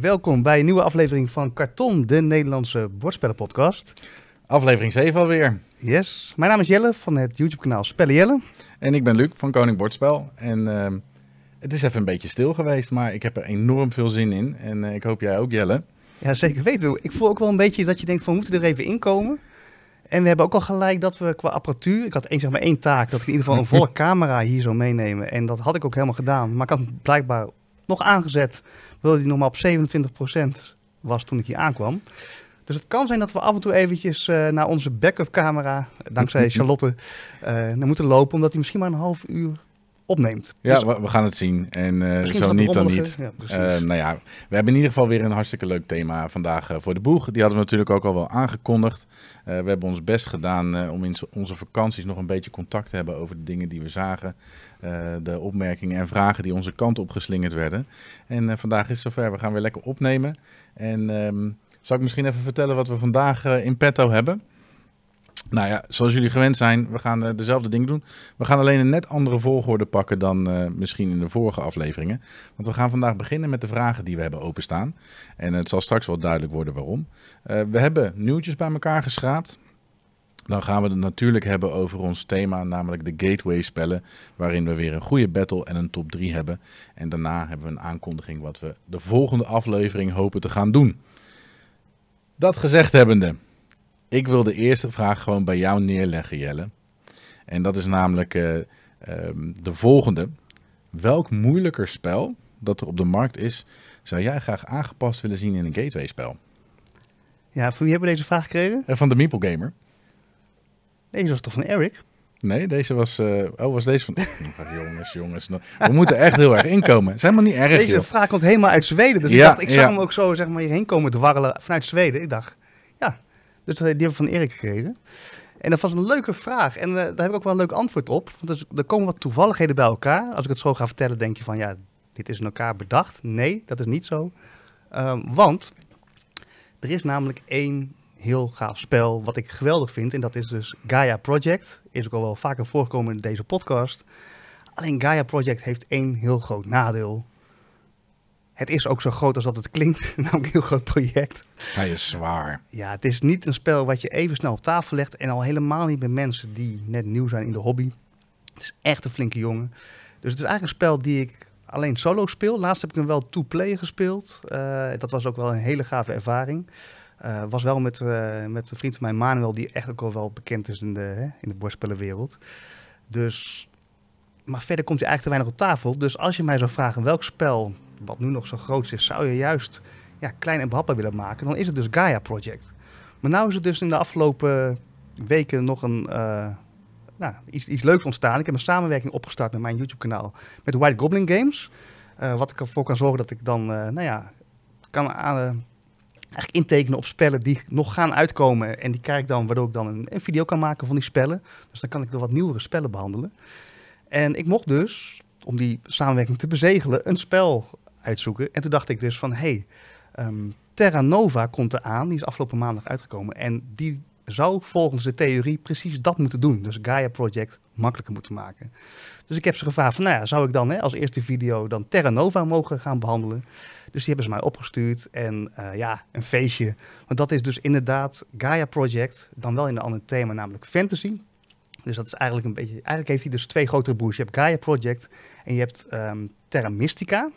Welkom bij een nieuwe aflevering van Karton, de Nederlandse bordspellenpodcast. Aflevering 7 alweer. Yes, mijn naam is Jelle van het YouTube-kanaal Spellen Jelle. En ik ben Luc van Koning Bordspel. En ehm, het is even een beetje stil geweest, maar ik heb er enorm veel zin in. En eh, ik hoop jij ook, Jelle. Ja, zeker weten. Ik voel ook wel een beetje dat je denkt van, we moeten er even inkomen. En we hebben ook al gelijk dat we qua apparatuur, ik had één, zeg maar één taak, dat ik in ieder geval een volle camera hier zou meenemen. En dat had ik ook helemaal gedaan. Maar ik had blijkbaar nog aangezet, terwijl hij nog maar op 27% was toen ik hier aankwam. Dus het kan zijn dat we af en toe eventjes eh, naar onze backup camera, dankzij Charlotte, eh naar moeten lopen, omdat hij misschien maar een half uur opneemt. Ja, Dus we, we gaan het zien. En misschien zo niet dan niet. Ja. Eh, nou ja, we hebben in ieder geval weer een hartstikke leuk thema vandaag eh, voor de boeg. Die hadden we natuurlijk ook al wel aangekondigd. We hebben ons best gedaan om in onze vakanties nog een beetje contact te hebben over de dingen die we zagen. de opmerkingen en vragen die onze kant op geslingerd werden. En vandaag is het zover. We gaan weer lekker opnemen. En ehm, zal ik misschien even vertellen wat we vandaag in petto hebben? Nou ja, zoals jullie gewend zijn, we gaan eh, dezelfde dingen doen. We gaan alleen een net andere volgorde pakken dan eh, misschien in de vorige afleveringen. Want we gaan vandaag beginnen met de vragen die we hebben openstaan. En het zal straks wel duidelijk worden waarom. Eh, we hebben nieuwtjes bij elkaar geschraapt. Dan gaan we het natuurlijk hebben over ons thema, namelijk de gateway spellen. Waarin we weer een goede battle en een top 3 hebben. En daarna hebben we een aankondiging wat we de volgende aflevering hopen te gaan doen. Dat gezegd hebbende, ik wil de eerste vraag gewoon bij jou neerleggen, Jelle. En dat is namelijk eh, ehm, de volgende. Welk moeilijker spel dat er op de markt is, zou jij graag aangepast willen zien in een gateway spel? Ja, voor wie hebben we deze vraag gekregen? Eh, van de Meeple Gamer. Deze was toch van Eric? Nee, deze was. eh, oh, was deze van. jongens, jongens. We moeten echt heel erg inkomen. Het is helemaal niet erg. Deze joh. vraag komt helemaal uit Zweden. Dus ik Ja, dacht, ik zag ja. hem ook zo zeg maar, hierheen komen dwarrelen vanuit Zweden. Ik dacht, dus die hebben we van Erik gekregen. En dat was een leuke vraag. En eh, daar heb ik ook wel een leuk antwoord op. Want er, komen wat toevalligheden bij elkaar. Als ik het zo ga vertellen, denk je van, ja, dit is in elkaar bedacht. Nee, dat is niet zo. Ehm, want er is namelijk één heel gaaf spel wat ik geweldig vind. En dat is dus Gaia Project. Is ook al wel vaker voorgekomen in deze podcast. Alleen Gaia Project heeft één heel groot nadeel. Het is ook zo groot als dat het klinkt, namelijk een heel groot project. Hij is zwaar. Ja, het is niet een spel wat je even snel op tafel legt en al helemaal niet met mensen die net nieuw zijn in de hobby. Het is echt een flinke jongen. Dus het is eigenlijk een spel die ik alleen solo speel. Laatst heb ik hem wel two-player gespeeld. Eh, dat was ook wel een hele gave ervaring. Eh, was wel met, eh, met een vriend van mij, Manuel, die echt ook al wel bekend is in de, hè, in de bordspellenwereld. Dus, maar verder komt hij eigenlijk te weinig op tafel. Dus als je mij zou vragen welk spel, wat nu nog zo groot is, zou je juist ja, klein en behapbaar willen maken, dan is het dus Gaia Project. Maar nou is het dus in de afgelopen weken nog een, eh, nou, iets, iets leuks ontstaan. Ik heb een samenwerking opgestart met mijn YouTube-kanaal met White Goblin Games. Eh, wat ik ervoor kan zorgen dat ik dan, eh, nou ja, kan aan, eigenlijk intekenen op spellen die nog gaan uitkomen. En die krijg ik dan, waardoor ik dan een, een video kan maken van die spellen. Dus dan kan ik de wat nieuwere spellen behandelen. En ik mocht dus, om die samenwerking te bezegelen, een spel uitzoeken. En toen dacht ik dus van, hé, hey, ehm, Terra Nova komt eraan. Die is afgelopen maandag uitgekomen. En die zou volgens de theorie precies dat moeten doen. Dus Gaia Project makkelijker moeten maken. Dus ik heb ze gevraagd van, nou ja, zou ik dan hè, als eerste video dan Terra Nova mogen gaan behandelen? Dus die hebben ze mij opgestuurd. En eh, ja, een feestje. Want dat is dus inderdaad Gaia Project, dan wel in een ander thema, namelijk fantasy. Dus dat is eigenlijk een beetje. Eigenlijk heeft hij dus twee grotere broers. Je hebt Gaia Project en je hebt ehm, Terra Mystica.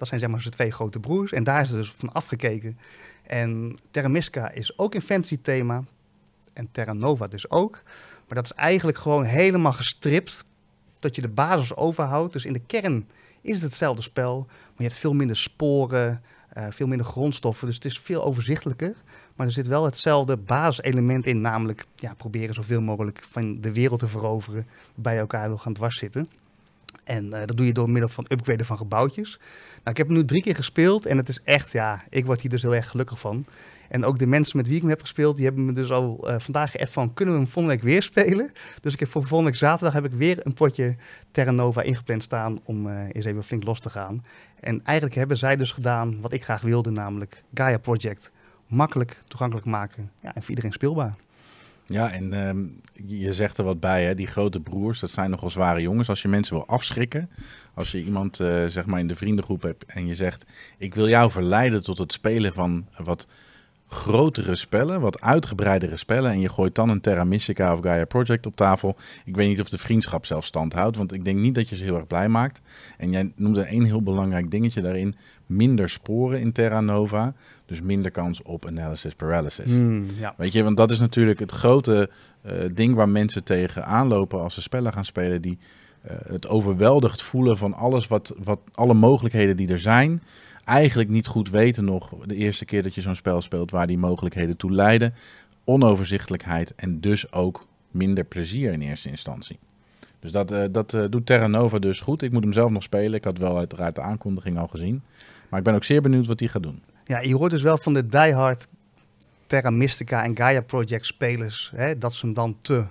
Dat zijn zeg maar zijn twee grote broers. En daar is het dus van afgekeken. En Terra is ook een fantasy thema. En Terra Nova dus ook. Maar dat is eigenlijk gewoon helemaal gestript. Dat je de basis overhoudt. Dus in de kern is het hetzelfde spel. Maar je hebt veel minder sporen. eh, veel minder grondstoffen. Dus het is veel overzichtelijker. Maar er zit wel hetzelfde basiselement in. Namelijk ja, proberen zoveel mogelijk van de wereld te veroveren. Bij elkaar wil gaan dwarszitten. En eh, dat doe je door middel van upgraden van gebouwtjes. Nou, ik heb hem nu drie keer gespeeld en het is echt, ja, ik word hier dus heel erg gelukkig van. En ook de mensen met wie ik hem heb gespeeld, die hebben me dus al eh, vandaag geappt van, kunnen we hem volgende week weer spelen? Dus ik heb voor volgende week zaterdag heb ik weer een potje Terra Nova ingepland staan om eh, eens even flink los te gaan. En eigenlijk hebben zij dus gedaan wat ik graag wilde, namelijk Gaia Project makkelijk toegankelijk maken en voor iedereen speelbaar. Ja, en ehm, je zegt er wat bij, hè? die grote broers, dat zijn nogal zware jongens. Als je mensen wil afschrikken, als je iemand eh, zeg maar in de vriendengroep hebt en je zegt, ik wil jou verleiden tot het spelen van wat grotere spellen, wat uitgebreidere spellen. En je gooit dan een Terra Mystica of Gaia Project op tafel. Ik weet niet of de vriendschap zelf stand houdt, want ik denk niet dat je ze heel erg blij maakt. En jij noemde één heel belangrijk dingetje daarin. Minder sporen in Terra Nova, dus minder kans op analysis paralysis. Ja. Weet je, want dat is natuurlijk het grote eh, ding waar mensen tegen aanlopen als ze spellen gaan spelen. Die eh, het overweldigd voelen van alles wat, wat alle mogelijkheden die er zijn eigenlijk niet goed weten nog de eerste keer dat je zo'n spel speelt waar die mogelijkheden toe leiden. Onoverzichtelijkheid en dus ook minder plezier in eerste instantie. Dus dat, uh, dat uh, doet Terra Nova dus goed. Ik moet hem zelf nog spelen. Ik had wel uiteraard de aankondiging al gezien. Maar ik ben ook zeer benieuwd wat hij gaat doen. Ja, je hoort dus wel van de diehard Terra Mystica en Gaia Project spelers... Hè, dat ze hem dan te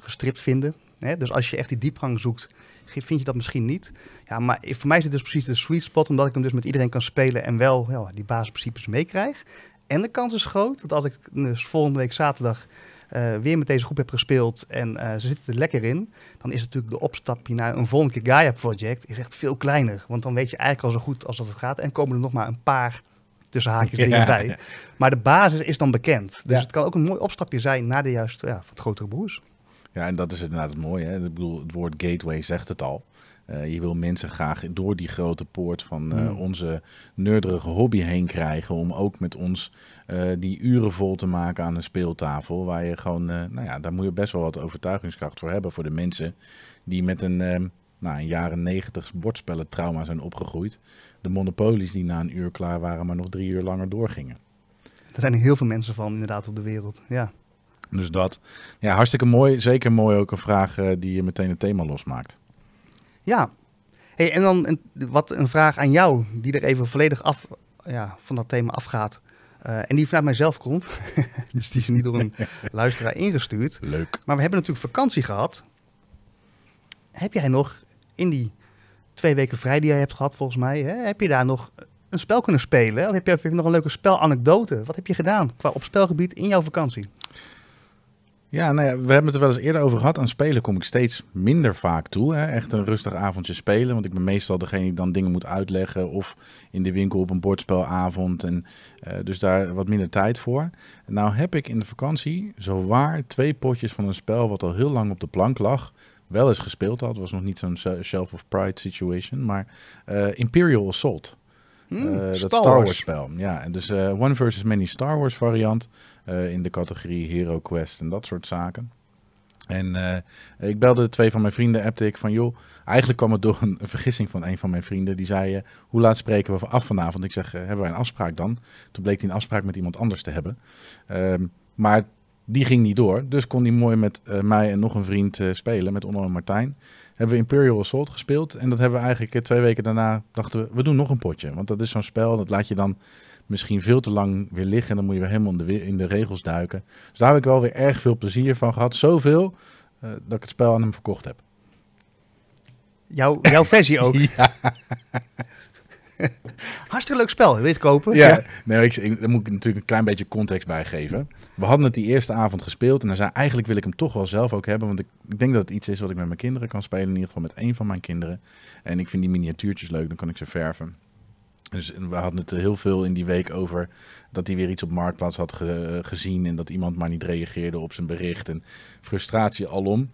gestript vinden. Hè? Dus als je echt die diepgang zoekt, vind je dat misschien niet. Ja, maar voor mij is het dus precies de sweet spot, omdat ik hem dus met iedereen kan spelen en wel ja, die basisprincipes meekrijg. En de kans is groot dat als ik dus volgende week zaterdag uh, weer met deze groep heb gespeeld en uh, ze zitten er lekker in, dan is natuurlijk de opstapje naar een volgende keer Gaia Project is echt veel kleiner. Want dan weet je eigenlijk al zo goed als dat het gaat en komen er nog maar een paar tussen haakjes dingen ja, bij. Ja. Maar de basis is dan bekend. Dus ja. het kan ook een mooi opstapje zijn naar de juiste, ja, wat grotere broers. Ja, en dat is inderdaad het mooie. Hè? Ik bedoel, het woord gateway zegt het al. Uh, je wil mensen graag door die grote poort van uh, mm. onze nerderige hobby heen krijgen. Om ook met ons uh, die uren vol te maken aan een speeltafel. Waar je gewoon, nou ja, daar moet je best wel wat overtuigingskracht voor hebben. Voor de mensen die met een, nou, een jaren negentig bordspellen trauma zijn opgegroeid. De monopolies die na een uur klaar waren, maar nog drie uur langer doorgingen. Er zijn heel veel mensen van inderdaad op de wereld, ja. Dus dat, ja, hartstikke mooi. Zeker mooi ook een vraag die je meteen het thema losmaakt. Ja. Hey, en dan een, wat een vraag aan jou, die er even volledig af, ja, van dat thema afgaat. Uh, en die vanuit mijzelf komt. dus die is niet door een luisteraar ingestuurd. Leuk. Maar we hebben natuurlijk vakantie gehad. Heb jij nog in die twee weken vrij die jij hebt gehad, volgens mij, hè, heb je daar nog een spel kunnen spelen? Of heb je, heb je nog een leuke spelanekdote? Wat heb je gedaan qua op spelgebied in jouw vakantie? Ja, nou ja, we hebben het er wel eens eerder over gehad. Aan spelen kom ik steeds minder vaak toe. Hè. Echt een rustig avondje spelen. Want ik ben meestal degene die dan dingen moet uitleggen. Of in de winkel op een bordspelavond. En, uh, dus daar wat minder tijd voor. Nou heb ik in de vakantie zowaar twee potjes van een spel wat al heel lang op de plank lag. Wel eens gespeeld had. Was nog niet zo'n Shelf of Pride situation. Maar uh, Imperial Assault. Hmm, uh, dat Star Star Wars spel. Ja, en dus uh, One versus Many Star Wars variant. Uh, in de categorie Hero Quest en dat soort zaken. En uh, ik belde twee van mijn vrienden, appte ik van joh, eigenlijk kwam het door een, een vergissing van een van mijn vrienden. Die zei, uh, hoe laat spreken we af vanavond? Ik zeg, hebben wij een afspraak dan? Toen bleek hij een afspraak met iemand anders te hebben. Uh, maar die ging niet door, dus kon hij mooi met mij en nog een vriend spelen, met Onno en Martijn. Hebben we Imperial Assault gespeeld en dat hebben we eigenlijk twee weken daarna, dachten we, we doen nog een potje. Want dat is zo'n spel, dat laat je dan misschien veel te lang weer liggen. En dan moet je weer helemaal in de, in de regels duiken. Dus daar heb ik wel weer erg veel plezier van gehad. Zoveel uh, dat ik het spel aan hem verkocht heb. Jouw, jouw versie ook? ja. Hartstikke leuk spel, weet kopen. Ja, ja. Nee, ik, ik, daar moet ik natuurlijk een klein beetje context bij geven. We hadden het die eerste avond gespeeld en hij zei eigenlijk wil ik hem toch wel zelf ook hebben. Want ik, ik denk dat het iets is wat ik met mijn kinderen kan spelen. In ieder geval met één van mijn kinderen. En ik vind die miniatuurtjes leuk, dan kan ik ze verven. Dus we hadden het heel veel in die week over dat hij weer iets op Marktplaats had ge gezien en dat iemand maar niet reageerde op zijn bericht en frustratie alom.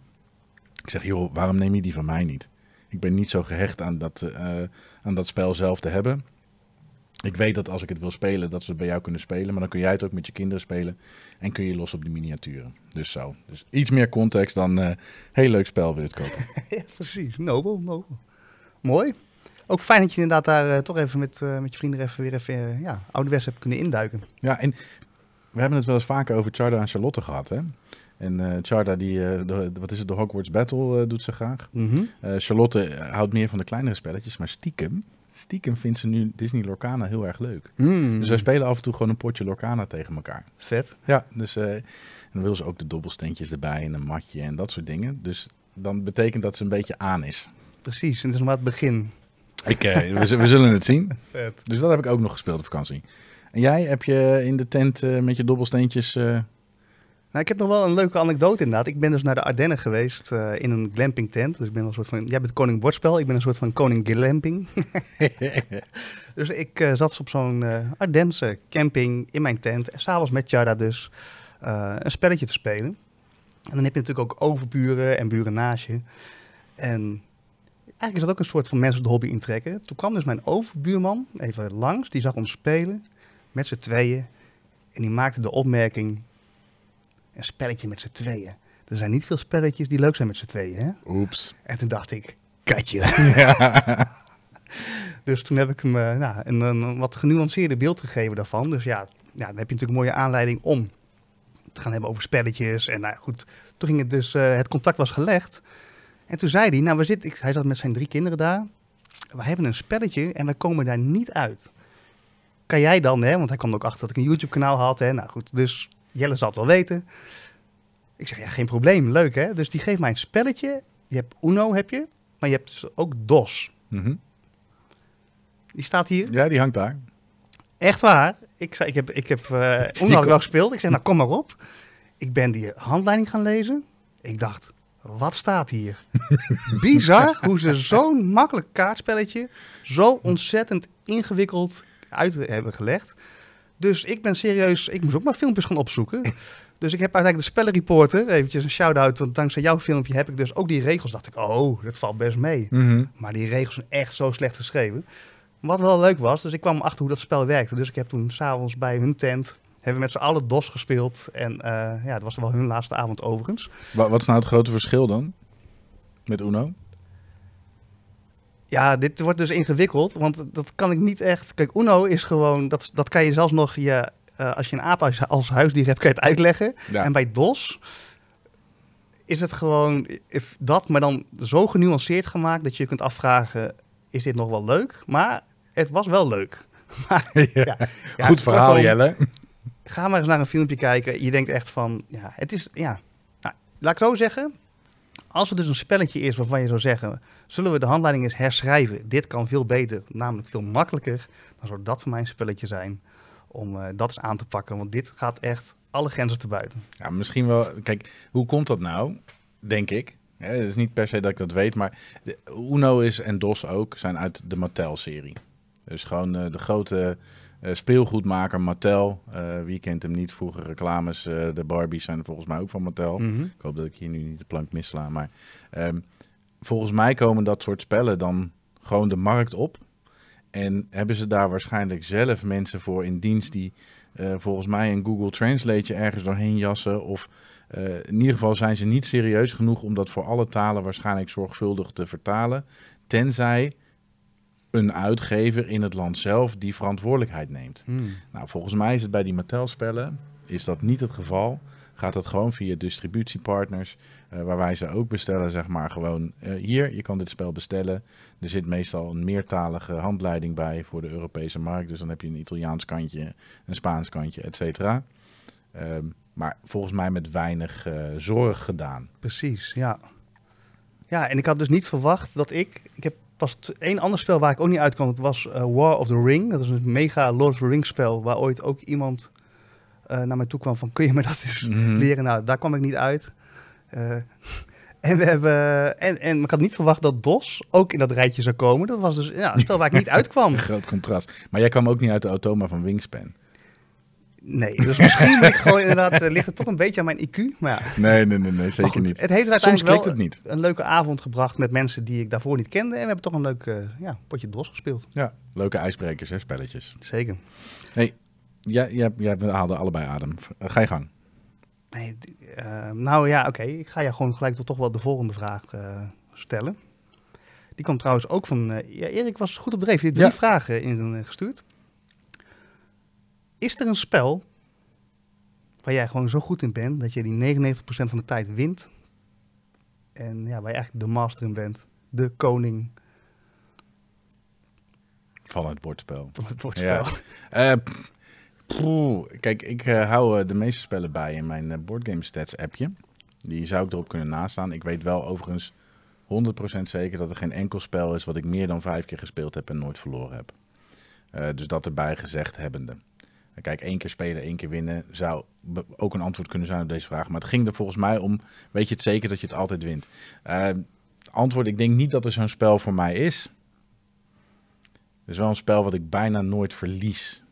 Ik zeg, joh, waarom neem je die van mij niet? Ik ben niet zo gehecht aan dat, uh, aan dat spel zelf te hebben. Ik weet dat als ik het wil spelen, dat ze het bij jou kunnen spelen. Maar dan kun jij het ook met je kinderen spelen. En kun je los op die miniaturen. Dus zo. Dus iets meer context dan uh, heel leuk spel wil je het kopen. ja, precies. Nobel, nobel. Mooi. Ook fijn dat je inderdaad daar uh, toch even met, uh, met je vrienden even weer even ja, ouderwets hebt kunnen induiken. Ja, en we hebben het wel eens vaker over Charda en Charlotte gehad, hè? En Charda, die, de, wat is het, de Hogwarts Battle doet ze graag. Mhm. Mm -hmm. Charlotte houdt meer van de kleinere spelletjes, maar stiekem, stiekem vindt ze nu Disney Lorcana heel erg leuk. Mm. Dus wij spelen af en toe gewoon een potje Lorcana tegen elkaar. Vet. Ja, dus en dan wil ze ook de dobbelsteentjes erbij en een matje en dat soort dingen. Dus dan betekent dat ze een beetje aan is. Precies, en dat is nog maar het begin. Ik, uh, we, we, zullen het zien. Vet. Dus dat heb ik ook nog gespeeld op vakantie. En jij, heb je in de tent uh, met je dobbelsteentjes uh, Nou, ik heb nog wel een leuke anekdote inderdaad. Ik ben dus naar de Ardennen geweest eh, in een glamping tent. Dus ik ben wel een soort van, jij bent koning bordspel, ik ben een soort van koning glamping. dus ik eh, zat op zo'n eh Ardense camping in mijn tent. En s'avonds met Jarda dus een spelletje te spelen. En dan heb je natuurlijk ook overburen en buren naast je. En eigenlijk is dat ook een soort van mensen de hobby intrekken. Toen kwam dus mijn overbuurman even langs. Die zag ons spelen met z'n tweeën. En die maakte de opmerking... Een spelletje met z'n tweeën. Er zijn niet veel spelletjes die leuk zijn met z'n tweeën, hè? Oeps. En toen dacht ik, katje. Ja. Dus toen heb ik hem eh, nou, een, een wat genuanceerde beeld gegeven daarvan. Dus ja, ja, dan heb je natuurlijk een mooie aanleiding om te gaan hebben over spelletjes. En nou goed, toen ging het dus, eh, het contact was gelegd. En toen zei hij, nou we zitten, ik, hij zat met zijn drie kinderen daar. We hebben een spelletje en wij komen daar niet uit. Kan jij dan, hè, want hij kwam ook achter dat ik een YouTube kanaal had. Hè? Nou goed, dus Jelle zal het wel weten. Ik zeg, ja geen probleem, leuk hè. Dus die geeft mij een spelletje. Je hebt Uno, heb je. Maar je hebt dus ook DOS. Mhm. Die staat hier. ja, die hangt daar. Echt waar. Ik, zei, ik heb, ik heb uh, Uno wel gespeeld. Ik zei, nou kom maar op. Ik ben die handleiding gaan lezen. Ik dacht, wat staat hier? Bizar hoe ze zo'n makkelijk kaartspelletje zo ontzettend ingewikkeld uit hebben gelegd. Dus ik ben serieus, ik moest ook maar filmpjes gaan opzoeken. Dus ik heb uiteindelijk de spellenreporter, eventjes een shout-out, want dankzij jouw filmpje heb ik dus ook die regels. Dacht ik, oh, dat valt best mee. Mhm. Maar die regels zijn echt zo slecht geschreven. Wat wel leuk was, dus ik kwam achter hoe dat spel werkte. Dus ik heb toen s'avonds bij hun tent, hebben we met z'n allen DOS gespeeld. En uh, ja, het was wel hun laatste avond overigens. Wa- Wat is nou het grote verschil dan? Met Uno? Ja, dit wordt dus ingewikkeld, want dat kan ik niet echt... Kijk, Uno is gewoon, dat, dat kan je zelfs nog, je, uh, als je een aap als, als huisdier hebt, kan je het uitleggen. Ja. En bij DOS is het gewoon if dat, maar dan zo genuanceerd gemaakt dat je je kunt afvragen, is dit nog wel leuk? Maar het was wel leuk. Maar, ja. Ja, Goed verhaal, kortom, Jelle. Ga maar eens naar een filmpje kijken. Je denkt echt van, ja, het is, ja. Nou, laat ik zo zeggen, als het dus een spelletje is waarvan je zou zeggen, zullen we de handleiding eens herschrijven? Dit kan veel beter, namelijk veel makkelijker. Dan zou dat voor mij een spelletje zijn om uh, dat eens aan te pakken. Want dit gaat echt alle grenzen te buiten. Ja, misschien wel. Kijk, hoe komt dat nou? Denk ik. Ja, het is niet per se dat ik dat weet, maar Uno is en DOS ook zijn uit de Mattel-serie. Dus gewoon uh, de grote uh, speelgoedmaker Mattel. Uh, wie kent hem niet? Vroeger reclames. de Barbies zijn volgens mij ook van Mattel. Mhm. Mm -hmm. Ik hoop dat ik hier nu niet de plank missla. Maar um, volgens mij komen dat soort spellen dan gewoon de markt op. En hebben ze daar waarschijnlijk zelf mensen voor in dienst die volgens mij een Google Translate ergens doorheen jassen. Of in ieder geval zijn ze niet serieus genoeg om dat voor alle talen waarschijnlijk zorgvuldig te vertalen. Tenzij een uitgever in het land zelf die verantwoordelijkheid neemt. Hmm. Nou, volgens mij is het bij die Mattel-spellen is dat niet het geval. Gaat dat gewoon via distributiepartners, uh, waar wij ze ook bestellen, zeg maar gewoon uh, hier, je kan dit spel bestellen. Er zit meestal een meertalige handleiding bij voor de Europese markt. Dus dan heb je een Italiaans kantje, een Spaans kantje, et cetera. Um, maar volgens mij met weinig uh, zorg gedaan. Precies, ja. Ja, en ik had dus niet verwacht dat ik... Ik heb pas één ander spel waar ik ook niet uitkwam. Dat was uh, War of the Ring. Dat is een mega Lord of the Rings spel... waar ooit ook iemand uh, naar mij toe kwam van... kun je me dat eens mm -hmm. leren? Nou, daar kwam ik niet uit. Uh, en, we hebben, en, en ik had niet verwacht dat DOS ook in dat rijtje zou komen. Dat was dus ja, een spel waar ik niet uitkwam. Groot contrast. Maar jij kwam ook niet uit de automa van Wingspan. Nee, dus misschien ik gewoon inderdaad, uh, ligt het toch een beetje aan mijn IQ. Maar ja. Nee, nee, nee, nee zeker goed, niet. Het heeft uiteindelijk Soms wel het niet. een leuke avond gebracht met mensen die ik daarvoor niet kende. En we hebben toch een leuk uh, ja, potje DOS gespeeld. Ja, leuke ijsbrekers, hè, spelletjes. Zeker. Hey, jij, jij, jij haalde allebei adem. Uh, ga je gang. Nee, nou ja, oké. Okay. Ik ga je gewoon gelijk toch, wel de volgende vraag stellen. Die komt trouwens ook van... Ja, Erik was goed op dreef. Je hebt drie ja. vragen in gestuurd. Is er een spel waar jij gewoon zo goed in bent... dat je die 99% van de tijd wint... en ja, waar je eigenlijk de master in bent? De koning... Van het bordspel. Van het bordspel. Ja. Poeh, kijk, ik uh, hou uh, de meeste spellen bij in mijn Boardgame Stats appje. Die zou ik erop kunnen nastaan. Ik weet wel overigens 100% zeker dat er geen enkel spel is wat ik meer dan vijf keer gespeeld heb en nooit verloren heb. dus dat erbij gezegd hebbende. Kijk, één keer spelen, één keer winnen zou ook een antwoord kunnen zijn op deze vraag. Maar het ging er volgens mij om, weet je het zeker dat je het altijd wint? Eh, antwoord, ik denk niet dat er zo'n spel voor mij is. Het is wel een spel wat ik bijna nooit verlies.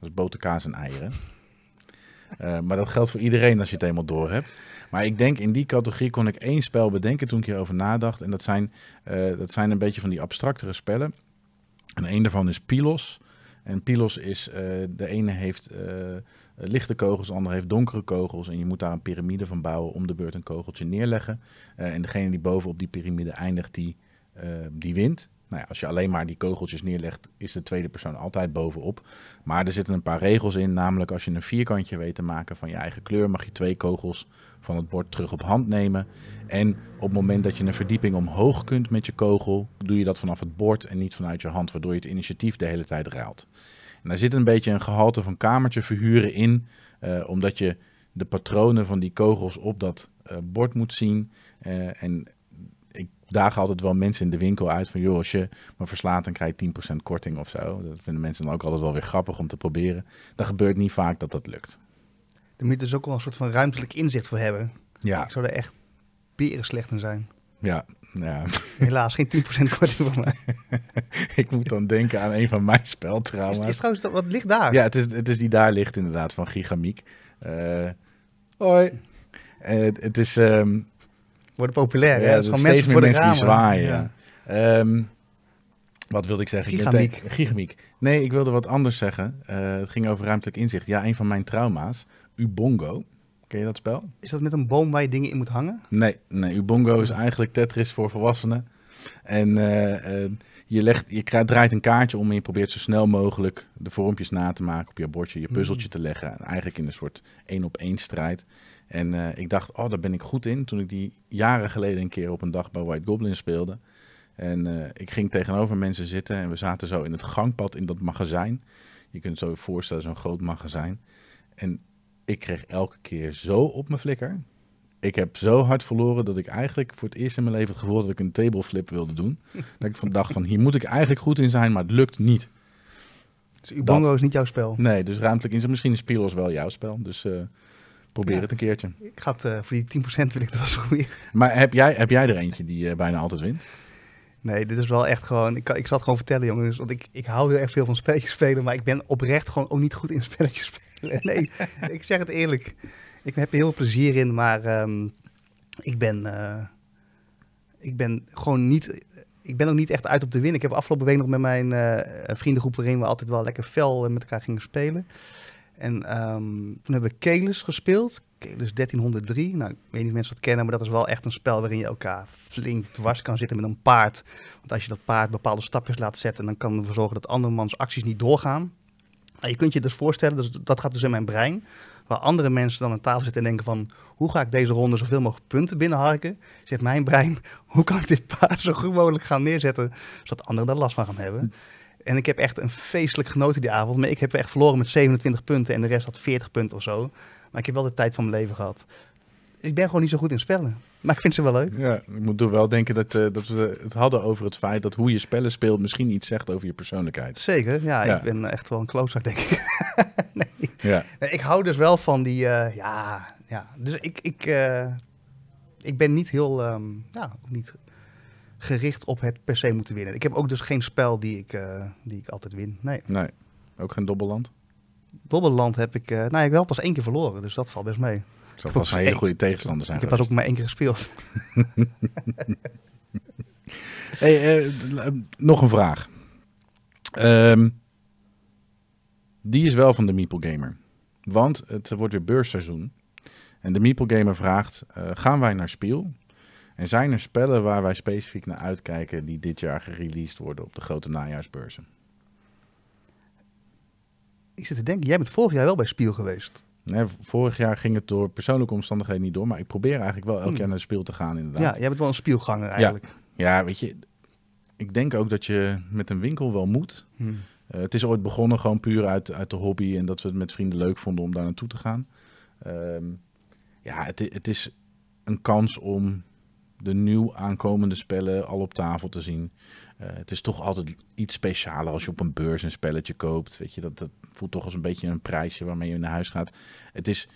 Dat is boterkaas en eieren. Eh, maar dat geldt voor iedereen als je het eenmaal door hebt. Maar ik denk in die categorie kon ik één spel bedenken toen ik hierover nadacht. En dat zijn, eh, dat zijn een beetje van die abstractere spellen. En een daarvan is Pilos. En Pilos is, eh, de ene heeft eh, lichte kogels, de andere heeft donkere kogels. En je moet daar een piramide van bouwen om de beurt een kogeltje neerleggen. Eh, en degene die bovenop die piramide eindigt, die, die wint. Nou als je alleen maar die kogeltjes neerlegt, is de tweede persoon altijd bovenop. Maar er zitten een paar regels in. Namelijk als je een vierkantje weet te maken van je eigen kleur, mag je twee kogels van het bord terug op hand nemen. En op het moment dat je een verdieping omhoog kunt met je kogel, doe je dat vanaf het bord en niet vanuit je hand, waardoor je het initiatief de hele tijd ruilt. En daar zit een beetje een gehalte van kamertje verhuren in, eh, omdat je de patronen van die kogels op dat eh, bord moet zien. Eh, en daag altijd wel mensen in de winkel uit van, joh, als je me verslaat, dan krijg je 10% korting of zo. Dat vinden mensen dan ook altijd wel weer grappig om te proberen. Dat gebeurt niet vaak dat dat lukt. Daar moet je dus ook wel een soort van ruimtelijk inzicht voor hebben. Ja, Ik zou er echt beren slecht in zijn. ja, ja. Helaas, geen 10% korting voor mij. ik moet dan denken aan een van mijn Is, speltrauma's. is trouwens, dat- wat ligt daar? Ja, het is, het is die daar ligt inderdaad van Gigamiek. Eh hoi. Eh, het, het is ehm, Worden populair, hè? is gewoon steeds mensen meer voor de mensen die zwaaien. Ehm, wat wilde ik zeggen? Gigamiek. Nee, ik wilde wat anders zeggen. Eh, het ging over ruimtelijk inzicht. Ja, een van mijn trauma's. Ubongo. Ken je dat spel? Is dat met een boom waar je dingen in moet hangen? Nee, nee Ubongo is eigenlijk Tetris voor volwassenen. En eh, eh, je, legt, je draait een kaartje om en je probeert zo snel mogelijk de vormpjes na te maken op je bordje, je puzzeltje te leggen. En eigenlijk in een soort één op één strijd. En eh, ik dacht, oh, daar ben ik goed in. Toen ik die jaren geleden een keer op een dag bij White Goblin speelde. En eh, ik ging tegenover mensen zitten en we zaten zo in het gangpad in dat magazijn. Je kunt het zo voorstellen, zo'n groot magazijn. En ik kreeg elke keer zo op mijn flikker. Ik heb zo hard verloren dat ik eigenlijk voor het eerst in mijn leven het gevoel had dat ik een tableflip wilde doen. dat ik van dacht van hier moet ik eigenlijk goed in zijn, maar het lukt niet. Dus Ubongo is niet jouw spel. Nee, dus ruimtelijk inzicht. Misschien is Pilos wel jouw spel. Dus eh, probeer Ja. het een keertje. Ik ga het, eh, voor die 10% wil ik dat eens proberen. Maar heb jij, heb jij er eentje die eh, bijna altijd wint? Nee, dit is wel echt gewoon... Ik, kan- ik zal het gewoon vertellen, jongens. Want ik, ik hou heel erg veel van spelletjes spelen. Maar ik ben oprecht gewoon ook niet goed in spelletjes spelen. Nee, ik zeg het eerlijk. Ik heb er heel veel plezier in, maar ehm, ik ben... eh, ik ben gewoon niet... Ik ben ook niet echt uit op te winnen. Ik heb afgelopen week nog met mijn vriendengroep... waarin we altijd wel lekker fel met elkaar gingen spelen. En ehm, toen hebben we Kelis gespeeld. Kelis 1303. Nou, ik weet niet of mensen dat kennen, maar dat is wel echt een spel waarin je elkaar flink dwars kan zitten met een paard. Want als je dat paard bepaalde stapjes laat zetten, dan kan ervoor zorgen dat andermans acties niet doorgaan. Nou, je kunt je dus voorstellen, dus dat gaat dus in mijn brein, waar andere mensen dan aan tafel zitten en denken van, hoe ga ik deze ronde zoveel mogelijk punten binnenharken? Zegt mijn brein, hoe kan ik dit paard zo goed mogelijk gaan neerzetten, zodat anderen daar last van gaan hebben? En ik heb echt een feestelijk genoten die avond. Maar ik heb echt verloren met 27 punten en de rest had 40 punten of zo. Maar ik heb wel de tijd van mijn leven gehad. Ik ben gewoon niet zo goed in spellen. Maar ik vind ze wel leuk. Ja, ik moet er wel denken dat, eh, dat we het hadden over het feit dat hoe je spellen speelt misschien iets zegt over je persoonlijkheid. Zeker, ja, Ja. ik ben echt wel een klootzak, denk ik. nee. Ja, Nee, ik hou dus wel van die, eh, ja, ja. Dus ik, ik, eh, ik ben niet heel, ehm, ja, ook niet gericht op het per se moeten winnen. Ik heb ook dus geen spel die ik, eh, die ik altijd win. Nee, nee. Ook geen dobbelland. Dobbelland heb ik, eh nou, ik heb wel pas één keer verloren, dus dat valt best mee. Het zal vast een hele goede tegenstander zijn Ik heb pas ook maar één keer gespeeld. Hey, eh, nog een vraag. Ehm, die is wel van de Meeple Gamer. Want het wordt weer beursseizoen. En de Meeple Gamer vraagt, gaan wij naar Spiel? En zijn er spellen waar wij specifiek naar uitkijken die dit jaar gereleased worden op de grote najaarsbeurzen? Ik zit te denken, jij bent vorig jaar wel bij Spiel geweest. Nee, vorig jaar ging het door persoonlijke omstandigheden niet door, maar ik probeer eigenlijk wel elk Hmm. jaar naar de Spiel te gaan inderdaad. Ja, jij bent wel een spielganger eigenlijk. Ja, weet je, ik denk ook dat je met een winkel wel moet. Hm. Eh, het is ooit begonnen gewoon puur uit, uit de hobby en dat we het met vrienden leuk vonden om daar naartoe te gaan. Ehm, ja, het, het is een kans om de nieuw aankomende spellen al op tafel te zien. Eh, het is toch altijd iets specialer als je op een beurs een spelletje koopt. Weet je, dat, dat voelt toch als een beetje een prijsje waarmee je naar huis gaat. Het is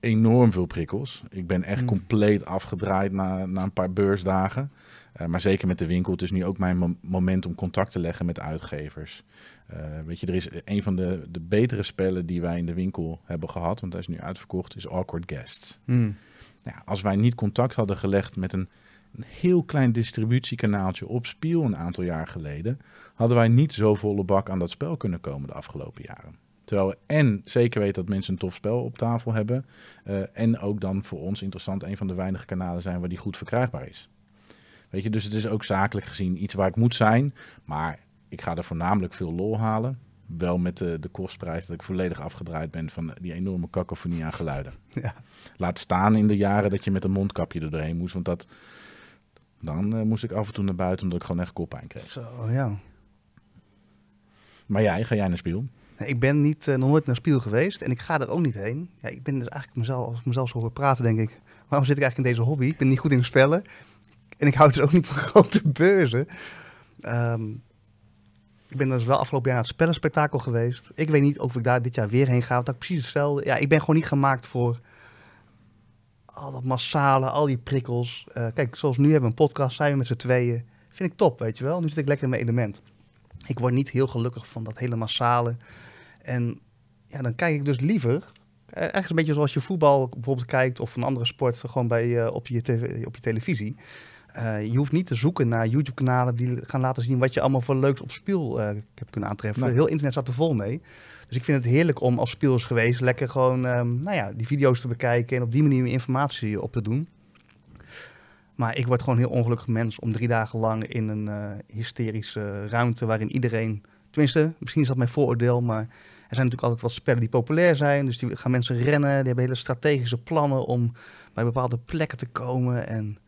enorm veel prikkels. Ik ben echt Mm. compleet afgedraaid na, na een paar beursdagen. Eh, maar zeker met de winkel. Het is nu ook mijn mo- moment om contact te leggen met uitgevers. Eh, weet je, er is een van de, de betere spellen die wij in de winkel hebben gehad, want hij is nu uitverkocht, is Awkward Guests. Hmm. Nou, als wij niet contact hadden gelegd met een, een heel klein distributiekanaaltje op Spiel een aantal jaar geleden, hadden wij niet zo volle bak aan dat spel kunnen komen de afgelopen jaren. Terwijl we en zeker weten dat mensen een tof spel op tafel hebben. eh, en ook dan voor ons interessant een van de weinige kanalen zijn waar die goed verkrijgbaar is. Weet je, dus het is ook zakelijk gezien iets waar ik moet zijn. Maar ik ga er voornamelijk veel lol halen. Wel met de, de kostprijs dat ik volledig afgedraaid ben van die enorme cacophonie aan geluiden. Ja. Laat staan in de jaren dat je met een mondkapje er doorheen moest. Want dat, dan eh, moest ik af en toe naar buiten omdat ik gewoon echt koppijn kreeg. Zo, ja. Maar jij, ga jij naar Spiel? Ik ben niet, eh, nog nooit naar Spiel geweest en ik ga er ook niet heen. Ja, ik ben dus eigenlijk mezelf, als ik mezelf zo hoor praten, denk ik, waarom zit ik eigenlijk in deze hobby? Ik ben niet goed in spellen en ik hou dus ook niet van grote beurzen. Ehm, ik ben dus wel afgelopen jaar naar het spellenspectakel geweest. Ik weet niet of ik daar dit jaar weer heen ga, want dat is precies hetzelfde. Ja, ik ben gewoon niet gemaakt voor al dat massale, al die prikkels. Eh, kijk, zoals nu hebben we een podcast, zijn we met z'n tweeën. Vind ik top, weet je wel. Nu zit ik lekker in mijn element. Ik word niet heel gelukkig van dat hele massale. En ja, dan kijk ik dus liever. eh, Eigenlijk een beetje zoals je voetbal bijvoorbeeld kijkt of een andere sport gewoon bij, eh, op, je tv op je televisie. Eh, je hoeft niet te zoeken naar YouTube-kanalen die gaan laten zien wat je allemaal voor leuks op speel eh, hebt kunnen aantreffen. Nee. Heel internet staat er vol mee. Dus ik vind het heerlijk om als speels geweest lekker gewoon ehm, nou ja, die video's te bekijken en op die manier informatie op te doen. Maar ik word gewoon een heel ongelukkig mens om drie dagen lang in een eh, hysterische ruimte waarin iedereen, tenminste, misschien is dat mijn vooroordeel, maar er zijn natuurlijk altijd wat spellen die populair zijn. Dus die gaan mensen rennen, die hebben hele strategische plannen om bij bepaalde plekken te komen. En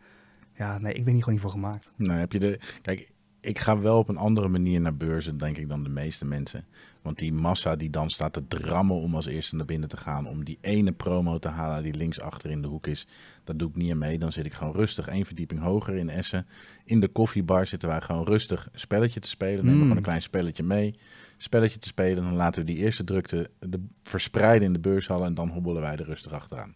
ja, nee, ik ben hier gewoon niet voor gemaakt. Nou, heb je de. Kijk, ik ga wel op een andere manier naar beurzen, denk ik, dan de meeste mensen. Want die massa die dan staat te drammen om als eerste naar binnen te gaan, om die ene promo te halen die linksachter in de hoek is, dat doe ik niet aan mee. Dan zit ik gewoon rustig één verdieping hoger in Essen. In de koffiebar zitten wij gewoon rustig een spelletje te spelen. Nemen we Mm. gewoon een klein spelletje mee. Spelletje te spelen, dan laten we die eerste drukte de, verspreiden in de beurshallen en dan hobbelen wij er rustig achteraan.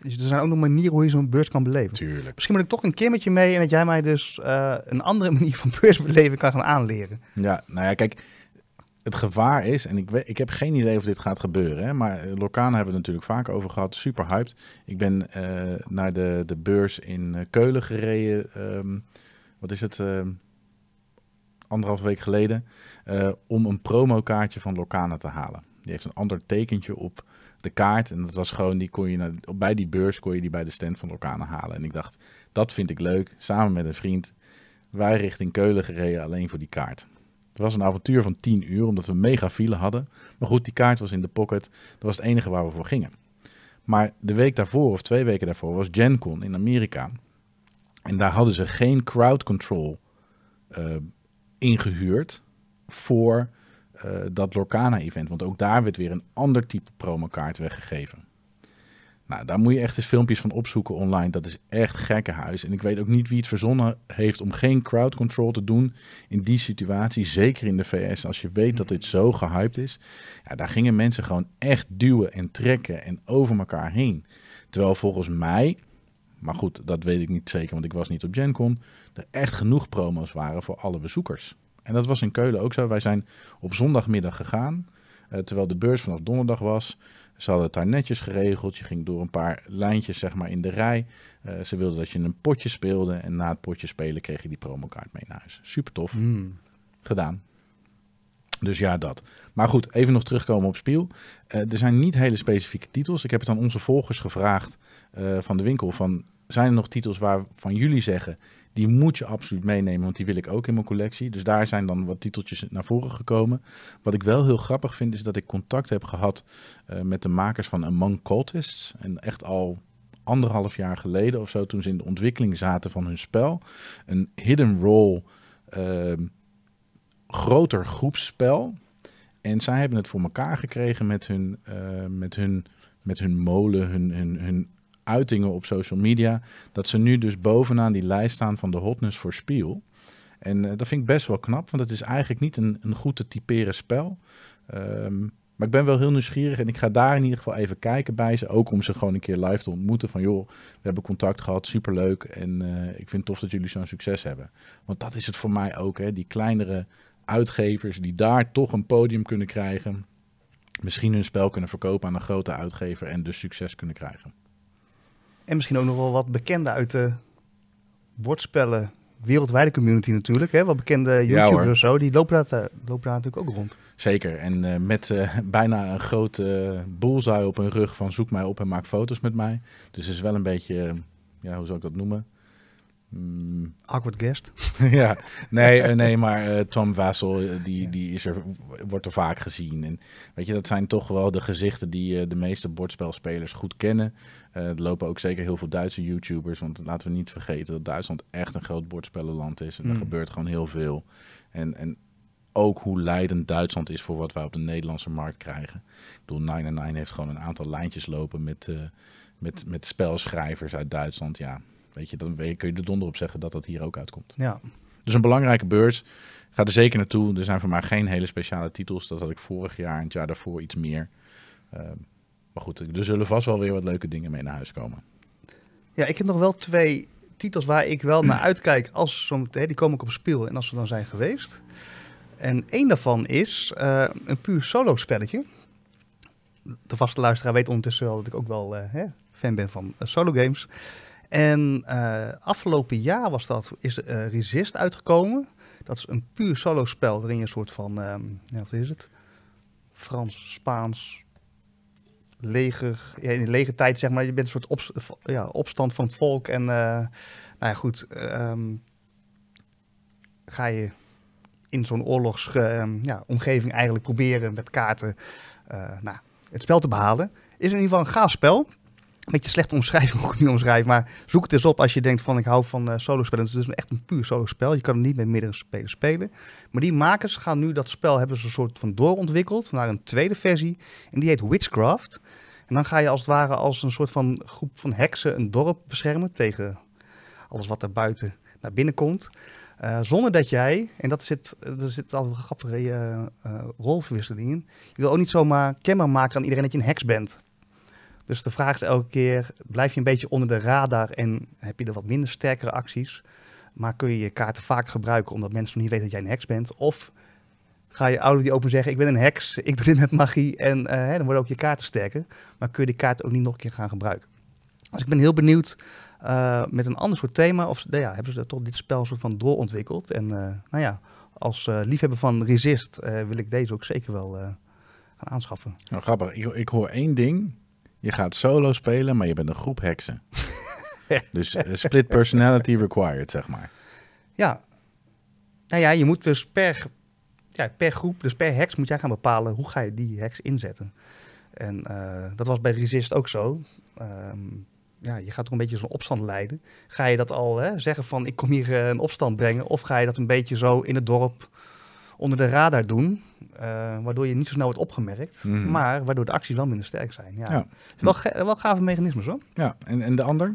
Dus er zijn ook nog manieren hoe je zo'n beurs kan beleven. Tuurlijk. Misschien moet ik toch een keer met je mee en dat jij mij dus eh, een andere manier van beursbeleven kan gaan aanleren. Ja, nou ja, kijk, het gevaar is, en ik, weet, ik heb geen idee of dit gaat gebeuren, hè, maar eh, Lorcana hebben we het natuurlijk vaak over gehad, super hyped. Ik ben eh, naar de, de beurs in Keulen gereden, ehm, wat is het, ehm anderhalf week geleden, om een promokaartje van Lorcana te halen. Die heeft een ander tekentje op de kaart en dat was gewoon, die kon je naar, bij die beurs kon je die bij de stand van Lorcana halen. En ik dacht, dat vind ik leuk, samen met een vriend, wij richting Keulen gereden alleen voor die kaart. Het was een avontuur van 10 uur, omdat we mega file hadden. Maar goed, die kaart was in de pocket. Dat was het enige waar we voor gingen. Maar de week daarvoor, of twee weken daarvoor, was GenCon in Amerika. En daar hadden ze geen crowd control eh, ingehuurd voor dat Lorcana-event. Want ook daar werd weer een ander type promokaart weggegeven. Nou, daar moet je echt eens filmpjes van opzoeken online. Dat is echt gekkenhuis. En ik weet ook niet wie het verzonnen heeft om geen crowd control te doen in die situatie. Zeker in de VS, als je weet dat dit zo gehyped is. Ja, daar gingen mensen gewoon echt duwen en trekken en over elkaar heen. Terwijl volgens mij, maar goed, dat weet ik niet zeker, want ik was niet op GenCon, er echt genoeg promo's waren voor alle bezoekers. En dat was in Keulen ook zo. Wij zijn op zondagmiddag gegaan, eh, terwijl de beurs vanaf donderdag was. Ze hadden het daar netjes geregeld. Je ging door een paar lijntjes zeg maar, in de rij. Eh, ze wilden dat je een potje speelde. En na het potje spelen kreeg je die promokaart mee naar huis. Super tof. Hmm. Gedaan. Dus ja, dat. Maar goed, even nog terugkomen op Spiel. Eh, er zijn niet hele specifieke titels. Ik heb het aan onze volgers gevraagd van de winkel. Van, zijn er nog titels waarvan jullie zeggen... die moet je absoluut meenemen, want die wil ik ook in mijn collectie. Dus daar zijn dan wat titeltjes naar voren gekomen. Wat ik wel heel grappig vind, is dat ik contact heb gehad... eh, met de makers van Among Cultists. En echt al anderhalf jaar geleden of zo... toen ze in de ontwikkeling zaten van hun spel. Een hidden role... ehm, groter groepsspel. En zij hebben het voor elkaar gekregen met hun, eh, met hun, met hun molen, hun, hun, hun uitingen op social media. Dat ze nu dus bovenaan die lijst staan van de hotness voor Spiel. En eh, dat vind ik best wel knap, want het is eigenlijk niet een, een goed te typeren spel. Ehm, maar ik ben wel heel nieuwsgierig en ik ga daar in ieder geval even kijken bij ze. Ook om ze gewoon een keer live te ontmoeten. Van joh, we hebben contact gehad, superleuk. En eh, ik vind tof dat jullie zo'n succes hebben. Want dat is het voor mij ook, hè. Die kleinere uitgevers die daar toch een podium kunnen krijgen. Misschien hun spel kunnen verkopen aan een grote uitgever en dus succes kunnen krijgen. En misschien ook nog wel wat bekende uit de bordspellen wereldwijde community natuurlijk. Hè? Wat bekende YouTubers of zo, die lopen daar, eh, lopen daar natuurlijk ook rond. Zeker. En eh, met eh, bijna een grote uh, bullseye op hun rug van zoek mij op en maak foto's met mij. Dus het is wel een beetje, ja, hoe zou ik dat noemen? Mm, Awkward guest. ja, nee, eh, nee maar eh, Tom Vassel, eh, die, die is er, wordt er vaak gezien. En weet je, dat zijn toch wel de gezichten die de meeste bordspelspelers goed kennen. Er lopen ook zeker heel veel Duitse YouTubers, want laten we niet vergeten dat Duitsland echt een groot bordspellenland is. En er Mm. gebeurt gewoon heel veel. En, en ook hoe leidend Duitsland is voor wat wij op de Nederlandse markt krijgen. Ik bedoel, 99 heeft gewoon een aantal lijntjes lopen met, met, met spelschrijvers uit Duitsland. Ja, weet je, dan kun je er donder op zeggen dat dat hier ook uitkomt. Ja. Dus een belangrijke beurs. Ga er zeker naartoe. Er zijn voor mij geen hele speciale titels. Dat had ik vorig jaar en het jaar daarvoor iets meer. Uh, maar goed, er zullen vast wel weer wat leuke dingen mee naar huis komen. ja, ik heb nog wel twee titels waar ik wel naar uitkijk als zo, die komen ook op speel en als ze dan zijn geweest. En één daarvan is uh, een puur solo spelletje. De vaste luisteraar weet ondertussen wel dat ik ook wel uh, hè, fan ben van uh, solo games. En uh, afgelopen jaar was dat, is uh, Resist uitgekomen. Dat is een puur solo spel waarin je een soort van, um, ja, wat is het? Frans, Spaans, leger, ja, in de legertijd zeg maar. Je bent een soort op, ja, opstand van het volk. En uh, nou ja, goed, um, ga je in zo'n oorlogsomgeving ja, omgeving eigenlijk proberen met kaarten nou, het spel te behalen. Is in ieder geval een gaaf spel. Een beetje slecht omschrijven hoe ik het nu omschrijf, maar zoek het eens op als je denkt van ik hou van uh, solo spellen. Het is dus echt een puur solo spel. Je kan het niet met meerdere spelers spelen. Maar die makers gaan nu dat spel hebben ze een soort van doorontwikkeld naar een tweede versie. En die heet Witchcraft. En dan ga je als het ware als een soort van groep van heksen een dorp beschermen tegen alles wat er buiten naar binnen komt. Uh, zonder dat jij, en dat zit, er zit altijd een grappige uh, rolverwisseling in. Je wil ook niet zomaar kenbaar maken aan iedereen dat je een heks bent. Dus de vraag is elke keer, blijf je een beetje onder de radar en heb je er wat minder sterkere acties? Maar kun je je kaarten vaak gebruiken omdat mensen nog niet weten dat jij een heks bent? Of ga je ouder die open zeggen, ik ben een heks, ik doe dit met magie en hè, dan worden ook je kaarten sterker. Maar kun je die kaarten ook niet nog een keer gaan gebruiken? Dus ik ben heel benieuwd uh, met een ander soort thema, of ja, hebben ze toch dit spel soort van doorontwikkeld? En uh, nou ja, als liefhebber van Resist wil ik deze ook zeker wel gaan aanschaffen. Nou, grappig, ik, ik hoor één ding. Je gaat solo spelen, maar je bent een groep heksen. dus uh, split personality required, zeg maar. Ja. Nou ja, je moet dus per, ja, per groep, dus per heks moet jij gaan bepalen hoe ga je die heks inzetten. En uh, dat was bij Resist ook zo. Um, ja, je gaat toch een beetje zo'n opstand leiden. Ga je dat al hè, zeggen van ik kom hier uh, een opstand brengen? Of ga je dat een beetje zo in het dorp onder de radar doen? Uh, waardoor je niet zo snel wordt opgemerkt, mm -hmm. maar waardoor de acties wel minder sterk zijn. Ja. ja. Wel, ga wel gave mechanismes hoor. Ja, en, en de ander?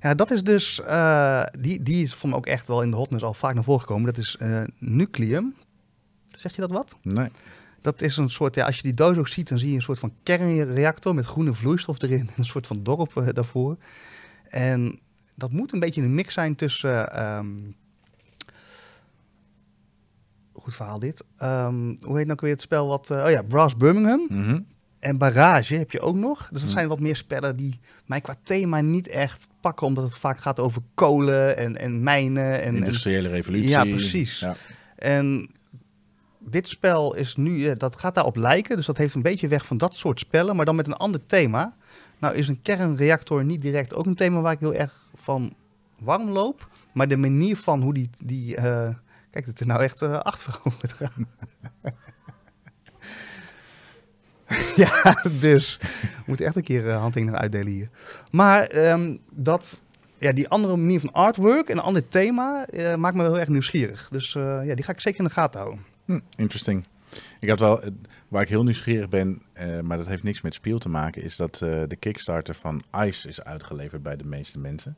Ja, dat is dus, uh, die, die is van ook echt wel in de hotness al vaak naar voren gekomen. Dat is uh, Nucleum. Zeg je dat wat? Nee. Dat is een soort, ja, als je die doos ook ziet, dan zie je een soort van kernreactor met groene vloeistof erin. Een soort van dorp daarvoor. En dat moet een beetje een mix zijn tussen. Um, goed verhaal dit. Um, hoe heet nou weer het spel wat... Uh, oh ja, Brass Birmingham. Mm -hmm. En Barrage heb je ook nog. Dus dat mm. zijn wat meer spellen die mij qua thema niet echt pakken. Omdat het vaak gaat over kolen en, en mijnen. En, Industriële en, revolutie. Ja, precies. Ja. En dit spel is nu... Dat gaat daarop lijken. Dus dat heeft een beetje weg van dat soort spellen. Maar dan met een ander thema. Nou is een kernreactor niet direct ook een thema waar ik heel erg van warm loop. Maar de manier van hoe die... die uh, Kijk, het is nou echt uh, achtergekomen gaan. ja, dus we moeten echt een keer uh, handtekeningen uitdelen hier. Maar um, dat, ja, die andere manier van artwork en een ander thema uh, maakt me wel heel erg nieuwsgierig. Dus ja, die ga ik zeker in de gaten houden. Hm, interesting. Ik had wel, waar ik heel nieuwsgierig ben, maar dat heeft niks met speel te maken, is dat de Kickstarter van ICE is uitgeleverd bij de meeste mensen.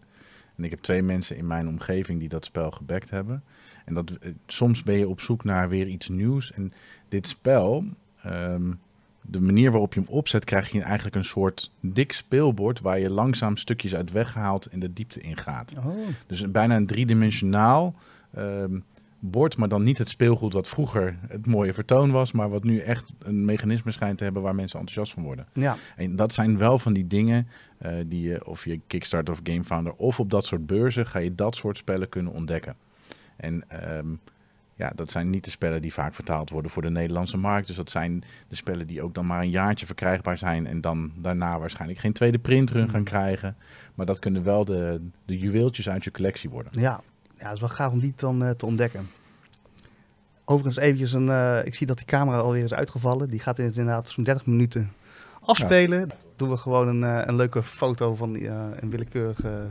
En ik heb twee mensen in mijn omgeving die dat spel gebackt hebben. En dat, eh, soms ben je op zoek naar weer iets nieuws. En dit spel, ehm, de manier waarop je hem opzet, krijg je eigenlijk een soort dik speelbord waar je langzaam stukjes uit weghaalt en de diepte ingaat. Oh. Dus bijna een driedimensionaal ehm bord, maar dan niet het speelgoed wat vroeger het mooie vertoon was, maar wat nu echt een mechanisme schijnt te hebben waar mensen enthousiast van worden. Ja, En dat zijn wel van die dingen eh, die je, of je Kickstarter of Gamefounder, of op dat soort beurzen ga je dat soort spellen kunnen ontdekken. En ehm, ja, dat zijn niet de spellen die vaak vertaald worden voor de Nederlandse markt. Dus dat zijn de spellen die ook dan maar een jaartje verkrijgbaar zijn en dan daarna waarschijnlijk geen tweede printrun gaan Mhm. krijgen. Maar dat kunnen wel de, de juweeltjes uit je collectie worden. ja. ja, het is wel gaaf om die dan eh, te ontdekken. Overigens eventjes een, eh, ik zie dat die camera alweer is uitgevallen. Die gaat inderdaad zo'n 30 minuten afspelen. Doen we gewoon een, eh, een leuke foto van die, een willekeurige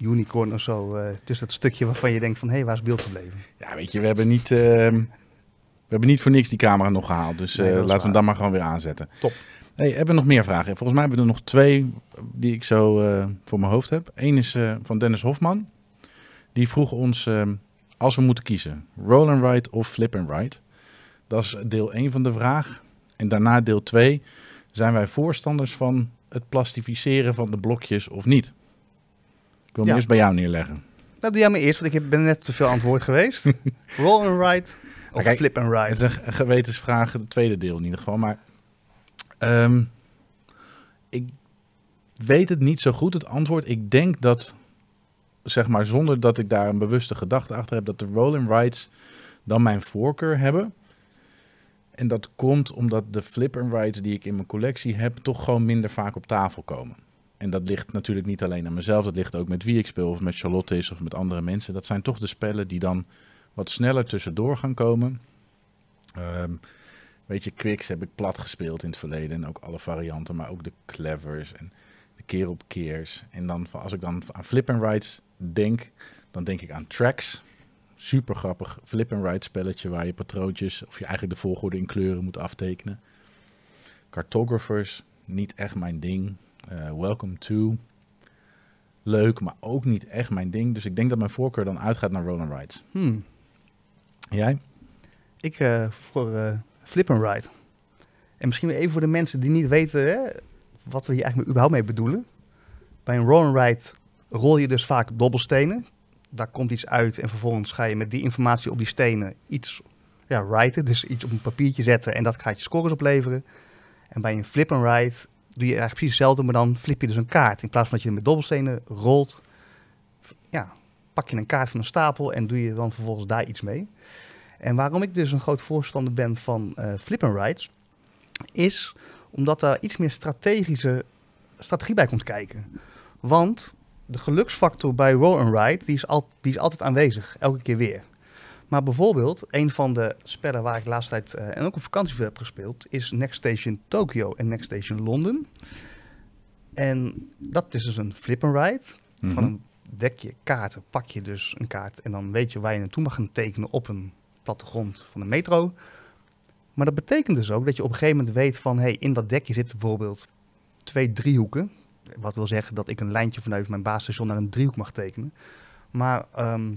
unicorn of zo. eh tussen dat stukje waarvan je denkt van, hé, hey, waar is beeld gebleven? Ja, weet je, we hebben niet, ehm, we hebben niet voor niks die camera nog gehaald. Dus Nee, eh, laten we hem dan maar gewoon weer aanzetten. Top. Hey, hebben we nog meer vragen? Volgens mij hebben we er nog twee die ik zo eh, voor mijn hoofd heb. Eén is van Dennis Hofman. Die vroeg ons, ehm, als we moeten kiezen, roll and ride of flip and ride. Dat is deel 1 van de vraag. En daarna deel 2, zijn wij voorstanders van het plastificeren van de blokjes of niet? Ik wil hem Ja. eerst bij jou neerleggen. Nou, doe jij maar eerst, want ik ben net te veel antwoord geweest. Roll and ride of Kijk, flip and ride? Het is een ge- gewetensvraag, het tweede deel in ieder geval. Maar ehm, ik weet het niet zo goed, het antwoord. Ik denk dat, zeg maar, zonder dat ik daar een bewuste gedachte achter heb, dat de roll and rides dan mijn voorkeur hebben. En dat komt omdat de flip and rides die ik in mijn collectie heb, toch gewoon minder vaak op tafel komen. En dat ligt natuurlijk niet alleen aan mezelf, dat ligt ook met wie ik speel, of met Charlotte is, of met andere mensen. Dat zijn toch de spellen die dan wat sneller tussendoor gaan komen. Ehm, weet je, Quicks heb ik plat gespeeld in het verleden. En ook alle varianten, maar ook de Clevers en de keer op keers. En dan, als ik dan aan flip and rides denk, dan denk ik aan tracks. Super grappig flip and ride spelletje waar je patroontjes, of je eigenlijk de volgorde in kleuren moet aftekenen. Cartographers, niet echt mijn ding. Eh, Welcome to. Leuk, maar ook niet echt mijn ding. Dus ik denk dat mijn voorkeur dan uitgaat naar roll and rides. Hmm. Jij? Ik eh, voor eh, flip and ride. En misschien weer even voor de mensen die niet weten hè, wat we hier eigenlijk überhaupt mee bedoelen. Bij een roll and ride rol je dus vaak dobbelstenen. Daar komt iets uit en vervolgens ga je met die informatie op die stenen iets ja, writen. Dus iets op een papiertje zetten en dat gaat je scores opleveren. En bij een flip and ride doe je eigenlijk precies hetzelfde, maar dan flip je dus een kaart. In plaats van dat je met dobbelstenen rolt, ja, pak je een kaart van een stapel en doe je dan vervolgens daar iets mee. En waarom ik dus een groot voorstander ben van eh flip and rides, is omdat daar iets meer strategische strategie bij komt kijken. Want de geluksfactor bij roll and ride, die is, al, die is altijd aanwezig, elke keer weer. Maar bijvoorbeeld, een van de spellen waar ik de laatste tijd eh, en ook op vakantie voor heb gespeeld, is Next Station Tokyo en Next Station Londen. En dat is dus een flip and ride. Van Mhm. een dekje kaarten pak je dus een kaart en dan weet je waar je naartoe mag gaan tekenen op een plattegrond van de metro. Maar dat betekent dus ook dat je op een gegeven moment weet van, hey, in dat dekje zitten bijvoorbeeld twee driehoeken. Wat wil zeggen dat ik een lijntje vanuit mijn basisstation naar een driehoek mag tekenen. Maar ehm,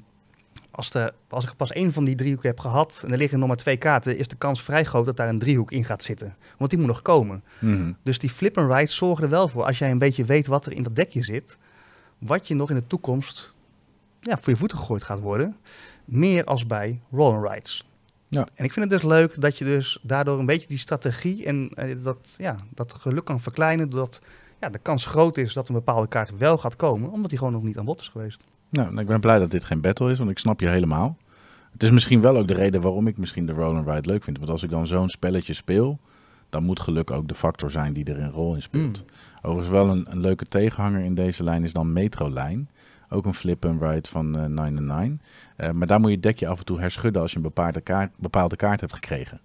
als, de, als ik pas één van die driehoeken heb gehad en er liggen nog maar twee kaarten, is de kans vrij groot dat daar een driehoek in gaat zitten. Want die moet nog komen. Mhm. Dus die flip and ride zorgen er wel voor, als jij een beetje weet wat er in dat dekje zit, wat je nog in de toekomst ja, voor je voeten gegooid gaat worden. Meer als bij roll and rides. Ja. En ik vind het dus leuk dat je dus daardoor een beetje die strategie en eh, dat, ja, dat geluk kan verkleinen. Doordat ja, de kans groot is dat een bepaalde kaart wel gaat komen, omdat die gewoon nog niet aan bod is geweest. Nou, ik ben blij dat dit geen battle is, want ik snap je helemaal. Het is misschien wel ook de reden waarom ik misschien de roll and ride leuk vind. Want als ik dan zo'n spelletje speel, dan moet geluk ook de factor zijn die er een rol in speelt. Mm. Overigens wel een, een leuke tegenhanger in deze lijn is dan Metrolijn. Ook een flip and ride van eh 999. Eh, maar daar moet je het dekje af en toe herschudden als je een bepaalde kaart, bepaalde kaart hebt gekregen.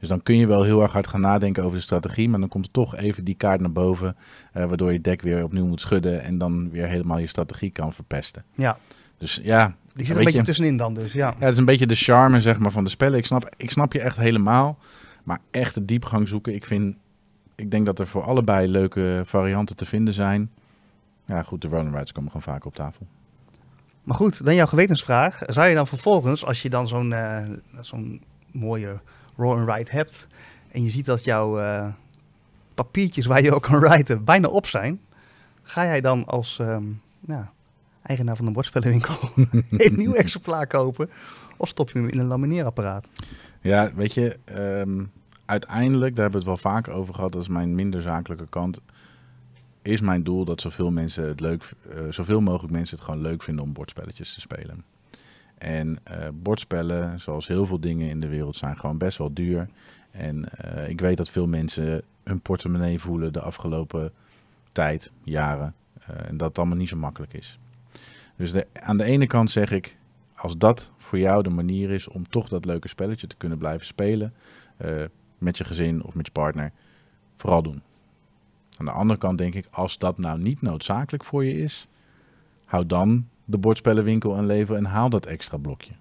Dus dan kun je wel heel erg hard gaan nadenken over de strategie, maar dan komt er toch even die kaart naar boven, eh, waardoor je dek weer opnieuw moet schudden en dan weer helemaal je strategie kan verpesten. Ja, Dus ja, die zit een beetje je- tussenin dan dus, ja. ja, het is een beetje de charme zeg maar, van de spellen. Ik snap, ik snap je echt helemaal. Maar echt de diepgang zoeken. Ik, vind, ik denk dat er voor allebei leuke varianten te vinden zijn. Ja, goed, de Ronin Rides komen gewoon vaak op tafel. Maar goed, dan jouw gewetensvraag. Zou je dan vervolgens, als je dan zo'n eh, zo'n mooie roll and ride hebt... en je ziet dat jouw eh, papiertjes waar je ook kan riden bijna op zijn... ga jij dan als ehm, eigenaar van een bordspellenwinkel een nieuw exemplaar kopen... of stop je hem in een lamineerapparaat? Ja, weet je, ehm, uiteindelijk, daar hebben we het wel vaker over gehad, dat is mijn minder zakelijke kant. Is mijn doel dat zoveel mensen het leuk, eh, zoveel mogelijk mensen het gewoon leuk vinden om bordspelletjes te spelen. En eh, bordspellen, zoals heel veel dingen in de wereld, zijn gewoon best wel duur. En eh, ik weet dat veel mensen hun portemonnee voelen de afgelopen tijd, jaren. eh, en dat het allemaal niet zo makkelijk is. Dus aan de ene kant zeg ik, als dat voor jou de manier is om toch dat leuke spelletje te kunnen blijven spelen, met je gezin of met je partner, vooral doen. Aan de andere kant denk ik, als dat nou niet noodzakelijk voor je is, hou dan de bordspellenwinkel aan leven en haal dat extra blokje.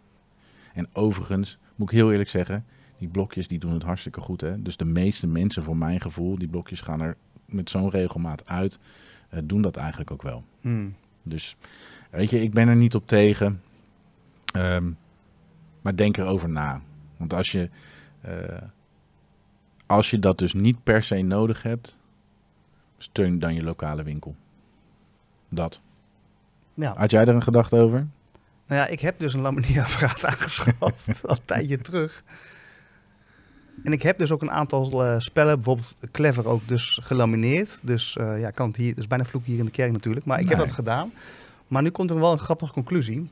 En overigens, moet ik heel eerlijk zeggen, die blokjes die doen het hartstikke goed. Hè? Dus de meeste mensen, voor mijn gevoel, die blokjes gaan er met zo'n regelmaat uit, eh, doen dat eigenlijk ook wel. Hmm. Dus weet je, ik ben er niet op tegen. Ehm, maar denk erover na. Want als je, eh, als je dat dus niet per se nodig hebt, steun dan je lokale winkel. Dat. Ja. Had jij er een gedachte over? Nou ja, ik heb dus een lamineerapparaat aangeschaft al een tijdje terug. En ik heb dus ook een aantal eh, spellen, bijvoorbeeld Clever ook, dus gelamineerd. Dus eh, ja, kan het hier, dus bijna vloek hier in de kerk natuurlijk, maar ik heb dat gedaan. Maar nu komt er wel een grappige conclusie.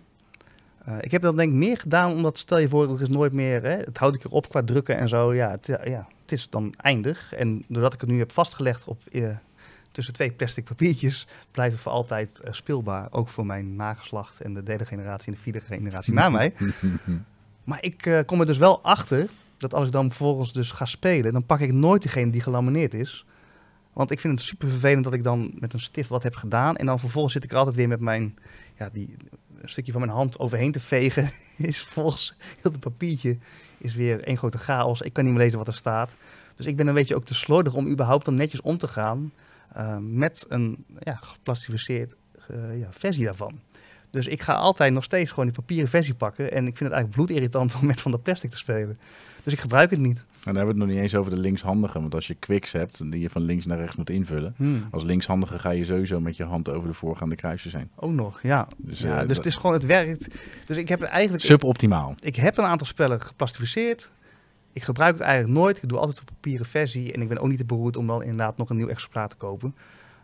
Eh, ik heb dat denk ik meer gedaan omdat, stel je voor, er is nooit meer, hè, het houdt ik erop qua drukken en zo. Ja het, ja, het is dan eindig. En doordat ik het nu heb vastgelegd op tussen twee plastic papiertjes, blijft het voor altijd eh, speelbaar. Ook voor mijn nageslacht en de derde generatie en de vierde generatie na mij. Maar ik eh, kom er dus wel achter dat als ik dan vervolgens dus ga spelen, dan pak ik nooit degene die gelamineerd is. Want ik vind het super vervelend dat ik dan met een stift wat heb gedaan. En dan vervolgens zit ik er altijd weer met mijn, ja, die, een stukje van mijn hand overheen te vegen. Is vervolgens heel het papiertje is weer één grote chaos. Ik kan niet meer lezen wat er staat. Dus ik ben een beetje ook te slordig om überhaupt dan netjes om te gaan eh, met een ja, geplastificeerd eh, ja, versie daarvan. Dus ik ga altijd nog steeds gewoon die papieren versie pakken. En ik vind het eigenlijk bloedirritant om met van de plastic te spelen. Dus ik gebruik het niet. En dan hebben we het nog niet eens over de linkshandige. Want als je quicks hebt, die je van links naar rechts moet invullen. Hmm. Als linkshandige ga je sowieso met je hand over de voorgaande kruisjes heen. Ook nog, ja. Dus, ja eh, dus dat- het is gewoon, het werkt. Dus ik heb het eigenlijk... Suboptimaal. Ik heb een aantal spellen geplastificeerd. Ik gebruik het eigenlijk nooit. Ik doe altijd een papieren versie. En ik ben ook niet te beroerd om dan inderdaad nog een nieuw exemplaar te kopen.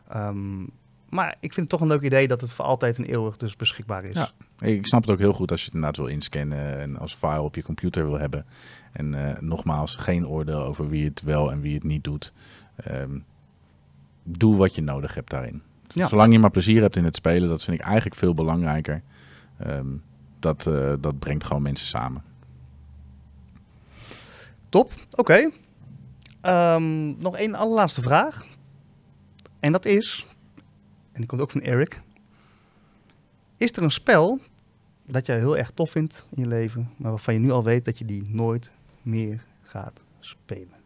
Ehm, maar ik vind het toch een leuk idee dat het voor altijd en eeuwig dus beschikbaar is. Ja. Ik snap het ook heel goed als je het inderdaad wil inscannen en als file op je computer wil hebben. En eh, nogmaals, geen oordeel over wie het wel en wie het niet doet. Ehm, doe wat je nodig hebt daarin. Ja. Zolang je maar plezier hebt in het spelen, dat vind ik eigenlijk veel belangrijker. Ehm, dat, eh, dat brengt gewoon mensen samen. Top, oké. Ehm, nog één allerlaatste vraag. En dat is, en die komt ook van Eric. Is er een spel dat jij heel erg tof vindt in je leven, maar waarvan je nu al weet dat je die nooit meer gaat spelen?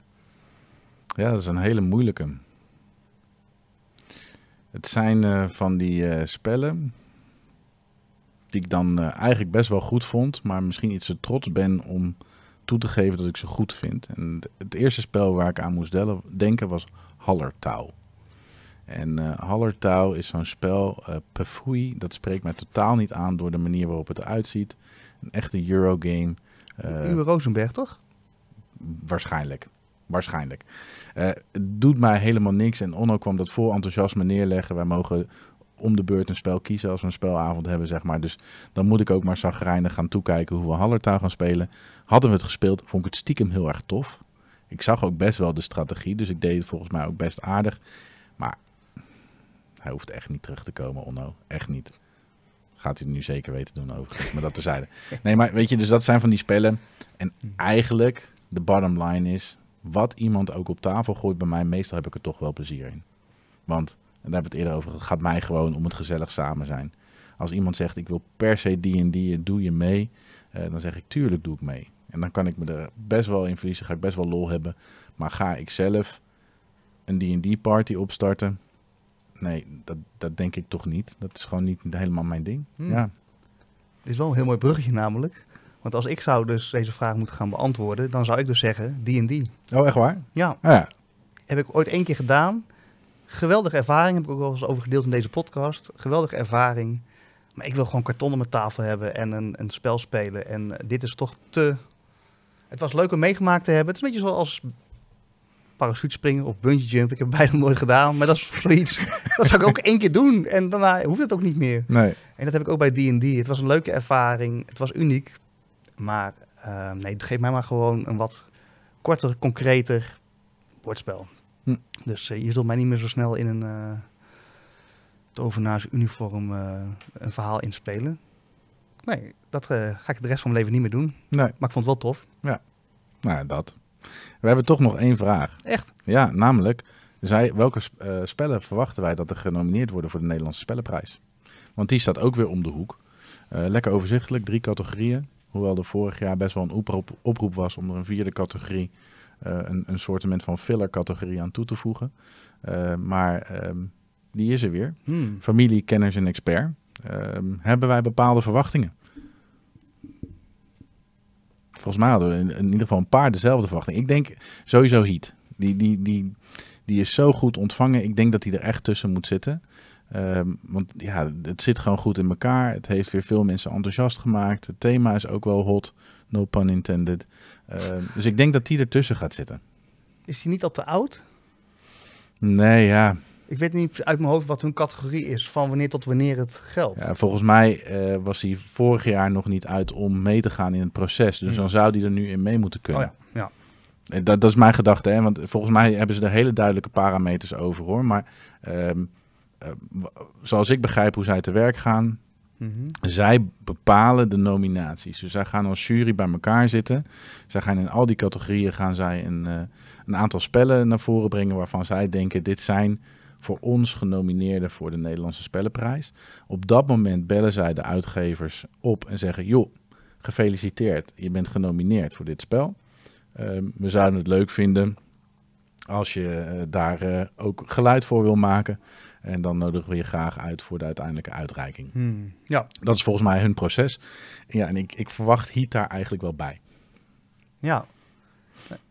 Ja, dat is een hele moeilijke. Het zijn eh, van die eh, spellen die ik dan eh, eigenlijk best wel goed vond, maar misschien iets te trots ben om toe te geven dat ik ze goed vind. En het eerste spel waar ik aan moest delen- denken was Hallertau. En Hallertau is zo'n spel, eh Pafui, dat spreekt mij totaal niet aan door de manier waarop het eruit ziet. Een echte Eurogame. eh, Uwe Rosenberg, toch? Waarschijnlijk. Waarschijnlijk. Het doet mij helemaal niks. En Onno kwam dat vol enthousiasme neerleggen. Wij mogen om de beurt een spel kiezen als we een spelavond hebben, zeg maar. Dus dan moet ik ook maar zagrijnig gaan toekijken hoe we Hallertau gaan spelen. Hadden we het gespeeld, vond ik het stiekem heel erg tof. Ik zag ook best wel de strategie, dus ik deed het volgens mij ook best aardig. Maar hij hoeft echt niet terug te komen, Onno. Echt niet. Gaat hij het nu zeker weten doen overigens, maar dat terzijde. Nee, maar weet je, dus dat zijn van die spellen. En eigenlijk, de bottom line is, wat iemand ook op tafel gooit bij mij, meestal heb ik er toch wel plezier in. Want, en daar hebben we het eerder over, het gaat mij gewoon om het gezellig samen zijn. Als iemand zegt, ik wil per se die en die, doe je mee? Eh, dan zeg ik, tuurlijk doe ik mee. En dan kan ik me er best wel in verliezen, ga ik best wel lol hebben. Maar ga ik zelf een D&D party opstarten? nee, dat, dat denk ik toch niet. Dat is gewoon niet helemaal mijn ding. Hmm. Ja. Dit is wel een heel mooi bruggetje namelijk. Want als ik zou dus deze vraag moeten gaan beantwoorden, dan zou ik dus zeggen die en die. Oh, echt waar? Ja, Ah, ja. heb ik ooit één keer gedaan. Geweldige ervaring, heb ik ook wel eens over gedeeld in deze podcast. Geweldige ervaring. Maar ik wil gewoon karton op mijn tafel hebben en een, een spel spelen. En dit is toch te... Het was leuk om meegemaakt te hebben. Het is een beetje zoals parachutespringen of bungee jump. Ik heb beide nooit gedaan, maar dat is zoiets. dat zou ik ook één keer doen. En daarna hoeft het ook niet meer. Nee. En dat heb ik ook bij D&D. Het was een leuke ervaring. Het was uniek. Maar eh, nee, geef mij maar gewoon een wat korter, concreter bordspel. Hm. Dus eh, je zult mij niet meer zo snel in een uh, tovenaars uniform eh, een verhaal inspelen. Nee, dat eh, ga ik de rest van mijn leven niet meer doen. Nee. Maar ik vond het wel tof. Nou, ja, dat. We hebben toch nog één vraag. Echt? Ja, namelijk, zij, welke sp- eh, spellen verwachten wij dat er genomineerd worden voor de Nederlandse Spellenprijs? Want die staat ook weer om de hoek. Eh, lekker overzichtelijk, drie categorieën. Hoewel er vorig jaar best wel een oproep, oproep was om er een vierde categorie, eh, een, een soortement van filler categorie aan toe te voegen. Eh, maar ehm, die is er weer. Hmm. Familie, kenners en expert. Ehm, hebben wij bepaalde verwachtingen? Volgens mij hadden we in, in ieder geval een paar dezelfde verwachtingen. Ik denk sowieso Heat. Die, die, die, die is zo goed ontvangen. Ik denk dat hij er echt tussen moet zitten. Ehm, want ja, het zit gewoon goed in elkaar. Het heeft weer veel mensen enthousiast gemaakt. Het thema is ook wel hot. No pun intended. Ehm, dus ik denk dat die ertussen gaat zitten. Is hij niet al te oud? Nee, ja. Ik weet niet uit mijn hoofd wat hun categorie is van wanneer tot wanneer het geldt. Ja, volgens mij eh, was hij vorig jaar nog niet uit om mee te gaan in het proces. Dus dan zou hij er nu in mee moeten oh kunnen. ja, ja. Eh, Dat, dat is mijn gedachte, hè? want volgens mij hebben ze er hele duidelijke parameters over hoor. Maar ehm, eh, zoals ik begrijp hoe zij te werk gaan, Mhm. zij bepalen de nominaties. Dus zij gaan als jury bij elkaar zitten. Zij gaan in al die categorieën gaan zij een, eh, een aantal spellen naar voren brengen waarvan zij denken dit zijn voor ons genomineerden voor de Nederlandse Spellenprijs. Op dat moment bellen zij de uitgevers op en zeggen: joh, gefeliciteerd, je bent genomineerd voor dit spel. Ehm, we zouden het leuk vinden als je eh, daar eh, ook geluid voor wil maken. En dan nodigen we je graag uit voor de uiteindelijke uitreiking. Hmm. Ja, Dat is volgens mij hun proces. Ja, en ik, ik verwacht Heat daar eigenlijk wel bij. ja.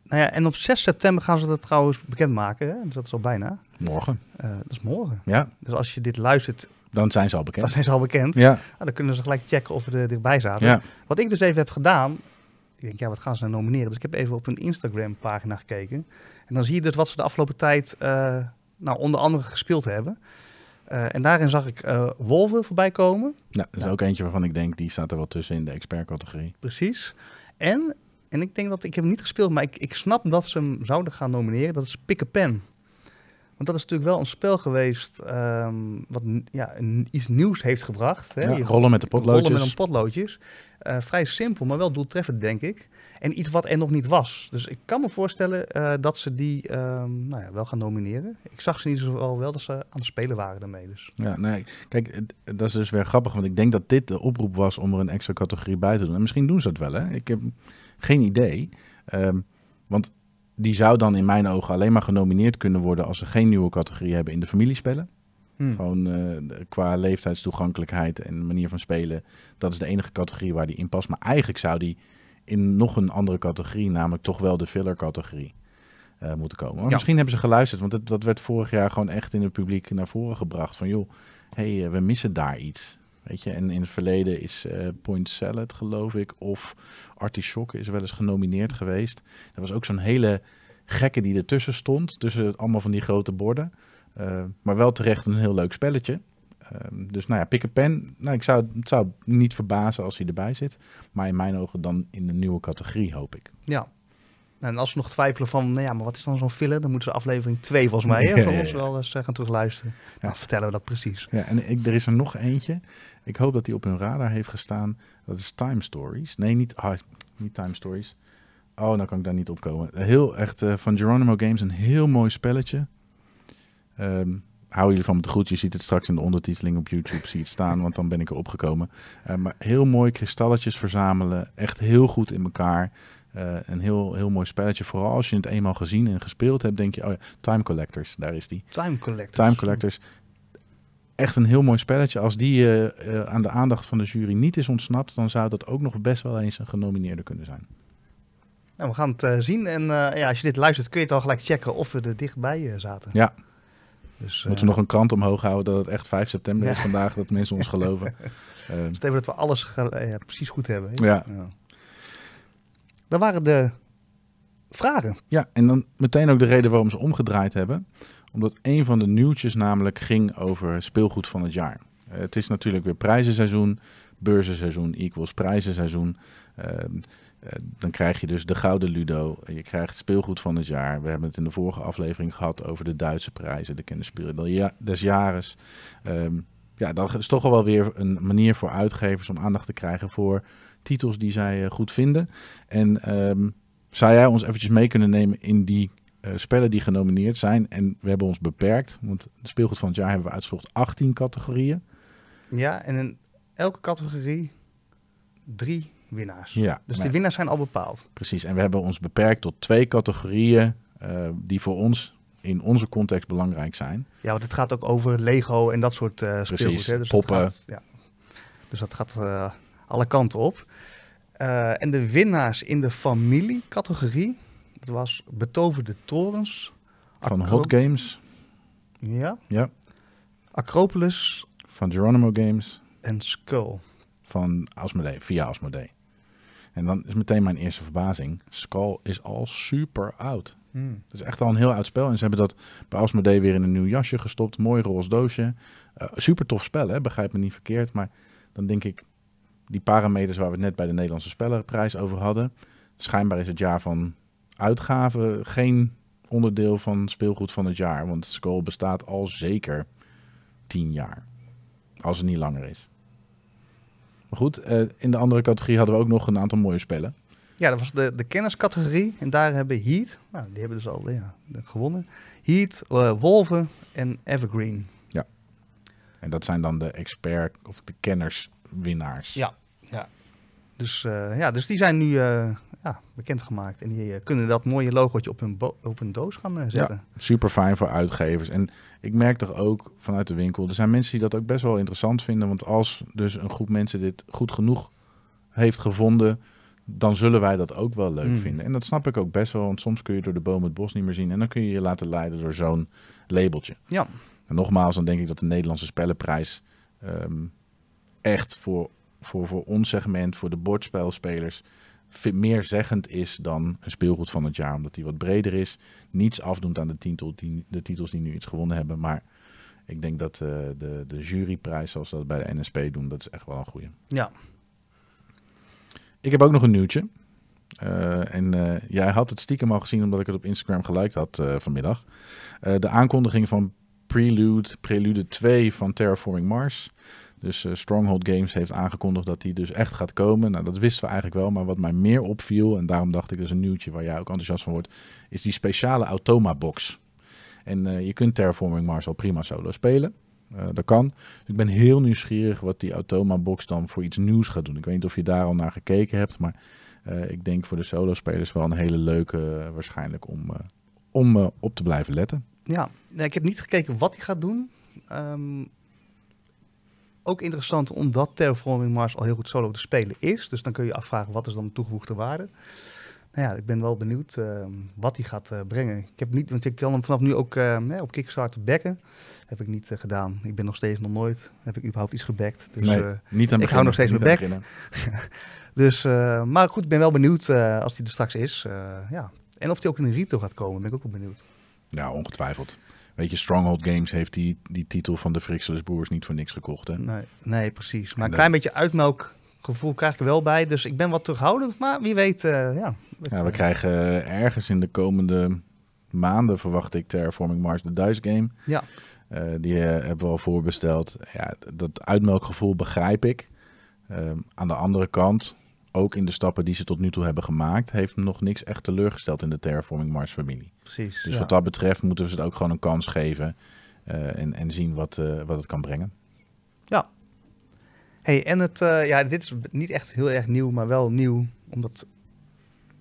Nou ja, en op 6 september gaan ze dat trouwens bekendmaken. Hè? Dus dat is al bijna. Morgen. Eh, dat is morgen. Ja, Dus als je dit luistert, dan zijn ze al dan bekend. zijn ze al bekend. Ja, Nou, dan kunnen ze gelijk checken of we er dichtbij zaten. ja. Wat ik dus even heb gedaan, ik denk, ja, wat gaan ze nou nomineren? Dus ik heb even op hun Instagram-pagina gekeken. En dan zie je dus wat ze de afgelopen tijd, eh, nou, onder andere gespeeld hebben. Eh, en daarin zag ik eh Wolven voorbij komen, Nou, dat is Ja. ook eentje waarvan ik denk, die staat er wel tussen in de expertcategorie. precies. En, en ik denk dat, ik heb hem niet gespeeld, maar ik, ik snap dat ze hem zouden gaan nomineren. Dat is Pick a Pen. Want dat is natuurlijk wel een spel geweest ehm, wat ja, iets nieuws heeft gebracht. Hè? Ja, rollen met de Rollen potloodjes. met een potloodjes. Eh, vrij simpel, maar wel doeltreffend, denk ik. En iets wat er nog niet was. Dus ik kan me voorstellen eh, dat ze die ehm, nou ja, wel gaan nomineren. Ik zag ze ieder geval wel dat ze aan het spelen waren daarmee. Dus. Ja, nee, kijk, dat is dus weer grappig, want ik denk dat dit de oproep was om er een extra categorie bij te doen. En misschien doen ze dat wel, hè? Ik heb geen idee. Ehm, want die zou dan in mijn ogen alleen maar genomineerd kunnen worden als ze geen nieuwe categorie hebben in de familiespellen. Hmm. Gewoon eh, qua leeftijdstoegankelijkheid en manier van spelen. Dat is de enige categorie waar die in past. Maar eigenlijk zou die in nog een andere categorie, namelijk toch wel de filler categorie, eh, moeten komen. Maar Ja. Misschien hebben ze geluisterd, want dat werd vorig jaar gewoon echt in het publiek naar voren gebracht. Van joh, hey, eh, we missen daar iets. Weet je, en in het verleden is Point Salad, geloof ik, of Artichoke is wel eens genomineerd geweest. Er was ook zo'n hele gekke die ertussen stond, tussen allemaal van die grote borden. Uh, maar wel terecht een heel leuk spelletje. Uh, dus nou ja, pick a pen. Nou, ik zou, het zou niet verbazen als hij erbij zit. Maar in mijn ogen dan in de nieuwe categorie, hoop ik. Ja. En als ze nog twijfelen van, nou ja, maar wat is dan zo'n filler? Dan moeten ze aflevering 2 volgens mij, Ja, van ja, ons ja. wel eens eh, gaan terugluisteren. Nou, vertellen we dat precies. Ja, en ik, er is er nog eentje. Ik hoop dat die op hun radar heeft gestaan. Dat is Time Stories. Nee, niet, ah, niet Time Stories. Oh, nou kan ik daar niet op komen. Heel echt uh, van Geronimo Games een heel mooi spelletje. Um, hou jullie van me te goed. Je ziet het straks in de ondertiteling op YouTube. Zie het staan, want dan ben ik erop gekomen. Uh, maar heel mooi kristalletjes verzamelen. Echt heel goed in elkaar. Uh, een heel, heel mooi spelletje. Vooral als je het eenmaal gezien en gespeeld hebt, denk je, oh ja, Time Collectors, daar is die. Time Collectors. Time Collectors. echt een heel mooi spelletje. Als die eh, eh, aan de aandacht van de jury niet is ontsnapt, dan zou dat ook nog best wel eens een genomineerde kunnen zijn. Nou, we gaan het eh, zien. En eh, ja, als je dit luistert, kun je het al gelijk checken of we er dichtbij eh, zaten. Ja. Dus, Moeten we nog een krant omhoog houden dat het echt 5 september is Ja. vandaag, dat mensen ons geloven. Eh, Stel dat we alles eh, ja, precies goed hebben. hè? Ja. Dat waren de vragen. Ja, en dan meteen ook de reden waarom ze omgedraaid hebben. Omdat een van de nieuwtjes namelijk ging over speelgoed van het jaar. Eh, het is natuurlijk weer prijzenseizoen, beurzenseizoen equals prijzenseizoen. Eh, dan krijg je dus de Gouden Ludo. Je krijgt speelgoed van het jaar. We hebben het in de vorige aflevering gehad over de Duitse prijzen, de ja- des jaren. Ehm, ja, dat is toch wel weer een manier voor uitgevers om aandacht te krijgen voor titels die zij eh, goed vinden. En ehm, zou jij ons eventjes mee kunnen nemen in die eh, spellen die genomineerd zijn? En we hebben ons beperkt, want speelgoed van het jaar hebben we uitgezocht 18 categorieën. Ja, en in elke categorie drie winnaars. Ja, Dus maar- de winnaars zijn al bepaald. precies. En we hebben ons beperkt tot twee categorieën eh, die voor ons in onze context belangrijk zijn. Ja, want het gaat ook over Lego en dat soort eh speelgoed. Hè? Dus dat poppen. gaat, ja. Dus dat gaat eh, alle kanten op. En de winnaars in de familiecategorie, dat was Betoverde Torens. Van Hot Games, Ja. Ja. Acropolis van Geronimo Games, en Skull. van Asmodee, via Asmodee. En dan is meteen mijn eerste verbazing. Skull is al super oud. Hmm. Het is echt al een heel oud spel. En ze hebben dat bij Asmodee weer in een nieuw jasje gestopt. Mooi roze doosje. Eh, super tof spel, hè? begrijp me niet verkeerd. Maar dan denk ik, die parameters waar we het net bij de Nederlandse Spellenprijs over hadden. Schijnbaar is het jaar van uitgaven geen onderdeel van speelgoed van het jaar. Want Skull bestaat al zeker tien jaar. Als het niet langer is. Maar goed, eh, in de andere categorie hadden we ook nog een aantal mooie spellen. Ja, dat was de, de kenniscategorie. En daar hebben Heat, nou, die hebben dus al ja, gewonnen. Heat, eh, Wolven en Evergreen. En dat zijn dan de expert of de kennerswinnaars. Ja. Ja. Dus, eh, ja, dus die zijn nu eh, ja, bekendgemaakt. En die eh, kunnen dat mooie logootje op hun, op hun doos gaan zetten. super fijn voor uitgevers. En ik merk toch ook vanuit de winkel, er zijn mensen die dat ook best wel interessant vinden. Want als dus een groep mensen dit goed genoeg heeft gevonden, dan zullen wij dat ook wel leuk Mm. vinden. En dat snap ik ook best wel, want soms kun je door de boom het bos niet meer zien. En dan kun je je laten leiden door zo'n labeltje. Ja. En nogmaals, dan denk ik dat de Nederlandse spellenprijs ehm, echt voor, voor, voor ons segment, voor de bordspelspelers, meer zeggend is dan een speelgoed van het jaar. Omdat die wat breder is. Niets afdoend aan de, titel, die, de titels die nu iets gewonnen hebben. Maar ik denk dat eh, de, de juryprijs, zoals dat bij de NSP doen, dat is echt wel een goede. Ja. Ik heb ook nog een nieuwtje. Eh, en eh, jij had het stiekem al gezien omdat ik het op Instagram geliked had vanmiddag. De aankondiging van Prelude, Prelude 2 van Terraforming Mars. Dus eh, Stronghold Games heeft aangekondigd dat die dus echt gaat komen. Nou, dat wisten we eigenlijk wel. Maar wat mij meer opviel, en daarom dacht ik, dat is een nieuwtje waar jij ook enthousiast van wordt, is die speciale Automa-box. En eh, je kunt Terraforming Mars al prima solo spelen. Eh, dat kan. Dus ik ben heel nieuwsgierig wat die Automa-box dan voor iets nieuws gaat doen. Ik weet niet of je daar al naar gekeken hebt, maar ik denk voor de solo-spelers wel een hele leuke waarschijnlijk om, om op te blijven letten. Ja, nee, ik heb niet gekeken wat hij gaat doen. Ehm, ook interessant omdat Terraforming Mars al heel goed solo te spelen is. Dus dan kun je je afvragen wat is dan de toegevoegde waarde. Nou ja, ik ben wel benieuwd ehm, wat hij gaat eh, brengen. Ik heb niet, want ik kan hem vanaf nu ook eh, hè, op Kickstarter backen. Heb ik niet eh, gedaan. Ik ben nog steeds nog nooit, heb ik überhaupt iets gebackt. Dus, nee, eh, niet aan ik hou nog steeds mijn beginnen. dus maar goed, ik ben wel benieuwd als hij er straks is. ja. En of hij ook in een retail gaat komen, ben ik ook wel benieuwd. Ja, ongetwijfeld. Weet je, Stronghold Games heeft die, die titel van de Frixeles Boers niet voor niks gekocht. Hè? Nee, nee precies. Maar En een klein beetje uitmelkgevoel krijg ik er wel bij. Dus ik ben wat terughoudend. Maar wie weet, eh, ja. Ja, we krijgen ergens in de komende maanden, verwacht ik, Terraforming Mars de Dice Game. Ja. Eh, die eh, hebben we al voorbesteld. Ja, dat uitmelkgevoel begrijp ik. Ehm, aan de andere kant, ook in de stappen die ze tot nu toe hebben gemaakt, heeft nog niks echt teleurgesteld in de Terraforming Mars familie. Precies. Dus ja. wat dat betreft moeten we ze het ook gewoon een kans geven eh, en, en zien wat, eh, wat het kan brengen. Hey, en het, eh, ja, dit is niet echt heel erg nieuw, maar wel nieuw, omdat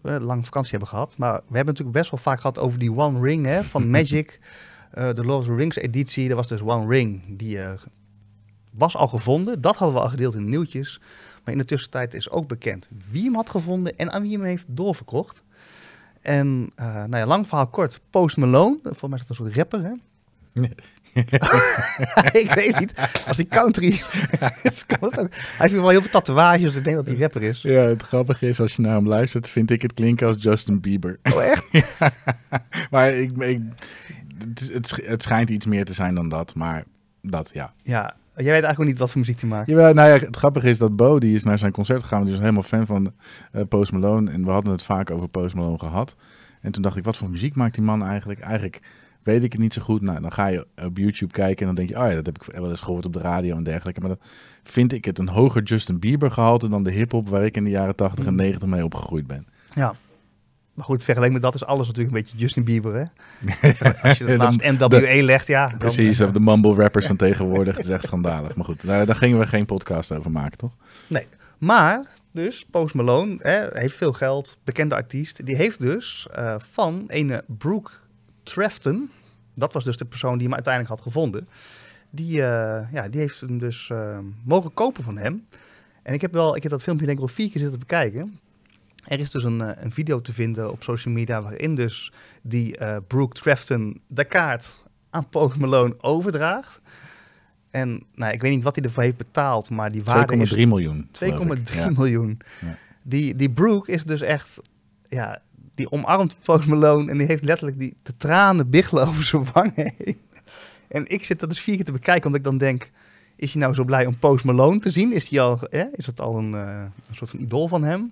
we een lange vakantie hebben gehad. Maar we hebben natuurlijk best wel vaak gehad over die One Ring hè, van Magic. De Lord of the Rings editie, er was dus One Ring die was al gevonden. Dat hadden we al gedeeld in de nieuwtjes. Maar in de tussentijd is ook bekend wie hem had gevonden en aan wie hem heeft doorverkocht. En uh, nou ja, lang verhaal kort, Post Malone, volgens mij is dat een soort rapper, hè? ik weet niet. Als die country is, kan het ook. Hij heeft wel heel veel tatoeages, dus ik denk dat hij rapper is. Ja, het grappige is, als je naar hem luistert, vind ik het klinken als Justin Bieber. Oh, echt? maar ik, ik, het, het, het schijnt iets meer te zijn dan dat, maar dat, ja. Ja, Jij weet eigenlijk niet wat voor muziek hij maakt. Ja, nou ja, het grappige is dat Bo, die is naar zijn concert gegaan. Die is helemaal fan van uh, Post Malone. En we hadden het vaak over Post Malone gehad. En toen dacht ik, wat voor muziek maakt die man eigenlijk? Eigenlijk weet ik het niet zo goed. Nou, dan ga je op YouTube kijken en dan denk je, oh ja, dat heb ik wel eens gehoord op de radio en dergelijke. Maar dan vind ik het een hoger Justin Bieber gehalte dan de hip-hop waar ik in de jaren 80 en 90 mee opgegroeid ben. Ja. Maar goed, vergeleken met dat is alles natuurlijk een beetje Justin Bieber, hè? Als je het naast NWA legt, ja. Dan, precies, de mumble rappers van tegenwoordig. Het is echt schandalig. Maar goed, daar, daar, gingen we geen podcast over maken, toch? Nee, maar dus Post Malone hè, heeft veel geld, bekende artiest. Die heeft dus uh, van een Brooke Trafton, dat was dus de persoon die hem uiteindelijk had gevonden. Die, uh, ja, die heeft hem dus uh, mogen kopen van hem. En ik heb wel, ik heb dat filmpje denk ik wel vier keer zitten bekijken. Er is dus een, uh, een video te vinden op social media waarin dus die Brooke Trafton de kaart aan Post Malone overdraagt. En nou, ik weet niet wat hij ervoor heeft betaald, maar die waarde 2,3 miljoen. 2,3 ja. miljoen. Ja. Die, die Brooke is dus echt, ja, die omarmt Post Malone en die heeft letterlijk die, de tranen biggelen over zijn wangen heen. En ik zit dat dus vier keer te bekijken, omdat ik dan denk, is hij nou zo blij om Post Malone te zien? Is, hij al, hè? is het al een, uh, een soort van idool van hem?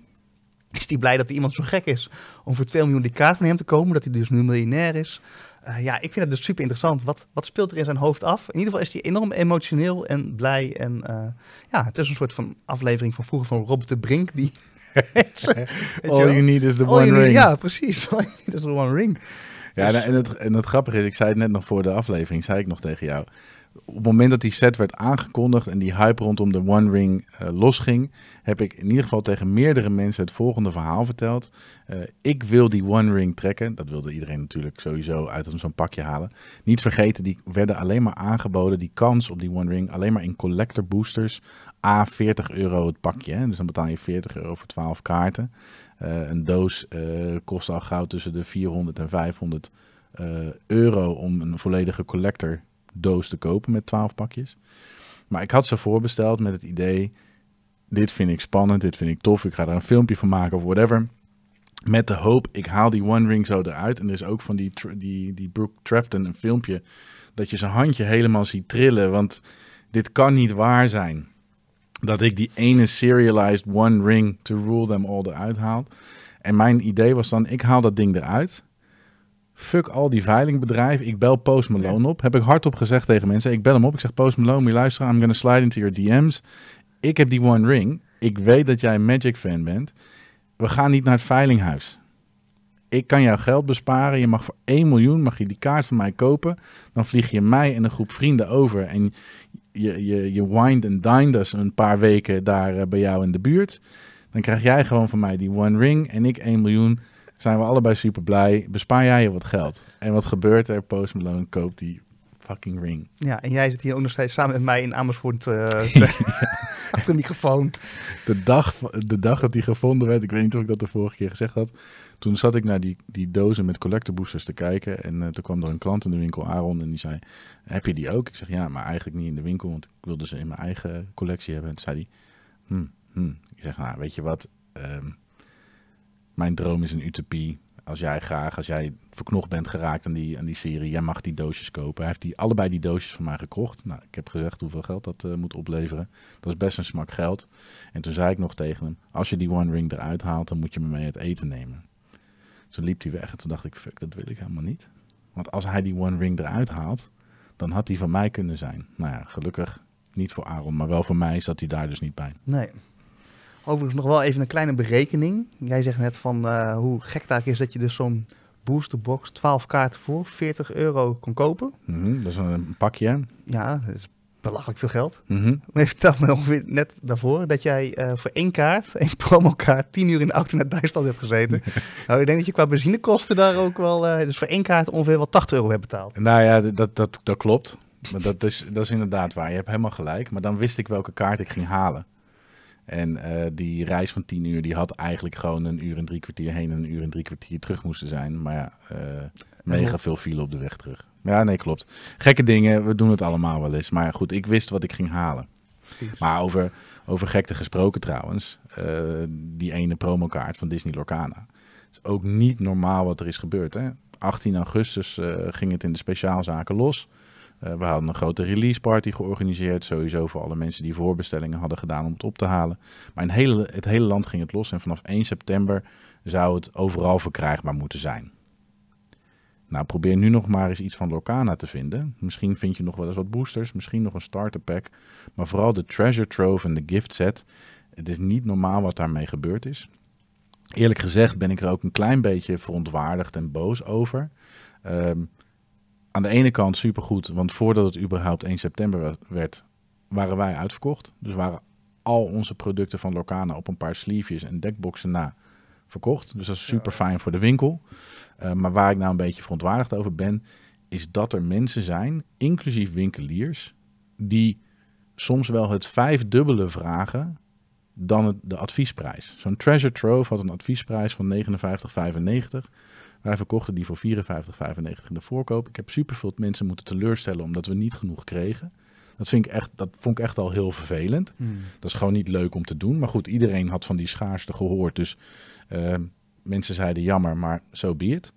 Is hij blij dat er iemand zo gek is om voor 2 miljoen die kaart van hem te komen, dat hij dus nu miljonair is? Uh, ja, ik vind het dus super interessant. Wat, wat speelt er in zijn hoofd af? In ieder geval is hij enorm emotioneel en blij. En uh, ja, het is een soort van aflevering van vroeger van Robert de Brink, die All you need is the one ring. ja, precies. All you need is the one ring. Ja, en, het, en het grappige is, ik zei het net nog voor de aflevering, zei ik nog tegen jou. Op het moment dat die set werd aangekondigd en die hype rondom de One Ring uh, losging, heb ik in ieder geval tegen meerdere mensen het volgende verhaal verteld. Uh, ik wil die One Ring trekken. Dat wilde iedereen natuurlijk sowieso uit zo'n pakje halen. Niet vergeten, die werden alleen maar aangeboden, die kans op die One Ring, alleen maar in collector boosters. A 40 euro het pakje. Hè? Dus dan betaal je 40 euro voor 12 kaarten. Uh, een doos kost al gauw tussen de 400 en 500 uh, euro om een volledige collector doos te kopen met 12 pakjes. Maar ik had ze voorbesteld met het idee, dit vind ik spannend, dit vind ik tof, ik ga daar een filmpje van maken of whatever. Met de hoop, ik haal die One Ring zo eruit. En er is ook van die, die, die Brooke Trafton een filmpje dat je zijn handje helemaal ziet trillen. Want dit kan niet waar zijn dat ik die ene serialized one ring to rule them all eruit haal. En mijn idee was dan, ik haal dat ding eruit. Fuck al die veilingbedrijven. Ik bel Post Malone ja. op. Heb ik hardop gezegd tegen mensen. Ik bel hem op. Ik zeg, Post Malone, moet je luisteren. I'm gonna slide into your DM's. Ik heb die one ring. Ik weet dat jij een Magic fan bent. We gaan niet naar het veilinghuis. Ik kan jouw geld besparen. Je mag voor 1 miljoen mag je die kaart van mij kopen. Dan vlieg je mij en een groep vrienden over. En je, je, je wined en dined us een paar weken daar uh, bij jou in de buurt. Dan krijg jij gewoon van mij die one ring en ik 1 miljoen. Zijn we allebei super blij. Bespaar jij je wat geld. En wat gebeurt er? Post Malone koopt die fucking ring. Ja, en jij zit hier ook nog steeds samen met mij in Amersfoort uh, achter een microfoon. De dag, de dag dat die gevonden werd, ik weet niet of ik dat de vorige keer gezegd had. Toen zat ik naar die, die dozen met collector boosters te kijken. En uh, toen kwam er een klant in de winkel, Aaron, en die zei: Heb je die ook? Ik zeg ja, maar eigenlijk niet in de winkel, want ik wilde ze in mijn eigen collectie hebben. En toen zei hij: hm, hm. Ik zeg, nou, weet je wat? Um, mijn droom is een utopie. Als jij graag, als jij verknocht bent geraakt aan die, aan die serie, jij mag die doosjes kopen. Hij heeft die, allebei die doosjes van mij gekocht. Nou, ik heb gezegd hoeveel geld dat uh, moet opleveren. Dat is best een smak geld. En toen zei ik nog tegen hem, als je die One Ring eruit haalt, dan moet je me mee het eten nemen. Toen liep hij weg en toen dacht ik, fuck, dat wil ik helemaal niet. Want als hij die One Ring eruit haalt, dan had hij van mij kunnen zijn. Nou ja, gelukkig niet voor Aaron, maar wel voor mij zat hij daar dus niet bij. Nee. Overigens nog wel even een kleine berekening. Jij zegt net van uh, hoe gek daar is dat je dus zo'n boosterbox 12 kaarten voor 40 euro kon kopen. Mm -hmm, dat is een pakje. Ja, dat is belachelijk veel geld. Mm -hmm. Maar vertel me ongeveer net daarvoor dat jij uh, voor één kaart, één promokaart, 10 uur in de auto naar Duitsland hebt gezeten. nou, ik denk dat je qua benzinekosten daar ook wel, uh, dus voor één kaart ongeveer wel 80 euro hebt betaald. Nou ja, dat, dat, dat klopt. Maar dat is, dat is inderdaad waar. Je hebt helemaal gelijk. Maar dan wist ik welke kaart ik ging halen. En eh, die reis van 10 uur, die had eigenlijk gewoon een uur en drie kwartier heen en een uur en drie kwartier terug moesten zijn. Maar ja, eh, mega veel file op de weg terug. Ja, nee, klopt. Gekke dingen, we doen het allemaal wel eens. Maar goed, ik wist wat ik ging halen. Precies. Maar over, over gekte gesproken trouwens, eh, die ene promokaart van Disney Lorcana. Het is ook niet normaal wat er is gebeurd. Hè? 18 augustus ging het in de speciaalzaken los. Eh, we hadden een grote release party georganiseerd. Sowieso voor alle mensen die voorbestellingen hadden gedaan om het op te halen. Maar in hele, het hele land ging het los. En vanaf 1 september zou het overal verkrijgbaar moeten zijn. Nou, probeer nu nog maar eens iets van Lorcana te vinden. Misschien vind je nog wel eens wat boosters. Misschien nog een starter pack. Maar vooral de treasure trove en de gift set. Het is niet normaal wat daarmee gebeurd is. Eerlijk gezegd ben ik er ook een klein beetje verontwaardigd en boos over. Ehm, aan de ene kant supergoed, want voordat het überhaupt 1 september werd, waren wij uitverkocht. Dus waren al onze producten van Lorcana op een paar sleevejes en deckboxen na verkocht. Dus dat is super fijn voor de winkel. Uh, maar waar ik nou een beetje verontwaardigd over ben, is dat er mensen zijn, inclusief winkeliers, die soms wel het vijfdubbele vragen dan het, de adviesprijs. Zo'n Treasure Trove had een adviesprijs van 59,95. Wij verkochten die voor 54,95 in de voorkoop. Ik heb superveel mensen moeten teleurstellen omdat we niet genoeg kregen. Dat, vind ik echt, dat vond ik echt al heel vervelend. Hmm. Dat is gewoon niet leuk om te doen. Maar goed, iedereen had van die schaarste gehoord. Dus uh, mensen zeiden jammer, maar zo so be it.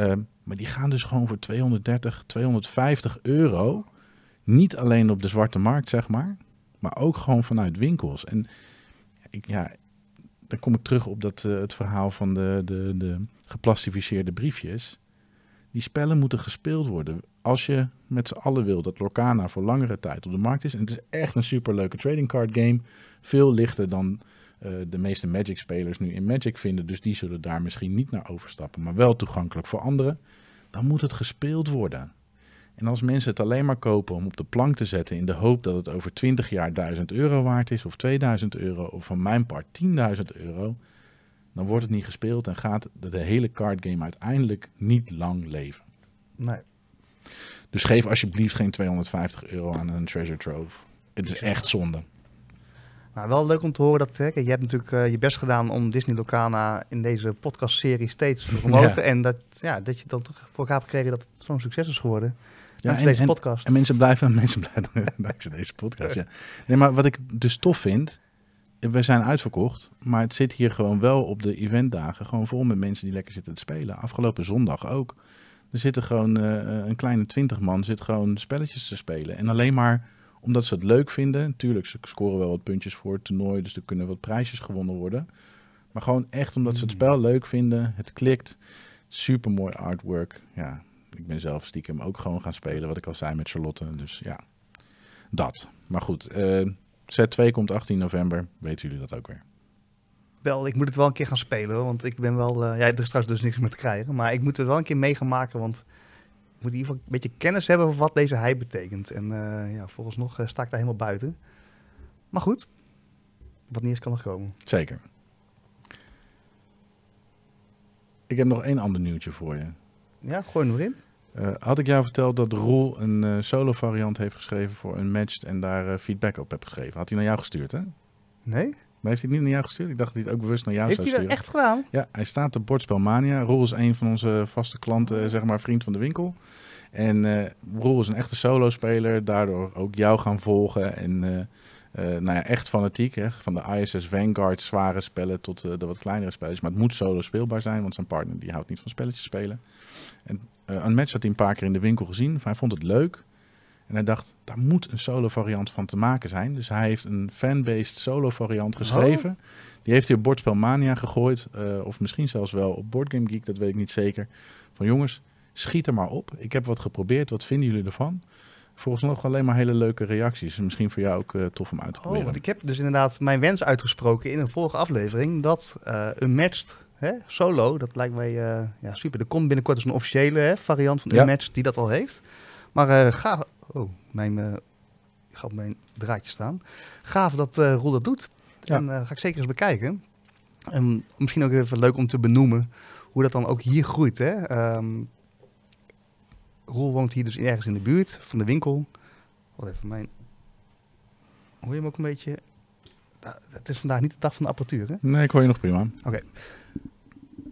Uh, maar die gaan dus gewoon voor 230, 250 euro. Niet alleen op de zwarte markt, zeg maar. Maar ook gewoon vanuit winkels. En ik, ja, dan kom ik terug op dat, uh, het verhaal van de, de, de geplastificeerde briefjes. Die spellen moeten gespeeld worden. Als je met z'n allen wil dat Lorcana voor langere tijd op de markt is. En het is echt een superleuke trading card game. Veel lichter dan uh, de meeste Magic spelers nu in Magic vinden. Dus die zullen daar misschien niet naar overstappen. Maar wel toegankelijk voor anderen. Dan moet het gespeeld worden. En als mensen het alleen maar kopen om op de plank te zetten in de hoop dat het over 20 jaar 1000 euro waard is, of 2000 euro, of van mijn part 10.000 euro, dan wordt het niet gespeeld en gaat de hele card game uiteindelijk niet lang leven. Nee. Dus geef alsjeblieft geen 250 euro aan een treasure trove. Het is echt zonde. Nou, wel leuk om te horen dat hè, je hebt natuurlijk uh, je best gedaan om Disney Locana in deze podcastserie steeds te promoten. Ja. En dat, ja, dat je dan toch voor elkaar hebt gekregen dat het zo'n succes is geworden. Ja, en, deze podcast. En, en mensen blijven, mensen blijven dankzij deze podcast. Ja. Nee, maar wat ik dus tof vind, we zijn uitverkocht, maar het zit hier gewoon wel op de eventdagen gewoon vol met mensen die lekker zitten te spelen. Afgelopen zondag ook. Er zitten gewoon uh, een kleine twintig man zit gewoon spelletjes te spelen. En alleen maar omdat ze het leuk vinden. Natuurlijk, ze scoren wel wat puntjes voor het toernooi, dus er kunnen wat prijsjes gewonnen worden. Maar gewoon echt omdat ze het spel leuk vinden, het klikt. Super mooi artwork. Ja, ik ben zelf stiekem ook gewoon gaan spelen, wat ik al zei met Charlotte. Dus ja, dat. Maar goed, uh, set 2 komt 18 november. Weten jullie dat ook weer? Wel, ik moet het wel een keer gaan spelen, hoor, want ik ben wel... Uh, ja, er is trouwens dus niks meer te krijgen, maar ik moet het wel een keer mee gaan maken, want... Ik moet in ieder geval een beetje kennis hebben van wat deze hype betekent. En uh, ja, volgens nog uh, sta ik daar helemaal buiten. Maar goed, wat niet kan nog komen. Zeker. Ik heb nog één ander nieuwtje voor je. Ja, gooi hem erin. Uh, had ik jou verteld dat Roel een uh, solo variant heeft geschreven voor een match en daar uh, feedback op heb geschreven? Had hij naar jou gestuurd, hè? Nee. Maar heeft hij het niet naar jou gestuurd? Ik dacht dat hij het ook bewust naar jou heeft zou sturen. Heeft hij dat echt gedaan? Ja, hij staat op Bordspelmania. Roel is een van onze vaste klanten, zeg maar vriend van de winkel. En Roel is een echte solo-speler, daardoor ook jou gaan volgen. En nou ja, echt fanatiek, hè? van de ISS Vanguard zware spellen tot de wat kleinere spelletjes. Maar het moet solo speelbaar zijn, want zijn partner die houdt niet van spelletjes spelen. En een match had hij een paar keer in de winkel gezien. Hij vond het leuk. En hij dacht, daar moet een solo variant van te maken zijn. Dus hij heeft een fan-based solo variant geschreven. Oh. Die heeft hij op Bordspel Mania gegooid. Uh, of misschien zelfs wel op Board Game Geek, dat weet ik niet zeker. Van jongens, schiet er maar op. Ik heb wat geprobeerd, wat vinden jullie ervan? Volgens nog alleen maar hele leuke reacties. Misschien voor jou ook uh, tof om uit te proberen. Oh, want ik heb dus inderdaad mijn wens uitgesproken in een vorige aflevering. Dat een match hè, solo, dat lijkt mij uh, ja, super. Er komt binnenkort dus een officiële hè, variant van ja. match die dat al heeft. Maar ga... Oh, mijn, ik ga op mijn draadje staan. Gaaf dat Roel dat doet. Ja. En ga ik zeker eens bekijken. En misschien ook even leuk om te benoemen hoe dat dan ook hier groeit. Hè? Um, Roel woont hier dus ergens in de buurt van de winkel. Wat even mijn... Hoor je hem ook een beetje? Het is vandaag niet de dag van de apparatuur, hè? Nee, ik hoor je nog prima.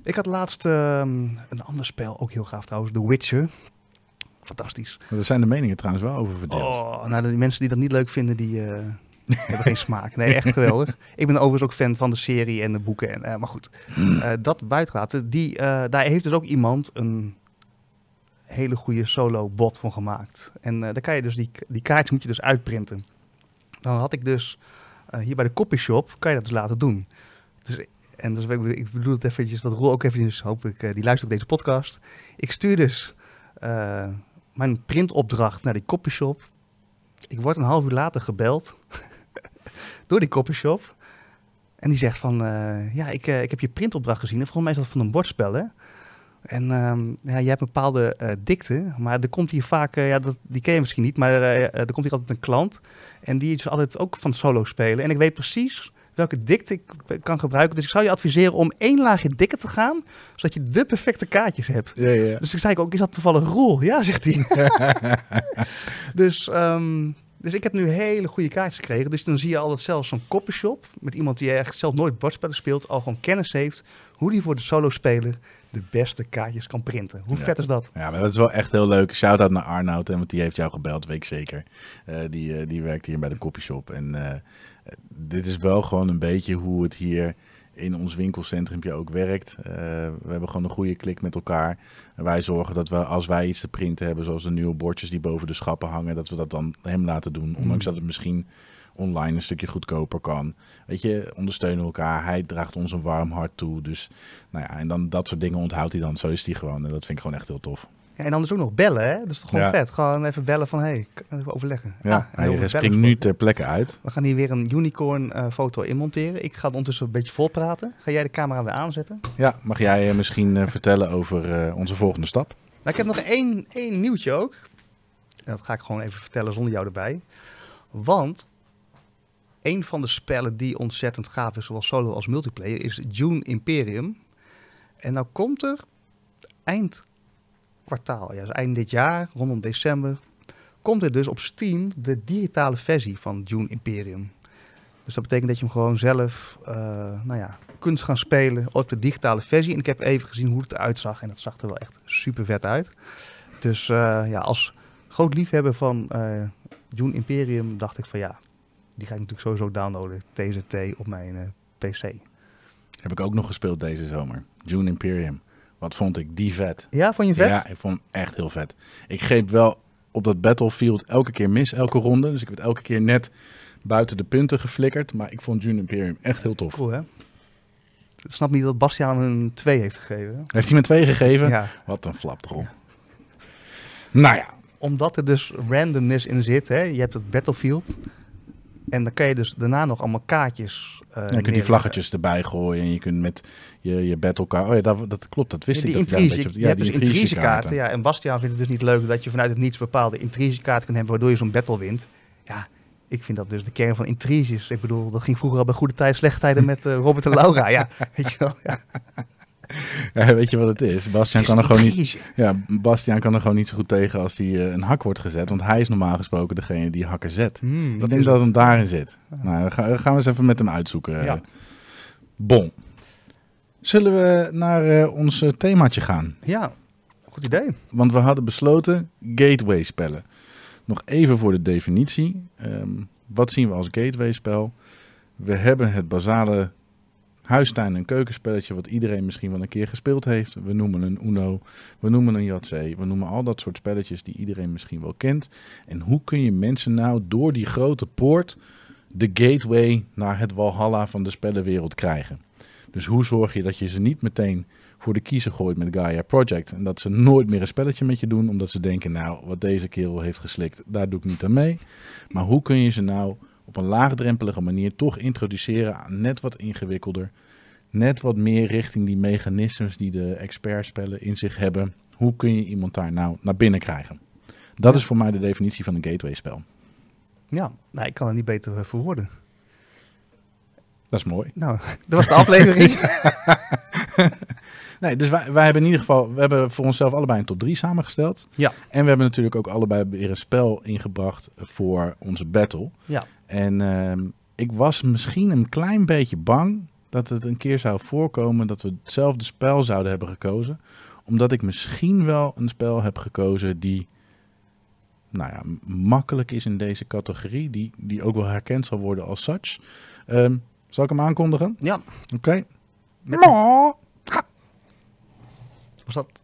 Ik had laatst ehm, een ander spel, ook heel gaaf trouwens, The Witcher. Fantastisch. Er zijn de meningen trouwens wel over verdeeld. Oh, nou, die mensen die dat niet leuk vinden, die eh, hebben geen smaak. Nee, echt geweldig. Ik ben overigens ook fan van de serie en de boeken. En, eh, maar goed, eh, dat buitenlaten. Die, daar heeft dus ook iemand een hele goede solo bot van gemaakt. En daar kan je dus die, die kaartjes moet je dus uitprinten. Dan had ik dus hier bij de copyshop, kan je dat dus laten doen. Dus, en dus, ik, bedoel het eventjes, dat Roel ook eventjes, hoop ik, eh, die luistert op deze podcast. Ik stuur dus eh, mijn printopdracht naar die copyshop. Ik word een half uur later gebeld door die copyshop. En die zegt van, eh, ja, ik, ik heb je printopdracht gezien. En volgens mij is dat van een bordspel, hè? En ehm, ja, je hebt een bepaalde dikte, maar er komt hier vaak, ja, dat, die ken je misschien niet, maar er komt hier altijd een klant. En die is altijd ook van solo spelen. En ik weet precies welke dikte ik kan gebruiken. Dus ik zou je adviseren om één laagje dikker te gaan, zodat je de perfecte kaartjes hebt. Ja, ja. Dus ik zei ook, is dat toevallig Roel? Ja, zegt hij. dus, ehm, dus ik heb nu hele goede kaartjes gekregen. Dus dan zie je al dat zelfs zo'n copyshop, met iemand die eigenlijk zelf nooit bordspellen speelt, al gewoon kennis heeft hoe die voor de solo-speler de beste kaartjes kan printen. Hoe Ja. vet is dat? Ja, maar dat is wel echt heel leuk. Shout-out naar Arnoud, want die heeft jou gebeld, weet ik zeker. Eh, die, eh, die werkt hier bij de copyshop. En eh, dit is wel gewoon een beetje hoe het hier in ons winkelcentrumpje ook werkt. Eh, we hebben gewoon een goede klik met elkaar. En wij zorgen dat we, als wij iets te printen hebben, zoals de nieuwe bordjes die boven de schappen hangen, dat we dat dan hem laten doen. Ondanks dat het misschien online een stukje goedkoper kan. Weet je, ondersteunen elkaar. Hij draagt ons een warm hart toe. Dus, nou ja, en dan dat soort dingen onthoudt hij dan. Zo is hij gewoon. En dat vind ik gewoon echt heel tof. Ja, en dan is ook nog bellen, hè? Dat is toch gewoon Ja. vet? Gewoon even bellen van, hé, hey, overleggen. Ja, Ah, en hij springt nu ter plekke uit. We gaan hier weer een unicorn eh, foto inmonteren. Ik ga ondertussen een beetje volpraten. Ga jij de camera weer aanzetten? Ja, mag jij eh, misschien eh, vertellen over onze volgende stap? Nou, ik heb nog één, één nieuwtje ook. En dat ga ik gewoon even vertellen zonder jou erbij. Want een van de spellen die ontzettend gaaf is, zowel solo als multiplayer, is Dune Imperium. En nou komt er eind kwartaal, ja, dus eind dit jaar, rondom december, komt er dus op Steam de digitale versie van Dune Imperium. Dus dat betekent dat je hem gewoon zelf eh, nou ja, kunt gaan spelen op de digitale versie. En ik heb even gezien hoe het eruit zag en dat zag er wel echt super vet uit. Dus eh, ja, als groot liefhebber van eh Dune Imperium dacht ik van ja, die ga ik natuurlijk sowieso downloaden, TZT, op mijn PC. Heb ik ook nog gespeeld deze zomer. June Imperium. Wat vond ik die vet. Ja, vond je vet? Ja, ik vond hem echt heel vet. Ik greep wel op dat Battlefield elke keer mis, elke ronde. Dus ik werd elke keer net buiten de punten geflikkerd. Maar ik vond June Imperium echt heel tof. Cool hè? Ik snap niet dat Bastiaan een 2 heeft gegeven. Heeft hij me twee gegeven? Ja, Wat een flapdrol. Nou ja, omdat er dus randomness in zit. Hè? Je hebt het Battlefield. En dan kan je dus daarna nog allemaal kaartjes. eh je kunt die vlaggetjes erbij gooien en je kunt met je, je battlekaart... Oh ja, dat, dat klopt, dat wist Ja, ik. dat, ja, intrige, beetje- je hebt dus. Ja, en Bastiaan vindt het dus niet leuk dat je vanuit het niets bepaalde intrige kaarten kan hebben, waardoor je zo'n battle wint. Ja, ik vind dat dus de kern van intriges. Ik bedoel, dat ging vroeger al bij goede tijden, slechte tijden met eh, Robert en Laura. Ja, weet je wel. Ja, Ja, weet je wat het is? Bastiaan kan, er gewoon niet, ja, Bastiaan kan er gewoon niet zo goed tegen als die eh, een hak wordt gezet. Want hij is normaal gesproken degene die hakken zet. Hmm, ik dat denk is dat het. hem daarin zit. Nou, dan gaan we eens even met hem uitzoeken. Ja. Bon. Zullen we naar eh, ons eh, themaatje gaan? Ja, goed idee. Want we hadden besloten gateway spellen. Nog even voor de definitie. Ehm, wat zien we als gateway spel? We hebben het basale huistuin- en keukenspelletje wat iedereen misschien wel een keer gespeeld heeft. We noemen een Uno, we noemen een Yahtzee, we noemen al dat soort spelletjes die iedereen misschien wel kent. En hoe kun je mensen nou door die grote poort de gateway naar het walhalla van de spellenwereld krijgen? Dus hoe zorg je dat je ze niet meteen voor de kiezer gooit met Gaia Project. En dat ze nooit meer een spelletje met je doen, omdat ze denken, nou, wat deze kerel heeft geslikt, daar doe ik niet aan mee. Maar hoe kun je ze nou op een laagdrempelige manier toch introduceren aan net wat ingewikkelder, net wat meer richting die mechanismes die de expertspellen in zich hebben. Hoe kun je iemand daar nou naar binnen krijgen? Dat is voor mij de definitie van een gateway spel. Ja, nou, ik kan het niet beter eh, verwoorden. Dat is mooi. Nou, dat was de aflevering. Nee, dus wij, wij hebben in ieder geval, we hebben voor onszelf allebei een top 3 samengesteld. Ja. En we hebben natuurlijk ook allebei weer een spel ingebracht voor onze battle. Ja. En ehm, ik was misschien een klein beetje bang dat het een keer zou voorkomen dat we hetzelfde spel zouden hebben gekozen. Omdat ik misschien wel een spel heb gekozen die nou ja, makkelijk is in deze categorie. Die, die ook wel herkend zal worden als such. Ehm, zal ik hem aankondigen? Ja. Oké. Een- was dat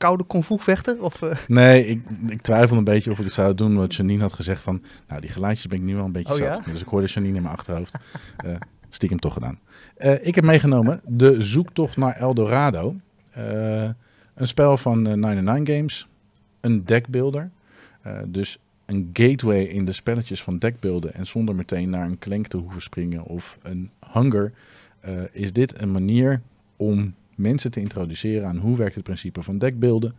verkoude kung fu vechter? Of, eh, Nee, ik, ik twijfel een beetje of ik het zou doen. Want Janine had gezegd van... Nou, die geluidjes ben ik nu wel een beetje Oh, zat. ja? Dus ik hoorde Janine in mijn achterhoofd. Eh, stiekem toch gedaan. Eh, ik heb meegenomen de zoektocht naar Eldorado. Eh, een spel van eh 99 Games. Een deckbuilder. Dus een gateway in de spelletjes van deckbeelden. En zonder meteen naar een klank te hoeven springen of een hunger. is dit een manier om mensen te introduceren aan hoe werkt het principe van deckbeelden.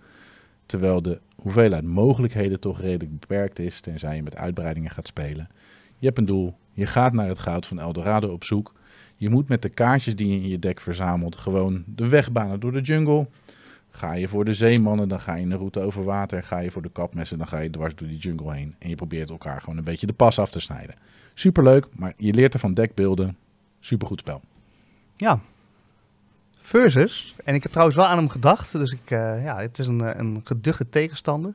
Terwijl de hoeveelheid mogelijkheden toch redelijk beperkt is, tenzij je met uitbreidingen gaat spelen. Je hebt een doel, je gaat naar het goud van Eldorado op zoek. Je moet met de kaartjes die je in je deck verzamelt gewoon de weg banen door de jungle. Ga je voor de zeemannen, dan ga je een route over water. Ga je voor de kapmessen, dan ga je dwars door die jungle heen. En je probeert elkaar gewoon een beetje de pas af te snijden. Superleuk, maar je leert ervan deckbeelden. Supergoed spel. ja. Versus. En ik heb trouwens wel aan hem gedacht. Dus ik, eh, ja, het is een, eh, een geduchte tegenstander.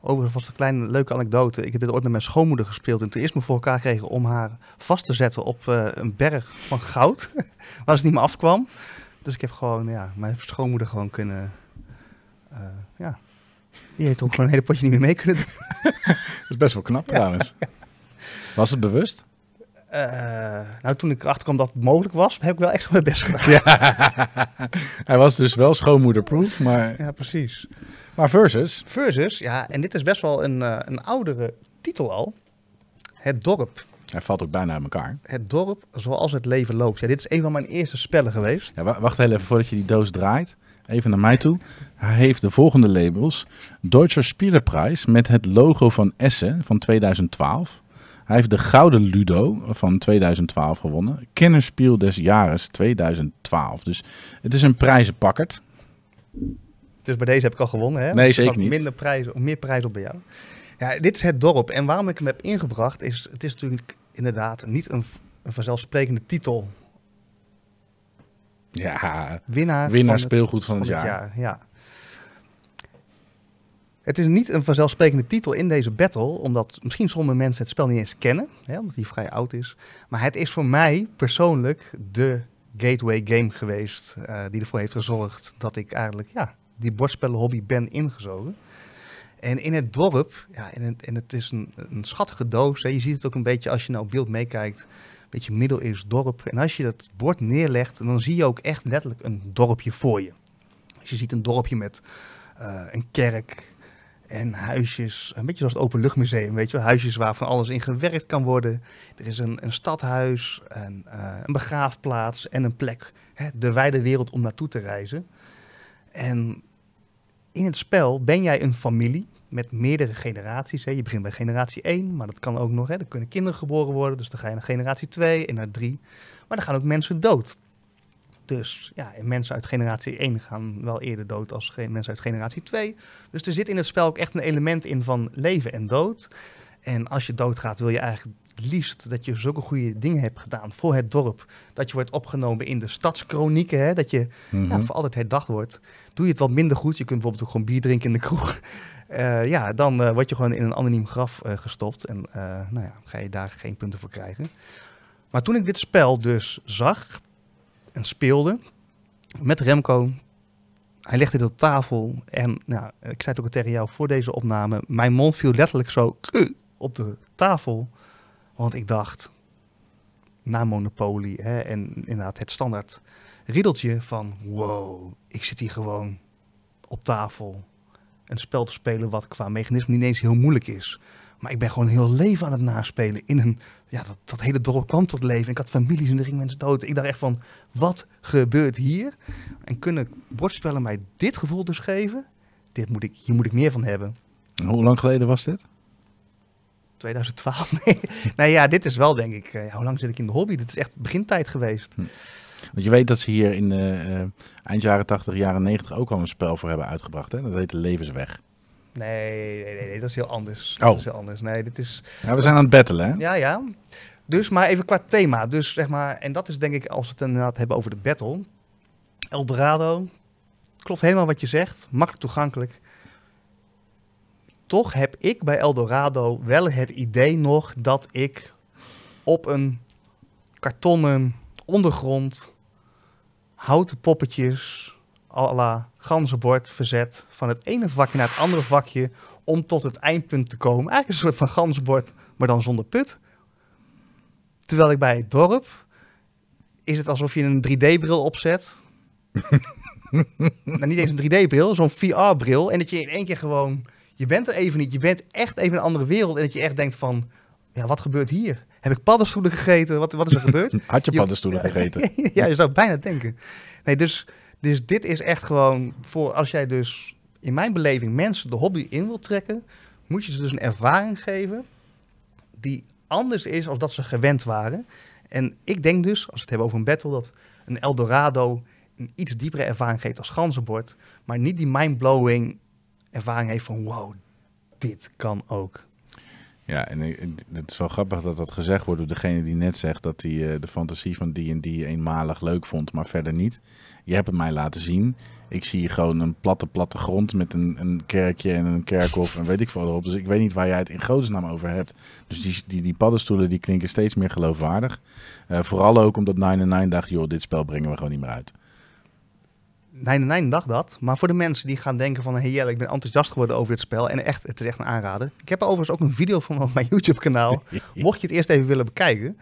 Overigens was een kleine leuke anekdote. Ik heb dit ooit met mijn schoonmoeder gespeeld. En toen eerst me voor elkaar kregen om haar vast te zetten op eh, een berg van goud. waar ze niet meer afkwam. Dus ik heb gewoon ja, mijn schoonmoeder gewoon kunnen... eh, ja. Die heeft ook gewoon een hele potje niet meer mee kunnen doen. Dat is best wel knap trouwens. Was het bewust? Eh, nou, toen ik erachter kwam dat het mogelijk was, heb ik wel extra mijn best gedaan. Hij was dus wel schoonmoederproof, maar, Ja, precies. maar versus. Versus, ja, en dit is best wel een, eh, een oudere titel al. Het dorp. Hij valt ook bijna uit elkaar. Het dorp zoals het leven loopt. Ja, dit is een van mijn eerste spellen geweest. Ja, wa- wacht heel even voordat je die doos draait. Even naar mij toe. Hij heeft de volgende labels. Deutscher Spielerprijs met het logo van Essen van 2012. Hij heeft de Gouden Ludo van 2012 gewonnen. Kennerspiel des Jahres 2012. Dus het is een prijzenpakkerd. Dus bij deze heb ik al gewonnen. Hè? Nee, Er zeker niet. Minder prijzen, meer prijzen op bij jou. Ja, dit is het dorp. En waarom ik hem heb ingebracht is, het is natuurlijk inderdaad niet een, een vanzelfsprekende titel. Ja, Winnaar, winnaar van het- speelgoed van van het het jaar. jaar. Ja. Het is niet een vanzelfsprekende titel in deze battle, omdat misschien sommige mensen het spel niet eens kennen, hè, omdat hij vrij oud is. Maar het is voor mij persoonlijk de gateway game geweest eh, die ervoor heeft gezorgd dat ik eigenlijk ja, die bordspellenhobby ben ingezogen. En in het dorp, ja, en het, het is een, een schattige doos. Hè. Je ziet het ook een beetje als je nou op beeld meekijkt. Een beetje middeleeuws dorp. En als je dat bord neerlegt, dan zie je ook echt letterlijk een dorpje voor je. Dus je ziet een dorpje met eh, een kerk en huisjes. Een beetje zoals het openluchtmuseum, weet je wel. Huisjes waar van alles in gewerkt kan worden. Er is een, een stadhuis, een, eh, een begraafplaats en een plek. Hè, de wijde wereld om naartoe te reizen. En in het spel ben jij een familie met meerdere generaties. Hè. Je begint bij generatie 1, maar dat kan ook nog. Hè. Er kunnen kinderen geboren worden, dus dan ga je naar generatie 2 en naar 3. Maar dan gaan ook mensen dood. Dus ja, en mensen uit generatie 1 gaan wel eerder dood als mensen uit generatie 2. Dus er zit in het spel ook echt een element in van leven en dood. En als je doodgaat, wil je eigenlijk liefst dat je zulke goede dingen hebt gedaan voor het dorp. Dat je wordt opgenomen in de stadskronieken. Hè? Dat je Mhm. ja, voor altijd herdacht wordt. Doe je het wat minder goed, je kunt bijvoorbeeld ook gewoon bier drinken in de kroeg. Eh, ja, dan eh, word je gewoon in een anoniem graf eh, gestopt. En nou ja, ga je daar geen punten voor krijgen. Maar toen ik dit spel dus zag en speelde met Remco. Hij legde dit op tafel en nou, ik zei het ook tegen jou voor deze opname. Mijn mond viel letterlijk zo op de tafel. Want ik dacht, na Monopoly hè, en inderdaad het standaard riedeltje van wow, ik zit hier gewoon op tafel een spel te spelen wat qua mechanisme niet eens heel moeilijk is. Maar ik ben gewoon heel leven aan het naspelen. In een, ja, dat, dat hele dorp kwam tot leven. Ik had families en er gingen mensen dood. Ik dacht echt van, wat gebeurt hier? En kunnen bordspellen mij dit gevoel dus geven? Dit moet ik, hier moet ik meer van hebben. Hoe lang geleden was dit? 2012. Nee. nou ja, dit is wel denk ik. eh, ja, hoe lang zit ik in de hobby? Dit is echt begintijd geweest. Hm. Want je weet dat ze hier in uh, eind jaren 80, jaren 90 ook al een spel voor hebben uitgebracht. Hè? Dat heet Levensweg. Nee, nee, nee, dat is heel anders. Dat Oh. is heel anders. Nee, dit is... Ja, we zijn aan het battelen, hè? Ja, ja. Dus maar even qua thema. Dus zeg maar, en dat is denk ik als we het inderdaad hebben over de battle. Eldorado, klopt helemaal wat je zegt. Makkelijk toegankelijk. Toch heb ik bij Eldorado wel het idee nog dat ik op een kartonnen ondergrond houten poppetjes à la ganzenbord verzet van het ene vakje naar het andere vakje om tot het eindpunt te komen. Eigenlijk een soort van ganzenbord, maar dan zonder put. Terwijl ik bij het dorp is het alsof je een 3D-bril opzet. nou, niet eens een 3D-bril, zo'n VR-bril. En dat je in één keer gewoon, je bent er even niet. Je bent echt even in een andere wereld. En dat je echt denkt van, ja, wat gebeurt hier? Heb ik paddenstoelen gegeten? Wat, wat is er gebeurd? Had je paddenstoelen gegeten? ja, je zou bijna denken. Nee, dus, dus dit is echt gewoon voor als jij dus in mijn beleving mensen de hobby in wil trekken, moet je ze dus een ervaring geven die anders is als dat ze gewend waren. En ik denk dus, als we het hebben over een battle, dat een Eldorado een iets diepere ervaring geeft als ganzenbord, maar niet die mind-blowing ervaring heeft van wow, dit kan ook. Ja, en het is wel grappig dat dat gezegd wordt door degene die net zegt dat hij eh, de fantasie van D&D eenmalig leuk vond, maar verder niet. Je hebt het mij laten zien. Ik zie gewoon een platte plattegrond met een, een kerkje en een kerkhof en weet ik veel erop. Dus ik weet niet waar jij het in godesnaam over hebt. Dus die, die, die paddenstoelen die klinken steeds meer geloofwaardig. Eh, vooral ook omdat 99 dacht, joh, dit spel brengen we gewoon niet meer uit. Nee, nee, nee, dacht dat. Maar voor de mensen die gaan denken van... Hey Jelle, ik ben enthousiast geworden over dit spel. En echt, het is echt een aanrader. Ik heb er overigens ook een video van op mijn YouTube-kanaal. mocht je het eerst even willen bekijken.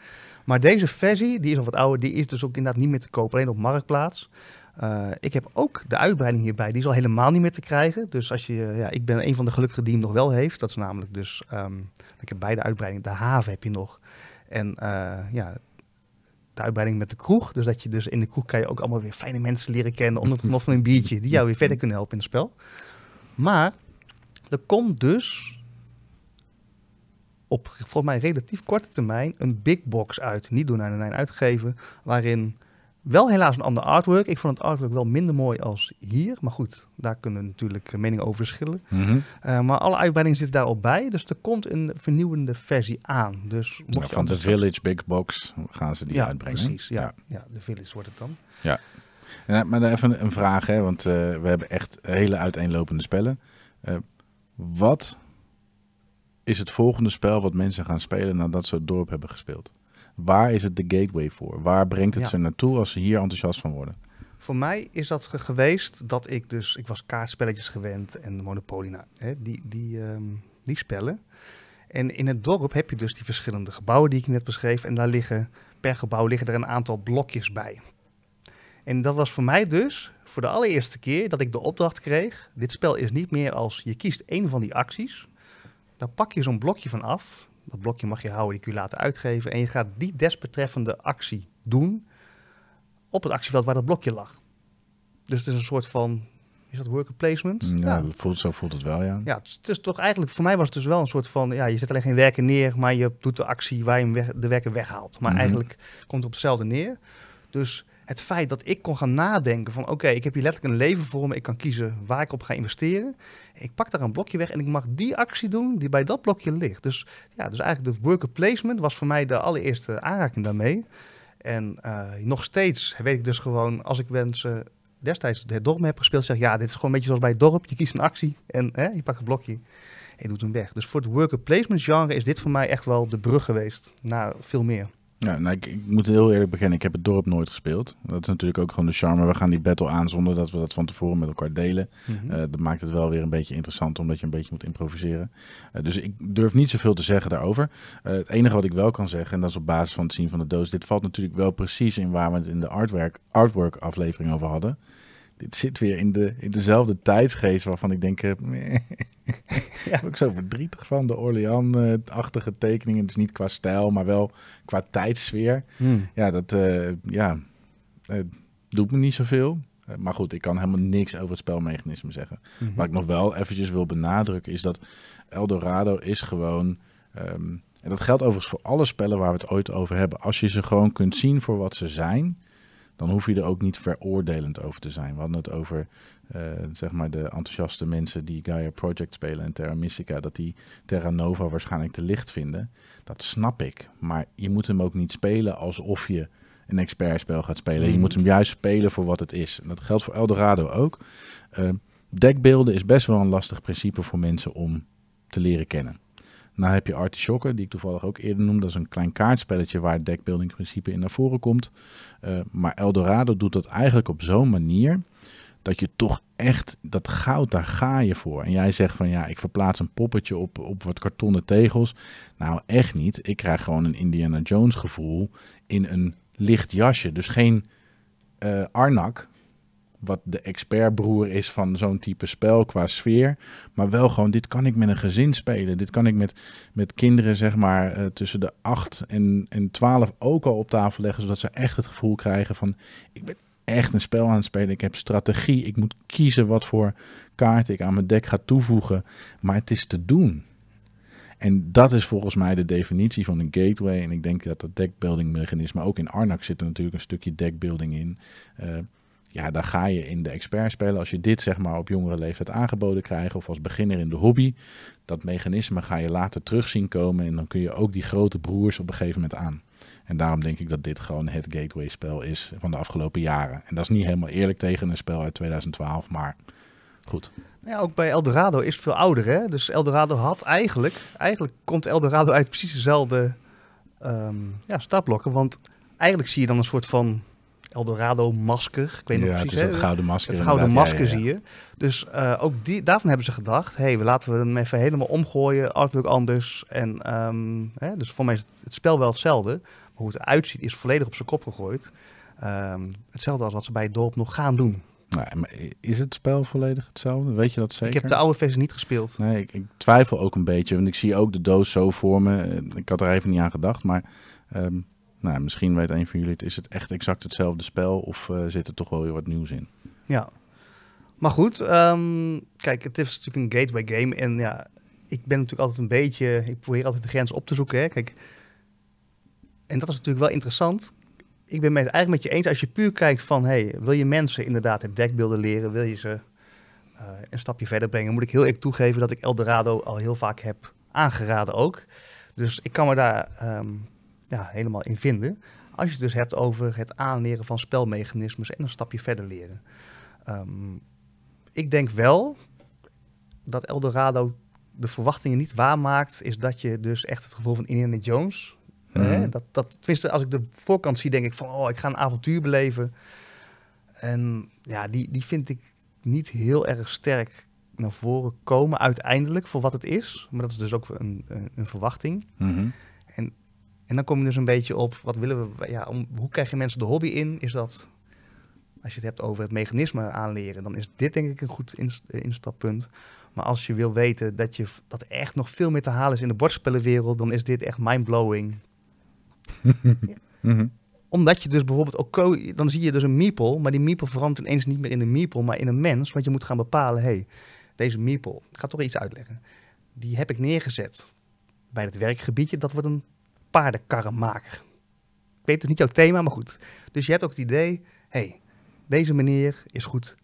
Maar deze versie, die is al wat ouder... die is dus ook inderdaad niet meer te kopen. Alleen op Marktplaats. Eh, ik heb ook de uitbreiding hierbij. Die is al helemaal niet meer te krijgen. Dus als je... ja, ik ben een van de gelukkigen die hem nog wel heeft. Dat is namelijk dus... ehm, ik heb beide uitbreidingen. De haven heb je nog. En eh, ja, de uitbreiding met de kroeg. Dus dat je dus in de kroeg kan je ook allemaal weer fijne mensen leren kennen onder het genot van een biertje. Die jou weer verder kunnen helpen in het spel. Maar er komt dus op volgens mij relatief korte termijn een big box uit. Niet door 99 uitgegeven. Waarin wel helaas een ander artwork. Ik vond het artwork wel minder mooi als hier. Maar goed, daar kunnen natuurlijk meningen over verschillen. Mhm. Eh, maar alle uitbreidingen zitten daar al bij. Dus er komt een vernieuwende versie aan. Dus mocht Ja, je van de Village Big Box gaan ze die ja, uitbrengen. precies. Ja, ja. de Village wordt het dan. Ja, maar dan even een vraag, hè, want eh, we hebben echt hele uiteenlopende spellen. Eh, wat is het volgende spel wat mensen gaan spelen nadat ze het dorp hebben gespeeld? Waar is het de gateway voor? Waar brengt het Ja. ze naartoe als ze hier enthousiast van worden? Voor mij is dat ge- geweest dat ik dus... Ik was kaartspelletjes gewend en Monopoly, nou, hè, die, die, ehm, die spellen. En in het dorp heb je dus die verschillende gebouwen die ik net beschreef. En daar liggen, per gebouw liggen er een aantal blokjes bij. En dat was voor mij dus voor de allereerste keer dat ik de opdracht kreeg. Dit spel is niet meer als je kiest één van die acties. Dan pak je zo'n blokje van af. Dat blokje mag je houden, die kun je laten uitgeven. En je gaat die desbetreffende actie doen op het actieveld waar dat blokje lag. Dus het is een soort van, is dat worker placement? Mm, Ja, Voelt, zo voelt het wel, ja. Ja, het is, toch eigenlijk, voor mij was het dus wel een soort van, ja, je zet alleen geen werken neer, maar je doet de actie waar je de werken weghaalt. Maar Mhm. eigenlijk komt het op hetzelfde neer. Dus het feit dat ik kon gaan nadenken van, oké, ik heb hier letterlijk een leven voor me, ik kan kiezen waar ik op ga investeren. Ik pak daar een blokje weg en ik mag die actie doen die bij dat blokje ligt. Dus ja, dus eigenlijk de worker placement was voor mij de allereerste aanraking daarmee. En eh, nog steeds weet ik dus gewoon, als ik mensen destijds het dorp heb gespeeld, zeg ja, dit is gewoon een beetje zoals bij het dorp. Je kiest een actie en hè, je pakt het blokje en doet hem weg. Dus voor het worker placement genre is dit voor mij echt wel de brug geweest naar veel meer. Ja, nou, ik, ik moet heel eerlijk beginnen. Ik heb het dorp nooit gespeeld. Dat is natuurlijk ook gewoon de charme. We gaan die battle aan zonder dat we dat van tevoren met elkaar delen. Eh, dat maakt het wel weer een beetje interessant, omdat je een beetje moet improviseren. Eh, dus ik durf niet zoveel te zeggen daarover. Eh, het enige wat ik wel kan zeggen, en dat is op basis van het zien van de doos. Dit valt natuurlijk wel precies in waar we het in de artwork, artwork aflevering over hadden. Dit zit weer in, de, in dezelfde tijdsgeest waarvan ik denk... eh, meh. ja, ook zo verdrietig van. De Orleans-achtige tekeningen. Het is niet qua stijl, maar wel qua tijdsfeer. Ja, dat eh, ja, eh, doet me niet zoveel. Eh, maar goed, ik kan helemaal niks over het spelmechanisme zeggen. Mhm. Wat ik nog wel eventjes wil benadrukken is dat Eldorado is gewoon... ehm, en dat geldt overigens voor alle spellen waar we het ooit over hebben. Als je ze gewoon kunt zien voor wat ze zijn... dan hoef je er ook niet veroordelend over te zijn. We hadden het over eh, zeg maar de enthousiaste mensen die Gaia Project spelen en Terra Mystica, dat die Terra Nova waarschijnlijk te licht vinden. Dat snap ik. Maar je moet hem ook niet spelen alsof je een expertspel gaat spelen. Je Mhm. moet hem juist spelen voor wat het is. En dat geldt voor Eldorado ook. Uh, dekbeelden is best wel een lastig principe voor mensen om te leren kennen. Nou heb je Artishocker, die ik toevallig ook eerder noemde. Dat is een klein kaartspelletje waar het deckbuilding principe in naar voren komt. Uh, maar Eldorado doet dat eigenlijk op zo'n manier dat je toch echt, dat goud, daar ga je voor. En jij zegt van ja, ik verplaats een poppetje op, op wat kartonnen tegels. Nou, echt niet. Ik krijg gewoon een Indiana Jones gevoel in een licht jasje. Dus geen uh, Arnak, wat de expertbroer is van zo'n type spel qua sfeer. Maar wel gewoon, dit kan ik met een gezin spelen. Dit kan ik met, met kinderen, zeg maar, uh, tussen de 8 en, en 12 ook al op tafel leggen. Zodat ze echt het gevoel krijgen van, ik ben echt een spel aan het spelen. Ik heb strategie. Ik moet kiezen wat voor kaart ik aan mijn deck ga toevoegen. Maar het is te doen. En dat is volgens mij de definitie van een gateway. En ik denk dat dat deckbuilding mechanisme, ook in Arnak zit er natuurlijk een stukje deckbuilding in. Uh, ja, dan ga je in de expert spelen. Als je dit zeg maar op jongere leeftijd aangeboden krijgt of als beginner in de hobby, dat mechanisme ga je later terug zien komen en dan kun je ook die grote broers op een gegeven moment aan. En daarom denk ik dat dit gewoon het gateway spel is van de afgelopen jaren. En dat is niet helemaal eerlijk tegen een spel uit 2012, maar goed. Ja, ook bij Eldorado is het veel ouder, hè? Dus Eldorado had eigenlijk, eigenlijk komt Eldorado uit precies dezelfde um, ja, startblokken. Want eigenlijk zie je dan een soort van Eldorado-masker. Ik weet ja, nog precies. het is het gouden masker. Het gouden masker ja, ja, ja. zie je. Dus uh, ook die, daarvan hebben ze gedacht, hey, we laten we hem even helemaal omgooien, artwork anders. En um, hè, dus voor mij is het, het, spel wel hetzelfde. Maar hoe het eruit ziet is volledig op zijn kop gegooid. Um, hetzelfde als wat ze bij het dorp nog gaan doen. Nou, maar is het spel volledig hetzelfde? Weet je dat zeker? Ik heb de oude versie niet gespeeld. Nee, ik, ik, twijfel ook een beetje. Want ik zie ook de doos zo voor me. Ik had er even niet aan gedacht. Maar um, nou, misschien weet een van jullie het. Is het echt exact hetzelfde spel? Of uh, zit er toch wel weer wat nieuws in? Ja. Maar goed, um, kijk, het is natuurlijk een gateway game. En ja, ik ben natuurlijk altijd een beetje... Ik probeer altijd de grens op te zoeken. Hè. Kijk, en dat is natuurlijk wel interessant ik ben het eigenlijk met je eens als je puur kijkt van, hey, wil je mensen inderdaad het dekbeelden leren, wil je ze uh, een stapje verder brengen, moet ik heel eerlijk toegeven dat ik Eldorado al heel vaak heb aangeraden ook. Dus ik kan me daar um, ja, helemaal in vinden. Als je het dus hebt over het aanleren van spelmechanismes en een stapje verder leren. Um, ik denk wel dat Eldorado de verwachtingen niet waarmaakt, is dat je dus echt het gevoel van Indiana Jones Mm. Dat, dat, tenminste, als ik de voorkant zie, denk ik van, oh, ik ga een avontuur beleven. En ja, die, die vind ik niet heel erg sterk naar voren komen uiteindelijk voor wat het is. Maar dat is dus ook een, een, een verwachting. Mm -hmm. En, dan kom je dus een beetje op, wat willen we, ja, om, hoe krijg je mensen de hobby in? Is dat, als je het hebt over het mechanisme aanleren, dan is dit denk ik een goed instappunt. Maar als je wil weten dat, je, dat er echt nog veel meer te halen is in de bordspellenwereld, dan is dit echt mindblowing. ja. mm -hmm. Omdat je dus bijvoorbeeld ook, dan zie je dus een meeple, maar die meeple verandert ineens niet meer in een meeple, maar in een mens. Want je moet gaan bepalen, hey, deze meeple, ik ga toch iets uitleggen. Die heb ik neergezet bij het werkgebiedje, dat wordt een paardenkarrenmaker. Ik weet het niet jouw thema, maar goed. Dus je hebt ook het idee, hey, deze meneer is goed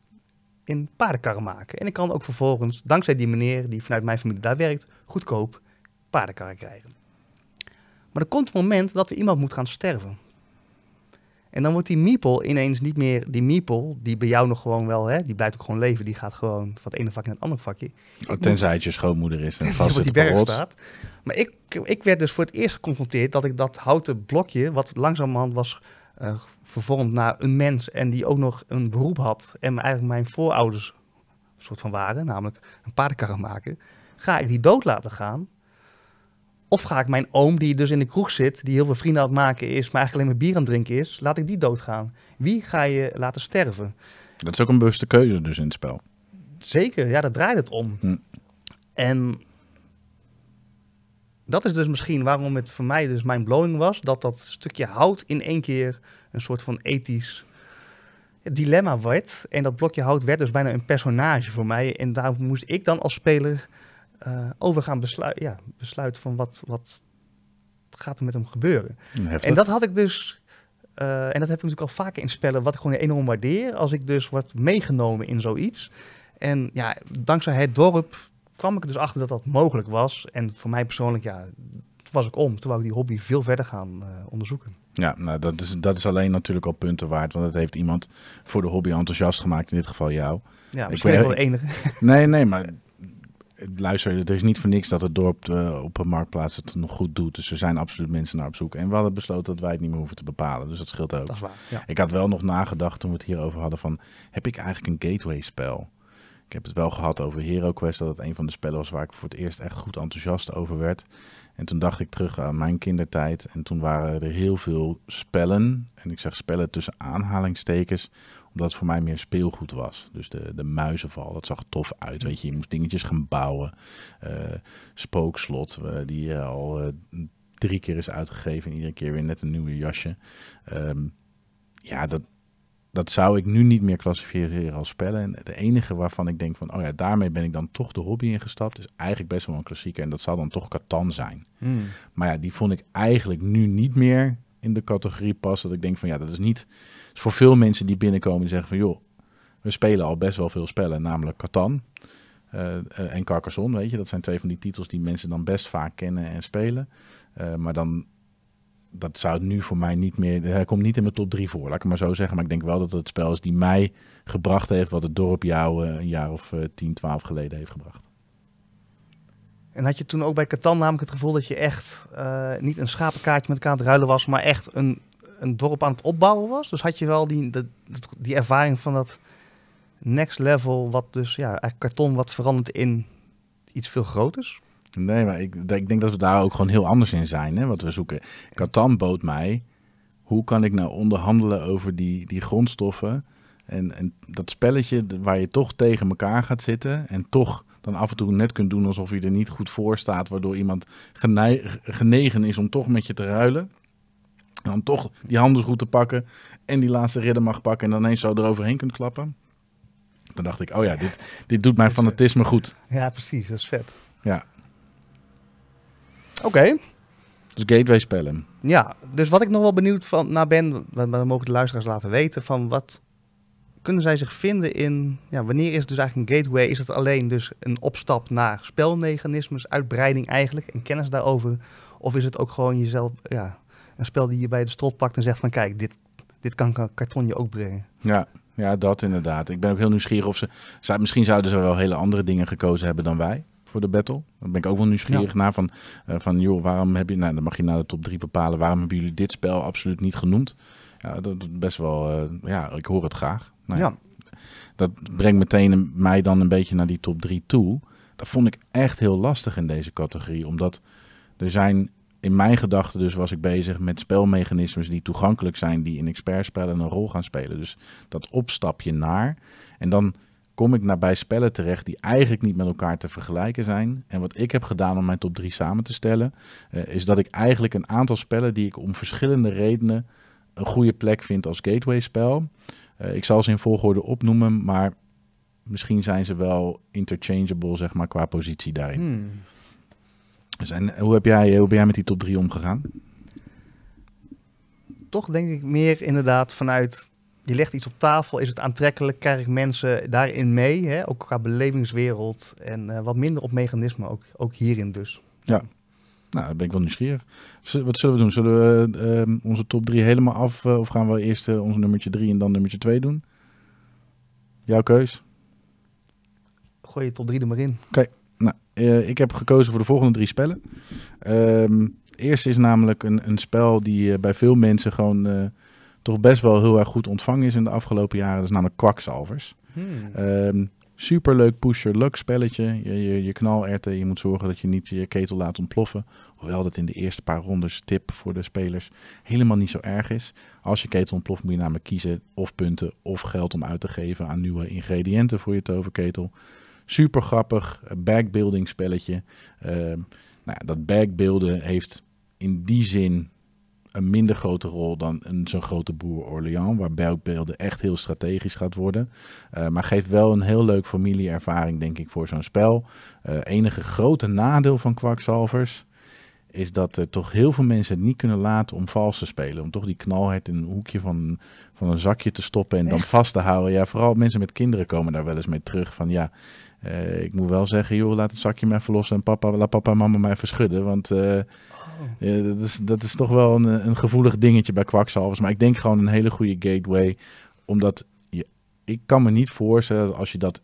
in paardenkarren maken. En ik kan ook vervolgens, dankzij die meneer die vanuit mijn familie daar werkt, goedkoop paardenkarren krijgen. Maar er komt een moment dat er iemand moet gaan sterven. En dan wordt die meeple ineens niet meer die meeple, die bij jou nog gewoon wel, hè, die blijft ook gewoon leven, die gaat gewoon van het ene vakje naar het andere vakje. Oh, tenzij het je schoonmoeder is en vast die, die berg staat. Maar ik, ik werd dus voor het eerst geconfronteerd dat ik dat houten blokje, wat langzamerhand was uh, vervormd naar een mens en die ook nog een beroep had en eigenlijk mijn voorouders soort van waren, namelijk een paardenkarren maken, ga ik die dood laten gaan? Of ga ik mijn oom, die dus in de kroeg zit, die heel veel vrienden aan het maken is, maar eigenlijk alleen maar bier aan het drinken is, laat ik die doodgaan? Wie ga je laten sterven? Dat is ook een bewuste keuze dus in het spel. Zeker, ja, daar draait het om. Hm. En dat is dus misschien waarom het voor mij dus mijn blowing was, dat dat stukje hout in één keer een soort van ethisch dilemma werd. En dat blokje hout werd dus bijna een personage voor mij. En daar moest ik dan als speler uh, over gaan besluiten, ja, besluiten van wat, wat gaat er met hem gebeuren. Heftig. En dat had ik dus eh, en dat heb ik natuurlijk al vaker in spellen, wat ik gewoon enorm waardeer. Als ik dus word meegenomen in zoiets. En ja, dankzij het dorp kwam ik er dus achter dat dat mogelijk was. En voor mij persoonlijk, ja, was ik om. Wou ik die hobby veel verder gaan eh, onderzoeken. Ja, nou, dat, is, dat is alleen natuurlijk al punten waard. Want het heeft iemand voor de hobby enthousiast gemaakt. In dit geval jou. Ja, Ik weet- wel de enige. Nee, nee, maar luister, het is niet voor niks dat het dorp eh, op een marktplaats het nog goed doet. Dus er zijn absoluut mensen naar op zoek. En we hadden besloten dat wij het niet meer hoeven te bepalen. Dus dat scheelt ook. Dat is waar. Ja. Ik had wel nog nagedacht toen we het hierover hadden van... heb ik eigenlijk een gateway spel? Ik heb het wel gehad over HeroQuest, dat het een van de spellen was waar ik voor het eerst echt goed enthousiast over werd. En toen dacht ik terug aan mijn kindertijd en toen waren er heel veel spellen. En ik zeg spellen tussen aanhalingstekens, omdat het voor mij meer speelgoed was. Dus de, de muizenval, dat zag er tof uit, weet je. Je moest dingetjes gaan bouwen. Eh, spookslot, die al eh, drie keer is uitgegeven en iedere keer weer net een nieuwe jasje. Ehm, ja, dat, dat zou ik nu niet meer klassificeren als spellen. En de enige waarvan ik denk van, oh ja, daarmee ben ik dan toch de hobby ingestapt, is eigenlijk best wel een klassieker. En dat zou dan toch Catan zijn. Hmm. Maar ja, die vond ik eigenlijk nu niet meer in de categorie passen. Dat ik denk van, ja, dat is niet... voor veel mensen die binnenkomen die zeggen van, joh, we spelen al best wel veel spellen, namelijk Catan eh, en Carcassonne, weet je. Dat zijn twee van die titels die mensen dan best vaak kennen en spelen. Eh, maar dan, dat zou nu voor mij niet meer... Hij komt niet in mijn top drie voor, laat ik maar zo zeggen. Maar ik denk wel dat het spel is die mij gebracht heeft... wat het dorp jou eh, een jaar of eh, 10, 12 geleden heeft gebracht. En had je toen ook bij Catan namelijk het gevoel dat je echt eh, niet een schapenkaartje met elkaar aan het ruilen was, maar echt een, een dorp aan het opbouwen was? Dus had je wel die, dat- die ervaring van dat next level, wat dus ja, karton wat verandert in iets veel groters? Nee, maar ik, ik denk dat we daar ook gewoon heel anders in zijn, hè, wat we zoeken. Catan bood mij, hoe kan ik nou onderhandelen over die, die grondstoffen? En, en dat spelletje waar je toch tegen elkaar gaat zitten en toch dan af en toe net kunt doen alsof je er niet goed voor staat, waardoor iemand genegen is om toch met je te ruilen. En dan toch die handelsroute te pakken en die laatste ridder mag pakken en dan ineens zo eroverheen kunt klappen. Dan dacht ik, oh ja, dit, dit doet mijn fanatisme goed. Ja, precies, dat is vet. Ja, Oké, dus gateway spellen. ja, dus wat ik nog wel benieuwd van naar ben, dan mogen de luisteraars laten weten, van wat kunnen zij zich vinden in, ja, wanneer is het dus eigenlijk een gateway? Is het alleen dus een opstap naar spelmechanismes, uitbreiding eigenlijk en kennis daarover? Of is het ook gewoon jezelf, ja, een spel die je bij de strot pakt en zegt van kijk, dit, dit kan ka- karton je ook brengen. Ja, ja, dat inderdaad. Ik ben ook heel nieuwsgierig of ze... Misschien zouden ze wel hele andere dingen gekozen hebben dan wij voor de battle. Daar ben ik ook wel nieuwsgierig naar. Van, eh, van joh, waarom heb je... Nou, dan mag je naar de top 3 bepalen. Waarom hebben jullie dit spel absoluut niet genoemd? Ja, dat best wel... eh, ja, ik hoor het graag. Nou ja, ja. Dat brengt meteen een- mij dan een beetje naar die top 3 toe. Dat vond ik echt heel lastig in deze categorie. Omdat er zijn... In mijn gedachten dus was ik bezig met spelmechanismes die toegankelijk zijn, die in expertspellen een rol gaan spelen. Dus dat opstapje naar. En dan kom ik naar bij spellen terecht die eigenlijk niet met elkaar te vergelijken zijn. En wat ik heb gedaan om mijn top 3 samen te stellen, eh, is dat ik eigenlijk een aantal spellen die ik om verschillende redenen een goede plek vind als gateway spel. Eh, ik zal ze in volgorde opnoemen, maar misschien zijn ze wel interchangeable, zeg maar, qua positie daarin. Hmm. Dus en hoe heb jij, hoe ben jij met die top 3 omgegaan? Toch denk ik meer inderdaad vanuit, je legt iets op tafel, is het aantrekkelijk, krijg ik mensen daarin mee, hè? ook qua belevingswereld en eh, wat minder op mechanisme, ook, ook hierin dus. Nou, dan ben ik wel nieuwsgierig. Wat zullen we doen? Zullen we eh, onze top 3 helemaal af? eh, of gaan we eerst eh, ons nummertje 3 en dan nummertje 2 doen? Jouw keus? Gooi je tot drie er maar in. Nou, eh, ik heb gekozen voor de volgende drie spellen. Ehm eerste is namelijk een, een spel die bij veel mensen gewoon toch best wel heel erg goed ontvangen is in de afgelopen jaren. Dat is namelijk Kwakzalvers. Ehm superleuk pusher luck spelletje. Je, je, je je moet zorgen dat je niet je ketel laat ontploffen. Hoewel dat in de eerste paar rondes, tip voor de spelers, helemaal niet zo erg is. Als je ketel ontploft moet je namelijk kiezen of punten of geld om uit te geven aan nieuwe ingrediënten voor je toverketel. Super grappig, eh, backbuilding spelletje. Ehm, nou, ja, dat backbuilden heeft in die zin een minder grote rol dan een zo'n grote boer Orléans, waar backbeelden echt heel strategisch gaat worden. Eh, maar geeft wel een heel leuk familieervaring, denk ik, voor zo'n spel. Eh, enige grote nadeel van kwakzalvers is dat er toch heel veel mensen het niet kunnen laten om vals te spelen. Om toch die knalheid in een hoekje van, van een zakje te stoppen en dan Echt? vast te houden. Ja, vooral mensen met kinderen komen daar wel eens mee terug. Van ja, eh, ik moet wel zeggen, joh, laat het zakje maar even los en papa, laat papa en mama mij even schudden. Want dat, is, dat is toch wel een, een gevoelig dingetje bij kwakzalvers. Maar ik denk gewoon een hele goede gateway. Omdat je, ik kan me niet voorstellen dat als je dat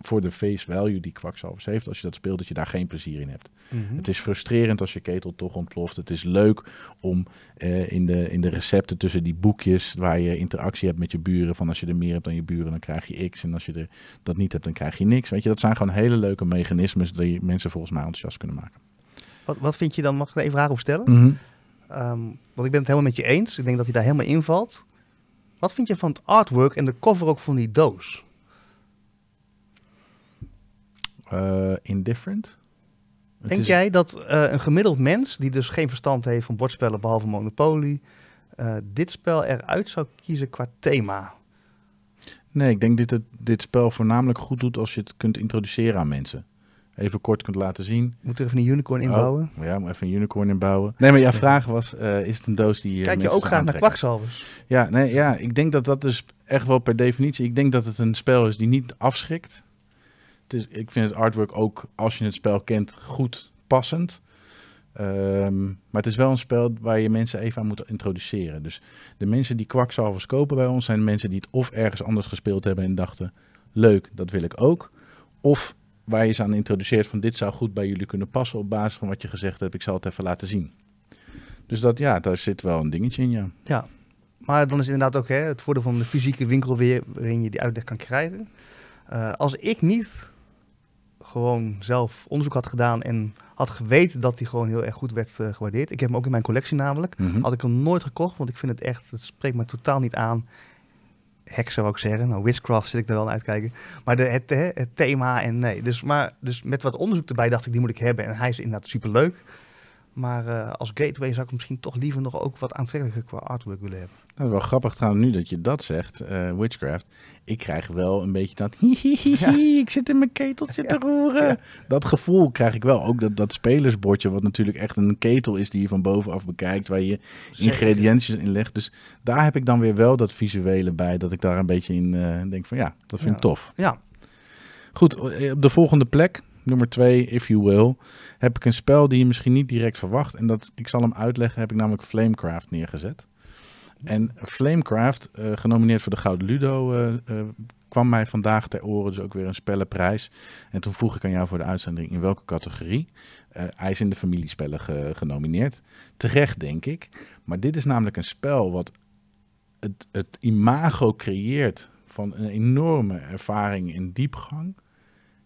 voor de face value die kwakzalvers heeft, als je dat speelt, dat je daar geen plezier in hebt. Mhm. Het is frustrerend als je ketel toch ontploft. Het is leuk om eh, in, de, in de recepten tussen die boekjes, waar je interactie hebt met je buren, van als je er meer hebt dan je buren, dan krijg je X. En als je er dat niet hebt, dan krijg je niks. Weet je, dat zijn gewoon hele leuke mechanismes die mensen volgens mij enthousiast kunnen maken. Wat, wat vind je dan, mag ik er even vragen over stellen? Mhm. Ehm, want ik ben het helemaal met je eens. Ik denk dat hij daar helemaal invalt. Wat vind je van het artwork en de cover ook van die doos? Eh, indifferent? Denk is- jij dat eh, een gemiddeld mens, die dus geen verstand heeft van bordspellen behalve Monopoly, eh, dit spel eruit zou kiezen qua thema? Nee, ik denk dat het, dit spel voornamelijk goed doet als je het kunt introduceren aan mensen. Even kort kunt laten zien. Moet er even een unicorn inbouwen? Oh, ja, moet even een unicorn inbouwen. Nee, maar jouw vraag was, eh, is het een doos die... eh, Kijk je ook graag naar kwakzalvers? Ja, nee, ja, ik denk dat dat dus echt wel per definitie... Ik denk dat het een spel is die niet afschrikt. Het is, ik vind het artwork ook, als je het spel kent, goed passend. Ehm, maar het is wel een spel waar je mensen even aan moet introduceren. Dus de mensen die kwakzalvers kopen bij ons... zijn mensen die het of ergens anders gespeeld hebben en dachten... leuk, dat wil ik ook. Of waar je ze aan introduceert van... dit zou goed bij jullie kunnen passen op basis van wat je gezegd hebt. Ik zal het even laten zien. Dus dat, ja, daar zit wel een dingetje in, ja. Ja. Maar dan is inderdaad ook hè, het voordeel van de fysieke winkel weer, waarin je die uitleg kan krijgen. Eh, als ik niet gewoon zelf onderzoek had gedaan en had geweten dat die gewoon heel erg goed werd eh, gewaardeerd. Ik heb hem ook in mijn collectie namelijk. Mhm. Had ik hem nooit gekocht, want ik vind het echt, het spreekt me totaal niet aan. Heksen zou ik zeggen, nou witchcraft zit ik er wel uitkijken. Maar de, het, hè, het thema en nee, dus, maar, dus met wat onderzoek erbij dacht ik, die moet ik hebben. En hij is inderdaad superleuk. Maar eh, als gateway zou ik misschien toch liever nog ook wat aantrekkelijker qua artwork willen hebben. Dat is wel grappig trouwens nu dat je dat zegt, eh, Witchcraft. Ik krijg wel een beetje dat, hihihihi, ik zit in mijn keteltje te roeren. Ja. Dat gevoel krijg ik wel. Ook dat, dat spelersbordje, wat natuurlijk echt een ketel is die je van bovenaf bekijkt, waar je ingrediëntjes in legt. Dus daar heb ik dan weer wel dat visuele bij, dat ik daar een beetje in eh, denk van ja, dat vind ik Ja. tof. Ja, Goed, op de volgende plek, nummer twee, if you will, heb ik een spel die je misschien niet direct verwacht. En dat, ik zal hem uitleggen, heb ik namelijk Flamecraft neergezet. En Flamecraft, eh, genomineerd voor de Gouden Ludo, eh, eh, kwam mij vandaag ter oren, dus ook weer een spellenprijs. En toen vroeg ik aan jou voor de uitzending in welke categorie. Hij is in de familiespellen ge- genomineerd. Terecht, denk ik. Maar dit is namelijk een spel wat het, het imago creëert van een enorme ervaring in diepgang.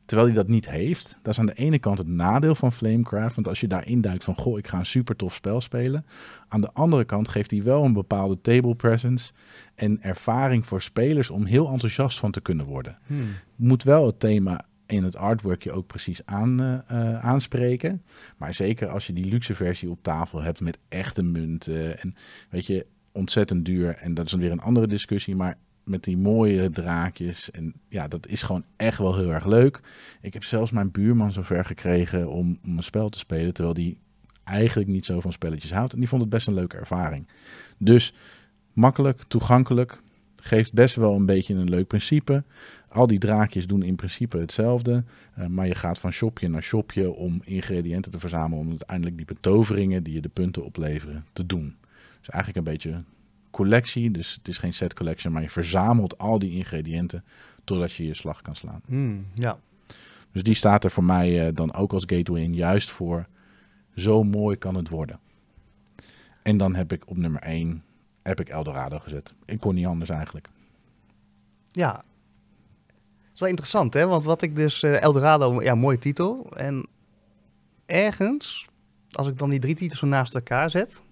Terwijl hij dat niet heeft. Dat is aan de ene kant het nadeel van Flamecraft. Want als je daarin duikt van, goh, ik ga een super tof spel spelen. Aan de andere kant geeft hij wel een bepaalde table presence en ervaring voor spelers om heel enthousiast van te kunnen worden. Hmm. Moet wel het thema in het artwork je ook precies aan, eh, eh, aanspreken. Maar zeker als je die luxe versie op tafel hebt met echte munten. En weet je, ontzettend duur. En dat is dan weer een andere discussie. Maar met die mooie draakjes. En ja, dat is gewoon echt wel heel erg leuk. Ik heb zelfs mijn buurman zover gekregen om, om een spel te spelen. Terwijl die eigenlijk niet zo van spelletjes houdt. En die vond het best een leuke ervaring. Dus makkelijk, toegankelijk. Geeft best wel een beetje een leuk principe. Al die draakjes doen in principe hetzelfde. eh, maar je gaat van shopje naar shopje om ingrediënten te verzamelen. Om uiteindelijk die betoveringen die je de punten opleveren te doen. Dus eigenlijk een beetje collectie. Dus het is geen set collection. Maar je verzamelt al die ingrediënten totdat je je slag kan slaan. Hmm, ja. Dus die staat er voor mij eh, dan ook als gateway in. Juist voor zo mooi kan het worden. En dan heb ik op nummer 1 heb ik Eldorado gezet. Ik kon niet anders eigenlijk. ja. Het is wel interessant, hè? Want wat ik dus... eh, Eldorado, ja, mooie titel. En ergens, als ik dan die drie titels zo naast elkaar zet...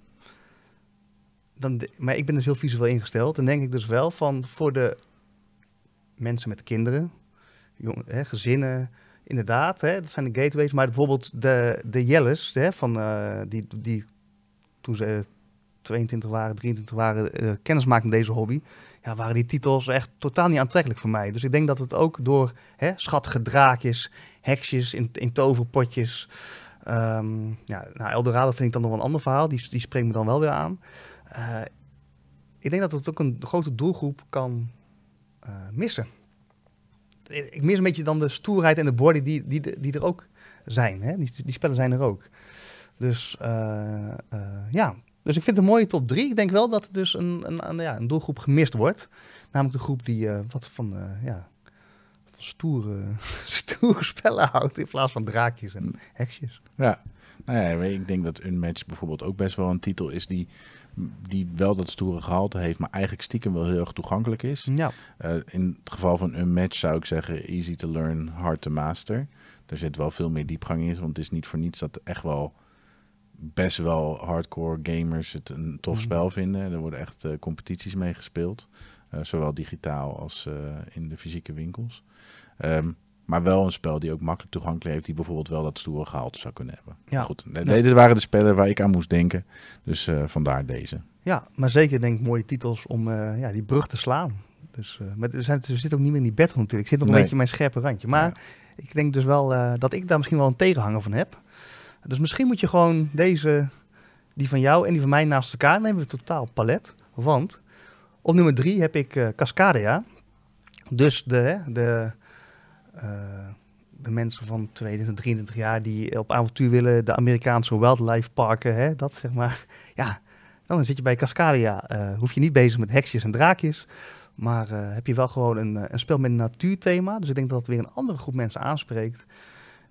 Maar ik ben dus heel visueel ingesteld. Dan denk ik dus wel van voor de mensen met kinderen, jong, hè, gezinnen, inderdaad, hè, dat zijn de gateways. Maar bijvoorbeeld de, de Jelles, hè, van, eh, die, die toen ze 22 waren, 23 waren, eh, kennis maakten met deze hobby. Ja, waren die titels echt totaal niet aantrekkelijk voor mij. Dus ik denk dat het ook door hè, schattige draakjes, heksjes in, in toverpotjes, Ehm, ja, nou, Eldorado vind ik dan nog wel een ander verhaal. Die, die spreekt me dan wel weer aan. Eh, ik denk dat het ook een grote doelgroep kan eh, missen. Ik mis een beetje dan de stoerheid en de body die, die, die er ook zijn. Hè? Die, die spellen zijn er ook. Dus uh, ja, dus ik vind een mooie top 3. Ik denk wel dat het dus een, een, een, ja, een doelgroep gemist wordt. Namelijk de groep die wat van, ja, van stoere, stoere spellen houdt in plaats van draakjes en heksjes. Ja, nou ja, ik denk dat Unmatch bijvoorbeeld ook best wel een titel is die die wel dat stoere gehalte heeft, maar eigenlijk stiekem wel heel erg toegankelijk is. Ja. Uh, in het geval van een match zou ik zeggen easy to learn, hard to master. Er zit wel veel meer diepgang in, want het is niet voor niets dat echt wel best wel hardcore gamers het een tof mhm. spel vinden. Er worden echt uh, competities mee gespeeld, uh, zowel digitaal als in de fysieke winkels. Um, maar wel een spel die ook makkelijk toegankelijk heeft, die bijvoorbeeld wel dat stoere gehalte zou kunnen hebben. Ja. Goed, deze waren de spellen waar ik aan moest denken. Dus uh, vandaar deze. Ja, maar zeker denk ik mooie titels om uh, ja, die brug te slaan. Dus, uh, maar we, zijn, we zitten ook niet meer in die battle natuurlijk. Ik zit nog een beetje in mijn scherpe randje. Maar ik denk dus wel dat ik daar misschien wel een tegenhanger van heb. Dus misschien moet je gewoon deze, die van jou en die van mij naast elkaar nemen. Totaal palet. Want op nummer drie heb ik Cascadia. Dus de, de eh, de mensen van 22, 23 jaar die op avontuur willen, de Amerikaanse wildlife parken, hè, dat zeg maar. Ja, dan zit je bij Cascadia. Uh, hoef je niet bezig met heksjes en draakjes. Maar uh, heb je wel gewoon een, een spel met een natuurthema. Dus ik denk dat het weer een andere groep mensen aanspreekt.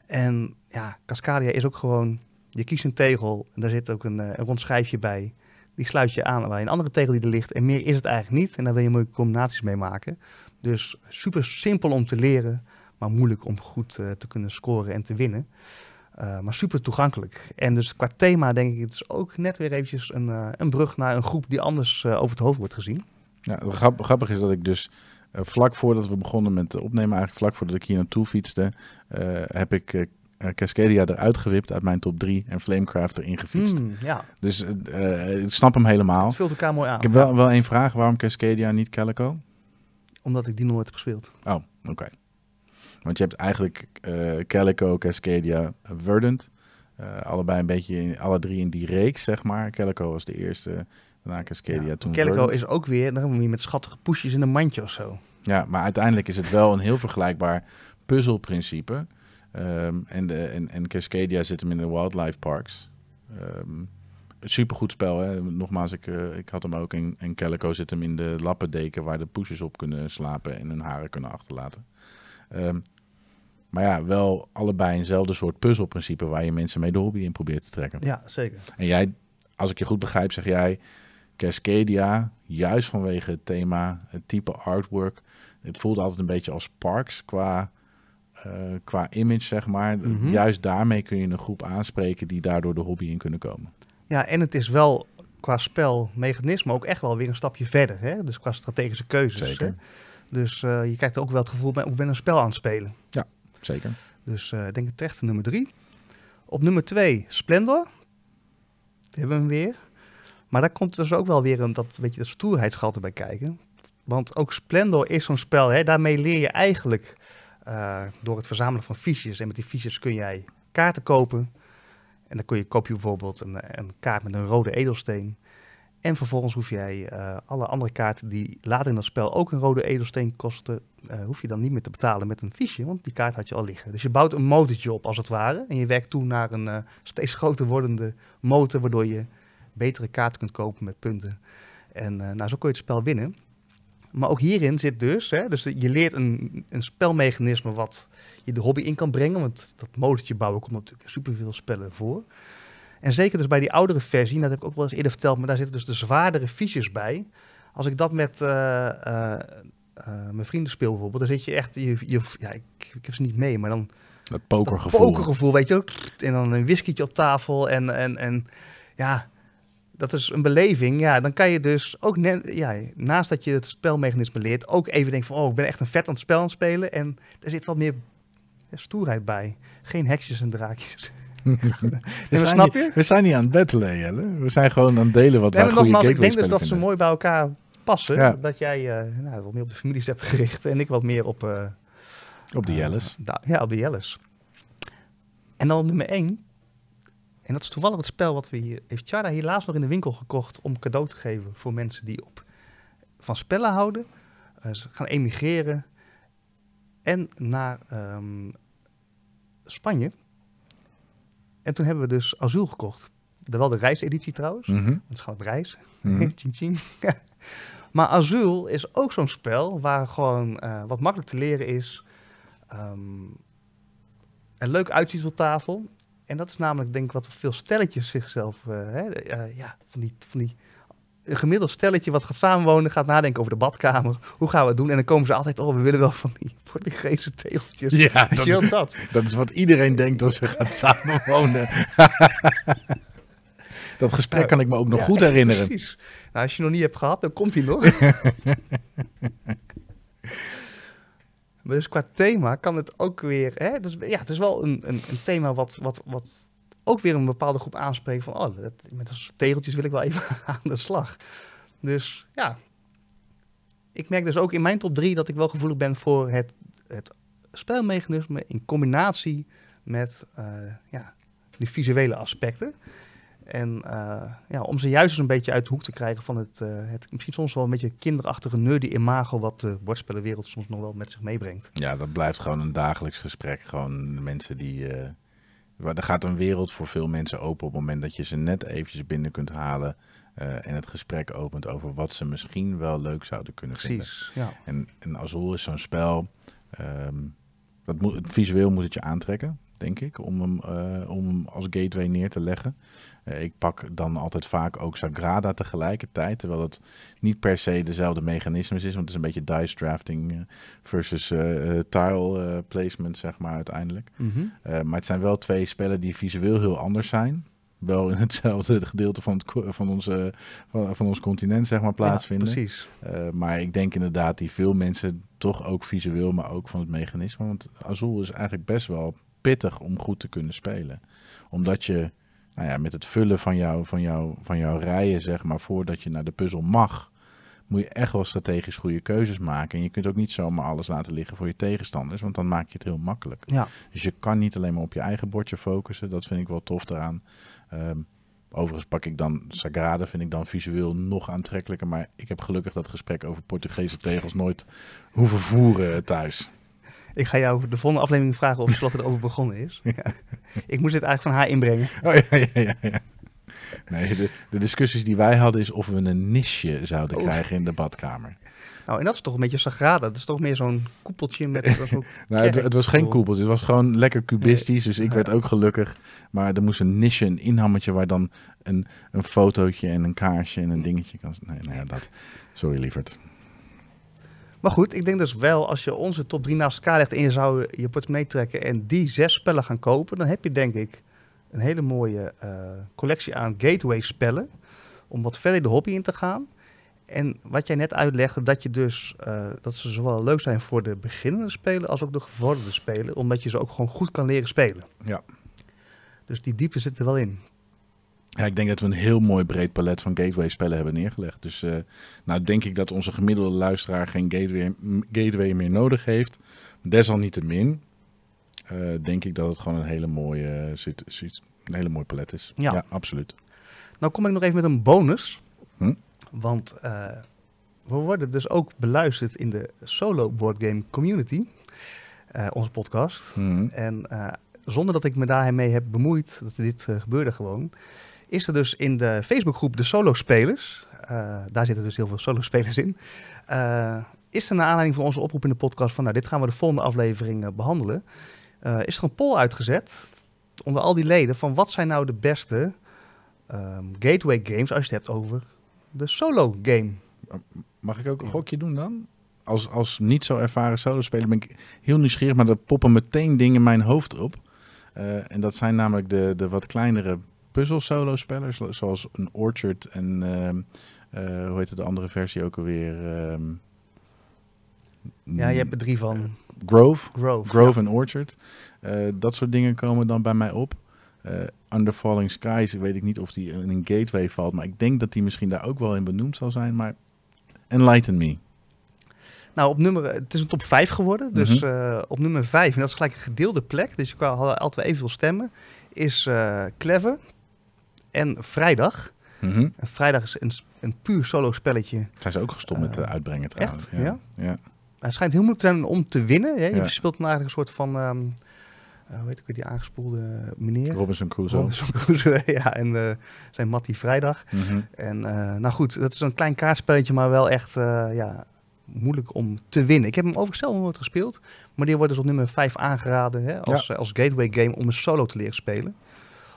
En ja, Cascadia is ook gewoon... Je kiest een tegel en daar zit ook een, een rond schijfje bij. Die sluit je aan bij een andere tegel die er ligt. En meer is het eigenlijk niet. En daar wil je mooie combinaties mee maken. Dus super simpel om te leren maar moeilijk om goed uh, te kunnen scoren en te winnen. Uh, maar super toegankelijk. En dus qua thema denk ik, het is ook net weer eventjes een, uh, een brug naar een groep die anders over het hoofd wordt gezien. Ja, grappig, grappig is dat ik dus vlak voordat we begonnen met opnemen, eigenlijk vlak voordat ik hier naartoe fietste, heb ik Cascadia eruit gewipt uit mijn top 3 en Flamecraft erin gefietst. Mm, ja. Dus ik snap hem helemaal. Het vult elkaar mooi aan. Ik heb wel, wel één vraag. Waarom Cascadia, niet Calico? Omdat ik die nooit heb gespeeld. Oh, oké. Want je hebt eigenlijk uh, Calico, Cascadia, Verdant. Uh, allebei een beetje, in, alle drie in die reeks, zeg maar. Calico was de eerste, daarna Cascadia, ja, toen Calico is ook weer, dan met schattige poesjes in een mandje of zo. Ja, maar uiteindelijk is het wel een heel vergelijkbaar puzzelprincipe. Um, en, de, en, en Cascadia zit hem in de wildlife parks. Um, supergoed spel. Hè? Nogmaals, ik, uh, ik had hem ook in, en Calico zit hem in de lappendeken waar de poesjes op kunnen slapen en hun haren kunnen achterlaten. Um, maar ja, wel allebei eenzelfde soort puzzelprincipe waar je mensen mee de hobby in probeert te trekken. Ja, zeker. En jij, als ik je goed begrijp, zeg jij Cascadia, juist vanwege het thema, het type artwork. Het voelt altijd een beetje als Parks qua, uh, qua image, zeg maar. Mm -hmm. Juist daarmee kun je een groep aanspreken die daardoor de hobby in kunnen komen. Ja, en het is wel qua spelmechanisme ook echt wel weer een stapje verder. Hè? Dus qua strategische keuzes. Zeker. Hè? Dus uh, je krijgt ook wel het gevoel, ik ben een spel aan het spelen. Ja, zeker. Dus uh, ik denk terecht nummer drie. Op nummer twee, Splendor. Die hebben we hem weer. Maar daar komt dus ook wel weer een dat, weet je, dat stoerheidsgehalte bij kijken. Want ook Splendor is zo'n spel, hè, daarmee leer je eigenlijk uh, door het verzamelen van fiches. En met die fiches kun jij kaarten kopen. En dan kun je, koop je bijvoorbeeld een, een kaart met een rode edelsteen. En vervolgens hoef jij uh, alle andere kaarten die later in dat spel ook een rode edelsteen kosten, uh, hoef je dan niet meer te betalen met een fiche, want die kaart had je al liggen. Dus je bouwt een motortje op als het ware en je werkt toe naar een uh, steeds groter wordende motor, waardoor je betere kaarten kunt kopen met punten. En nou, zo kun je het spel winnen. Maar ook hierin zit dus, hè, dus je leert een, een spelmechanisme wat je de hobby in kan brengen, want dat motortje bouwen komt natuurlijk superveel spellen voor. En zeker dus bij die oudere versie, dat heb ik ook wel eens eerder verteld, maar daar zitten dus de zwaardere fiches bij. Als ik dat met uh, uh, uh, mijn vrienden speel bijvoorbeeld, dan zit je echt, je, je, ja, ik, ik, heb ze niet mee, maar dan... Dat pokergevoel. Dat pokergevoel, weet je ook. En dan een whiskytje op tafel en, en, en ja, dat is een beleving. Ja, dan kan je dus ook, net, ja, naast dat je het spelmechanisme leert, ook even denken van, oh, ik ben echt een vet aan het spel aan het spelen. En er zit wat meer stoerheid bij. Geen heksjes en draakjes. we, zijn snap je? Niet, we zijn niet aan het battelen, Jelle. We zijn gewoon aan het delen wat nee, wij nogmaals, Ik denk dus dat ze mooi bij elkaar passen. Ja. Dat jij uh, nou, wat meer op de families hebt gericht en ik wat meer op... Uh, op de Jelles. Uh, ja, op de Jelles. En dan nummer één. En dat is toevallig het spel wat we hier... Heeft Chara hier laatst nog in de winkel gekocht om cadeau te geven voor mensen die op van spellen houden. Eh, ze gaan emigreren en naar ehm, Spanje. En toen hebben we dus Azul gekocht. De, wel de reiseditie trouwens. Mhm. Want ze gaan op reis. Mhm. Tjing, tjing. maar Azul is ook zo'n spel waar gewoon eh, wat makkelijk te leren is. ehm, en leuk uitziet op tafel. En dat is namelijk denk ik wat veel stelletjes zichzelf... eh, hè, eh, ja, van die, van die... Een gemiddeld stelletje wat gaat samenwonen, gaat nadenken over de badkamer. Hoe gaan we het doen? En dan komen ze altijd, oh, we willen wel van die Portugese tegeltjes. Ja, je wel dat? Dat is wat iedereen denkt als ze gaat samenwonen. dat gesprek kan ik me ook nog Ja, goed herinneren. Precies. Nou, als je nog niet hebt gehad, dan komt hij nog. maar dus qua thema kan het ook weer... Hè, dus, ja, het is wel een, een, een thema wat, wat, wat ook weer een bepaalde groep aanspreekt van... Oh, dat, met dat soort tegeltjes wil ik wel even aan de slag. Dus ja, ik merk dus ook in mijn top 3 dat ik wel gevoelig ben voor het, het spelmechanisme in combinatie met eh, ja, de visuele aspecten. En eh, ja, om ze juist eens een beetje uit de hoek te krijgen van het, eh, het misschien soms wel een beetje kinderachtige nerdy imago wat de bordspellenwereld soms nog wel met zich meebrengt. Ja, dat blijft gewoon een dagelijks gesprek. Gewoon mensen die... waar- er gaat een wereld voor veel mensen open op het moment dat je ze net eventjes binnen kunt halen. Eh, en het gesprek opent over wat ze misschien wel leuk zouden kunnen vinden. Precies, ja. En, en Azul is zo'n spel. ehm, dat moet, visueel moet het je aantrekken, denk ik, om hem, eh, om hem als gateway neer te leggen. Eh, ik pak dan altijd vaak ook Sagrada tegelijkertijd, terwijl het niet per se dezelfde mechanismes is, want het is een beetje dice drafting eh, versus eh, eh, tile eh, placement, zeg maar, uiteindelijk. Mhm. Eh, maar het zijn wel twee spellen die visueel heel anders zijn. Wel in hetzelfde gedeelte van, het, van, onze, van, van ons continent, zeg maar, plaatsvinden. Ja, precies. Uh, maar ik denk inderdaad die veel mensen toch ook visueel, maar ook van het mechanisme. Want Azul is eigenlijk best wel pittig om goed te kunnen spelen. Omdat je nou ja, met het vullen van, jou, van, jou, van jouw rijen, zeg maar, voordat je naar de puzzel mag, moet je echt wel strategisch goede keuzes maken. En je kunt ook niet zomaar alles laten liggen voor je tegenstanders, want dan maak je het heel makkelijk. Ja, Dus je kan niet alleen maar op je eigen bordje focussen. Dat vind ik wel tof daaraan. Ehm, overigens pak ik dan Sagrada, vind ik dan visueel nog aantrekkelijker. Maar ik heb gelukkig dat gesprek over Portugese tegels nooit hoeven voeren thuis. ik ga jou de volgende aflevering vragen of Charlotte erover begonnen is. Ja. Ik moest dit eigenlijk van haar inbrengen. Oh ja, ja, ja. ja. Nee, de, de discussies die wij hadden is of we een nisje zouden Oh. krijgen in de badkamer. Nou, en dat is toch een beetje Sagrada. Dat is toch meer zo'n koepeltje met... Nou, het, het was geen koepeltje, het was gewoon lekker cubistisch. Dus ik Ja. werd ook gelukkig. Maar er moest een nisje, een inhammetje waar dan een, een fotootje en een kaarsje en een dingetje kan... Nee, nou ja, dat. Sorry, lieverd. Maar goed, ik denk dus wel, als je onze top 3 naast elkaar legt en je zou je portemonnee trekken en die zes spellen gaan kopen, dan heb je denk ik een hele mooie eh, collectie aan gateway spellen om wat verder de hobby in te gaan. En wat jij net uitlegde, dat je dus eh, dat ze zowel leuk zijn voor de beginnende speler als ook de gevorderde speler, omdat je ze ook gewoon goed kan leren spelen. Ja. Dus die diepte zit er wel in. Ja, ik denk dat we een heel mooi breed palet van gateway-spellen hebben neergelegd. Dus eh, nou denk ik dat onze gemiddelde luisteraar geen gateway, gateway meer nodig heeft. Desalniettemin eh, denk ik dat het gewoon een hele mooie, zit, zit, een hele mooi palet is. Ja. absoluut. Nou kom ik nog even met een bonus. Hm? Want eh, we worden dus ook beluisterd in de solo board game community. eh, onze podcast. Mhm. En eh, zonder dat ik me daarmee heb bemoeid, dat dit gebeurde gewoon, is er dus in de Facebookgroep de solo spelers, daar zitten dus heel veel solo spelers in, is er naar aanleiding van onze oproep in de podcast van nou dit gaan we de volgende aflevering eh, behandelen, eh, is er een poll uitgezet onder al die leden van wat zijn nou de beste ehm, gateway games als je het hebt over de solo game. Mag ik ook een gokje doen dan? Als, als niet zo ervaren solo-speler ben ik heel nieuwsgierig, maar er poppen meteen dingen in mijn hoofd op. Eh, en dat zijn namelijk de, de wat kleinere puzzel-solo-spellers, zoals een Orchard en ehm, eh, hoe heet de andere versie ook alweer? Ehm, Ja, je hebt er drie van. Grove. Grove. Grove en Orchard. Eh, dat soort dingen komen dan bij mij op. Eh, Under Falling Skies, weet ik niet of die in een gateway valt, maar ik denk dat die misschien daar ook wel in benoemd zal zijn. Maar enlighten me. Nou, op nummer, het is een top 5 geworden. Dus Mhm. eh, op nummer 5, en dat is gelijk een gedeelde plek. Dus kan hadden altijd evenveel stemmen. Is eh, Clever. en Vrijdag. Mhm. En Vrijdag is een, een puur solo spelletje. Zijn ze ook gestopt met uitbrengen trouwens. echt? Ja? ja. Het schijnt heel moeilijk te zijn om te winnen. Hè? Je Ja. speelt dan eigenlijk een soort van, ehm eh, hoe heet ik, die aangespoelde meneer? Robinson Crusoe. Robinson Crusoe, ja. En eh, zijn Mattie Vrijdag. Mhm. En eh, nou goed, dat is een klein kaartspelletje, maar wel echt eh, ja, moeilijk om te winnen. Ik heb hem overigens zelf nog nooit gespeeld, maar die wordt dus op nummer 5 aangeraden hè, als, eh, als gateway game om een solo te leren spelen.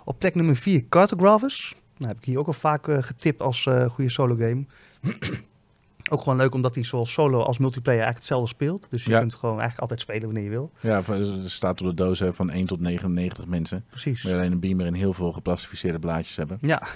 Op plek nummer 4 Cartographers. Nou, heb ik hier ook al vaak eh, getipt als eh, goede solo game. ook gewoon leuk omdat hij zowel solo als multiplayer eigenlijk hetzelfde speelt. Dus je Ja. kunt gewoon eigenlijk altijd spelen wanneer je wil. Ja, er staat op de doos hè, van 1 tot 99 mensen. Precies. Je alleen een beamer en heel veel geplastificeerde blaadjes hebben. Ja.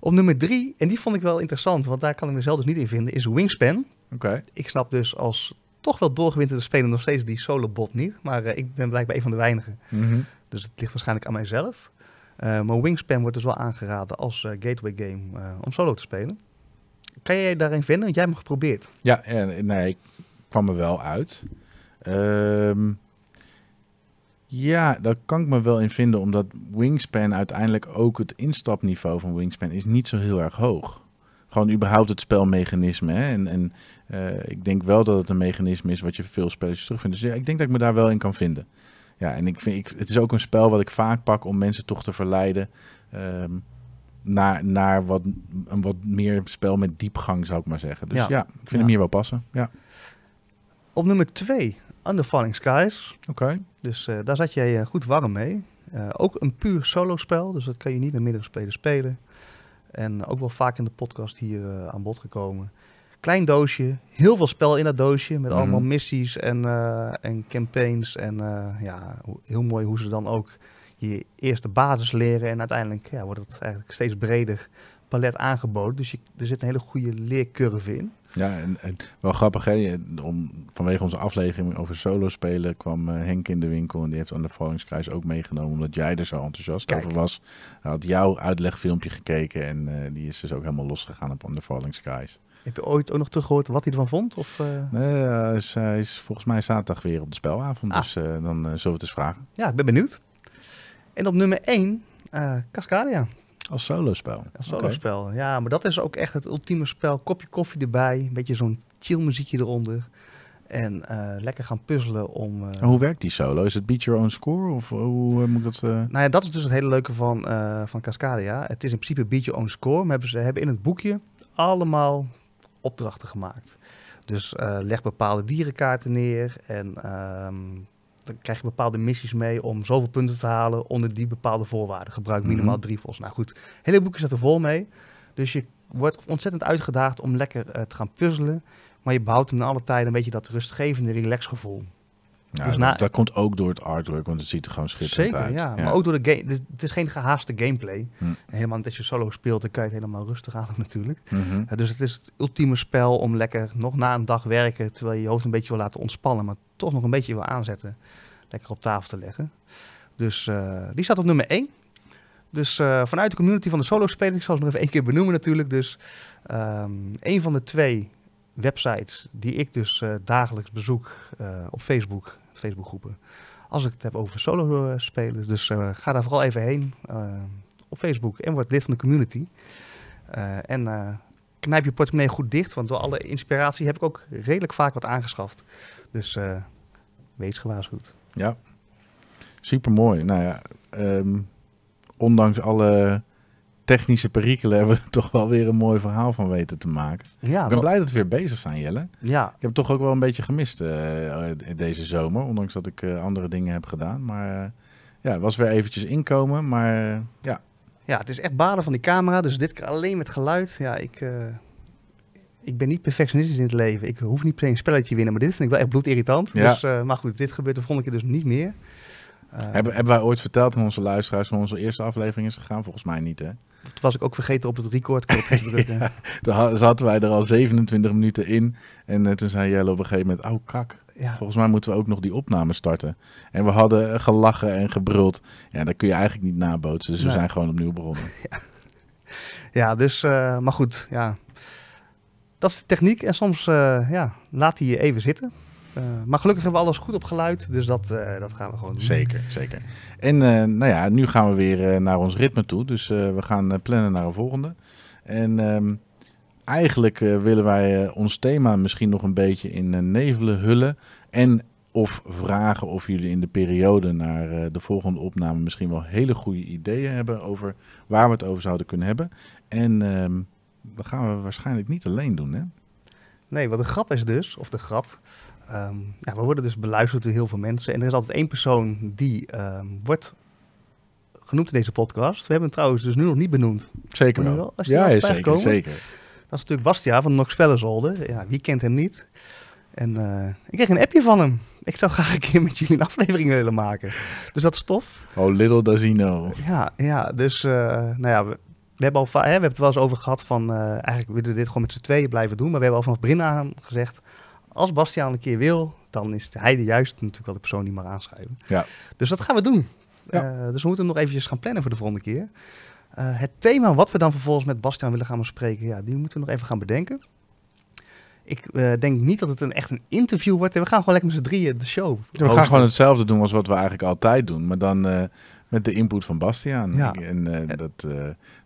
Op nummer 3, en die vond ik wel interessant, want daar kan ik mezelf dus niet in vinden, is Wingspan. Oké. ik snap dus als toch wel doorgewinterde speler nog steeds die solo bot niet. Maar eh, ik ben blijkbaar een van de weinigen. Mhm. Dus het ligt waarschijnlijk aan mijzelf. Eh, maar Wingspan wordt dus wel aangeraden als eh, gateway game om solo te spelen. Kan jij daarin vinden? Want jij hebt hem geprobeerd. Ja, en, nee, ik kwam er wel uit. Ehm, ja, daar kan ik me wel in vinden, omdat Wingspan uiteindelijk ook het instapniveau van Wingspan is niet zo heel erg hoog. Gewoon überhaupt het spelmechanisme. Hè? En, en eh, ik denk wel dat het een mechanisme is wat je veel spelletjes terugvindt. Dus ja, ik denk dat ik me daar wel in kan vinden. Ja, en ik vind, ik, het is ook een spel wat ik vaak pak om mensen toch te verleiden ehm, naar, naar wat, een wat meer spel met diepgang, zou ik maar zeggen. Dus Ja. ja, ik vind Ja. hem hier wel passen. Ja, Op nummer 2, Under Falling Skies. oké. Dus eh, daar zat jij eh, goed warm mee. Eh, ook een puur solo spel, dus dat kan je niet met meerdere spelers spelen. En ook wel vaak in de podcast hier aan bod gekomen. Klein doosje, heel veel spel in dat doosje. Met Mhm. allemaal missies en, en campaigns. En ja, heel mooi hoe ze dan ook je eerste basis leren. En uiteindelijk ja, wordt het eigenlijk steeds breder palet aangeboden. Dus je, er zit een hele goede leercurve in. Ja, en, en wel grappig, hè? Om, vanwege onze aflevering over solo spelen kwam eh, Henk in de winkel en die heeft aan de Falling Skies ook meegenomen, omdat jij er zo enthousiast Kijk. over was. Hij had jouw uitlegfilmpje gekeken en eh, die is dus ook helemaal losgegaan op On the Falling Skies. Heb je ooit ook nog teruggehoord wat hij ervan vond? Of, eh? Nee, hij is, hij is volgens mij zaterdag weer op de spelavond, Ah. dus dan zullen we het eens vragen. Ja, ik ben benieuwd. En op nummer 1, eh Cascadia. Als solo spel. Een solo-spel. Ja, maar dat is ook echt het ultieme spel. Kopje koffie erbij, een beetje zo'n chill muziekje eronder. En eh, lekker gaan puzzelen om... eh, hoe werkt die solo? Is het beat your own score of hoe moet ik dat... eh, Nou ja, dat is dus het hele leuke van, eh van Cascadia. Het is in principe beat your own score. Maar hebben ze hebben in het boekje allemaal opdrachten gemaakt. Dus eh, leg bepaalde dierenkaarten neer. En ehm, dan krijg je bepaalde missies mee om zoveel punten te halen onder die bepaalde voorwaarden. Gebruik minimaal Mhm. drie volgens. Nou goed, het hele boekje staat er vol mee. Dus je wordt ontzettend uitgedaagd om lekker eh, te gaan puzzelen. Maar je behoudt in alle tijden een beetje dat rustgevende relaxgevoel. Ja, dus dat, na- dat komt ook door het artwork, want het ziet er gewoon schitterend Zeker, uit. ja. Maar ook door de game. dus Het is geen gehaaste gameplay. Hm. Helemaal niet als je solo speelt, dan kan je het helemaal rustig aan natuurlijk. Mhm. Ja, dus het is het ultieme spel om lekker nog na een dag werken, terwijl je je hoofd een beetje wil laten ontspannen, maar toch nog een beetje wil aanzetten, lekker op tafel te leggen. Dus eh, die staat op nummer 1. Dus eh, vanuit de community van de solo spelers, ik zal ze nog even één keer benoemen natuurlijk. Dus ehm een van de twee websites die ik dus eh, dagelijks bezoek eh, op Facebook, Facebookgroepen, als ik het heb over solo eh, spelers. Dus eh, ga daar vooral even heen eh, op Facebook en word lid van de community. En knijp je portemonnee goed dicht, want door alle inspiratie heb ik ook redelijk vaak wat aangeschaft. Dus eh, wees gewaarschuwd. Ja, super mooi. Nou ja, ehm, ondanks alle technische perikelen hebben we er toch wel weer een mooi verhaal van weten te maken. Ja, ik ben blij dat we weer bezig zijn, Jelle. ja, Ik heb het toch ook wel een beetje gemist eh, deze zomer, ondanks dat ik eh, andere dingen heb gedaan. Maar ja, het was weer eventjes inkomen, maar ja. ja, het is echt balen van die camera, dus dit keer alleen met geluid. Ja, ik, ik ben niet perfectionistisch in het leven. Ik hoef niet per se een spelletje winnen, maar dit vind ik wel echt bloedirritant. Ja. Dus, maar goed, dit gebeurt de volgende keer dus niet meer. Hebben, hebben wij ooit verteld aan onze luisteraars hoe onze eerste aflevering is gegaan? Volgens mij niet, hè? Toen was ik ook vergeten op het recordknopje te drukken. Toen zaten wij er al 27 minuten in en eh, toen zei Jelle op een gegeven moment, oh kak, Ja, Volgens mij moeten we ook nog die opname starten. En we hadden gelachen en gebruld. Ja, dat kun je eigenlijk niet nabootsen. Dus we zijn gewoon opnieuw begonnen. ja dus, eh, maar goed, ja. Dat is de techniek en soms, eh, ja, laat hij je even zitten. Eh, maar gelukkig hebben we alles goed op geluid, dus dat, eh, dat gaan we gewoon doen. Zeker, zeker. En eh, nou ja, nu gaan we weer naar ons ritme toe. Dus we gaan plannen naar een volgende. En ehm, eigenlijk willen wij ons thema misschien nog een beetje in nevelen hullen. En of vragen of jullie in de periode naar de volgende opname misschien wel hele goede ideeën hebben over waar we het over zouden kunnen hebben. En ehm, dat gaan we waarschijnlijk niet alleen doen, hè? Nee, wat de grap is dus, of de grap. Ehm, ja, we worden dus beluisterd door heel veel mensen. En er is altijd één persoon die ehm, wordt genoemd in deze podcast. We hebben hem trouwens dus nu nog niet benoemd. Zeker wel. wel, als er Ja, ja, zeker, gekomen. zeker. Dat is natuurlijk Bastia van Nox. Ja, wie kent hem niet? En eh, ik kreeg een appje van hem. Ik zou graag een keer met jullie een aflevering willen maken. Dus dat is tof. Oh, little does he know. Ja, ja dus eh, nou ja, we, we hebben al hè, we hebben het wel eens over gehad van eh, eigenlijk willen we dit gewoon met z'n tweeën blijven doen. Maar we hebben al vanaf begin aan gezegd, als Bastiaan een keer wil, dan is hij de juiste natuurlijk wel de persoon die mag aanschrijven. Ja. Dus dat gaan we doen. Ja. Eh, dus we moeten nog eventjes gaan plannen voor de volgende keer. Eh, het thema wat we dan vervolgens met Bastiaan willen gaan bespreken, ja, die moeten we nog even gaan bedenken. Ik eh, denk niet dat het een, echt een interview wordt. We gaan gewoon lekker met z'n drieën de show. We gaan gewoon hetzelfde doen als wat we eigenlijk altijd doen, maar dan met de input van Bastiaan. Ja. En eh, dat,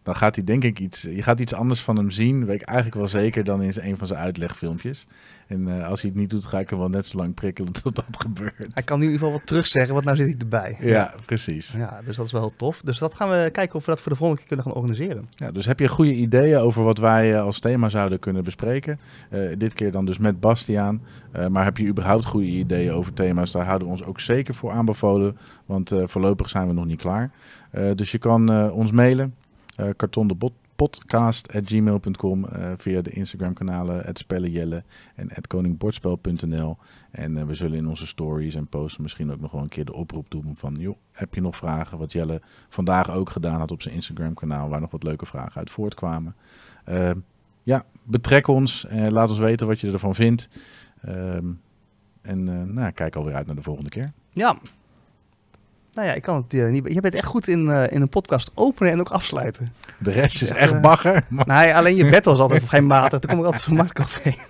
dan gaat hij denk ik iets, je gaat iets anders van hem zien, weet ik eigenlijk wel zeker, dan in een van zijn uitlegfilmpjes. En eh, als hij het niet doet, ga ik hem wel net zo lang prikkelen tot dat gebeurt. Hij kan nu in ieder geval wat terugzeggen, want nou zit hij erbij. Ja, precies. Ja, dus dat is wel heel tof. Dus dat gaan we kijken of we dat voor de volgende keer kunnen gaan organiseren. Ja, dus heb je goede ideeën over wat wij eh, als thema zouden kunnen bespreken? Eh, dit keer dan dus met Bastiaan. Maar heb je überhaupt goede ideeën over thema's? Daar houden we ons ook zeker voor aanbevolen. Want voorlopig zijn we nog niet klaar. Dus je kan ons mailen. Eh kartondepodcast.gmail.com eh, Via de Instagram kanalen @spellenjelle en koningbordspel.nl En eh, we zullen in onze stories en posts misschien ook nog wel een keer de oproep doen van... joh, heb je nog vragen? Wat Jelle vandaag ook gedaan had op zijn Instagram kanaal... waar nog wat leuke vragen uit voortkwamen. Eh, ja, betrek ons en laat ons weten wat je ervan vindt. Ehm, en eh, nou, kijk alweer uit naar de volgende keer. Ja. Nou ja, ik kan het eh, niet. Je bent echt goed in, eh, in een podcast openen en ook afsluiten. De rest is echt eh, bagger. maar- Nee, alleen je bed was altijd op geen maat. Dan kom ik altijd van Marktcafé.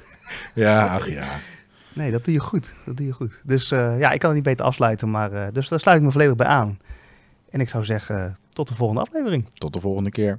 Ja, ach ja. Nee, dat doe je goed. Dat doe je goed. Dus ja, ik kan het niet beter afsluiten. Maar dus daar sluit ik me volledig bij aan. En ik zou zeggen, tot de volgende aflevering. Tot de volgende keer.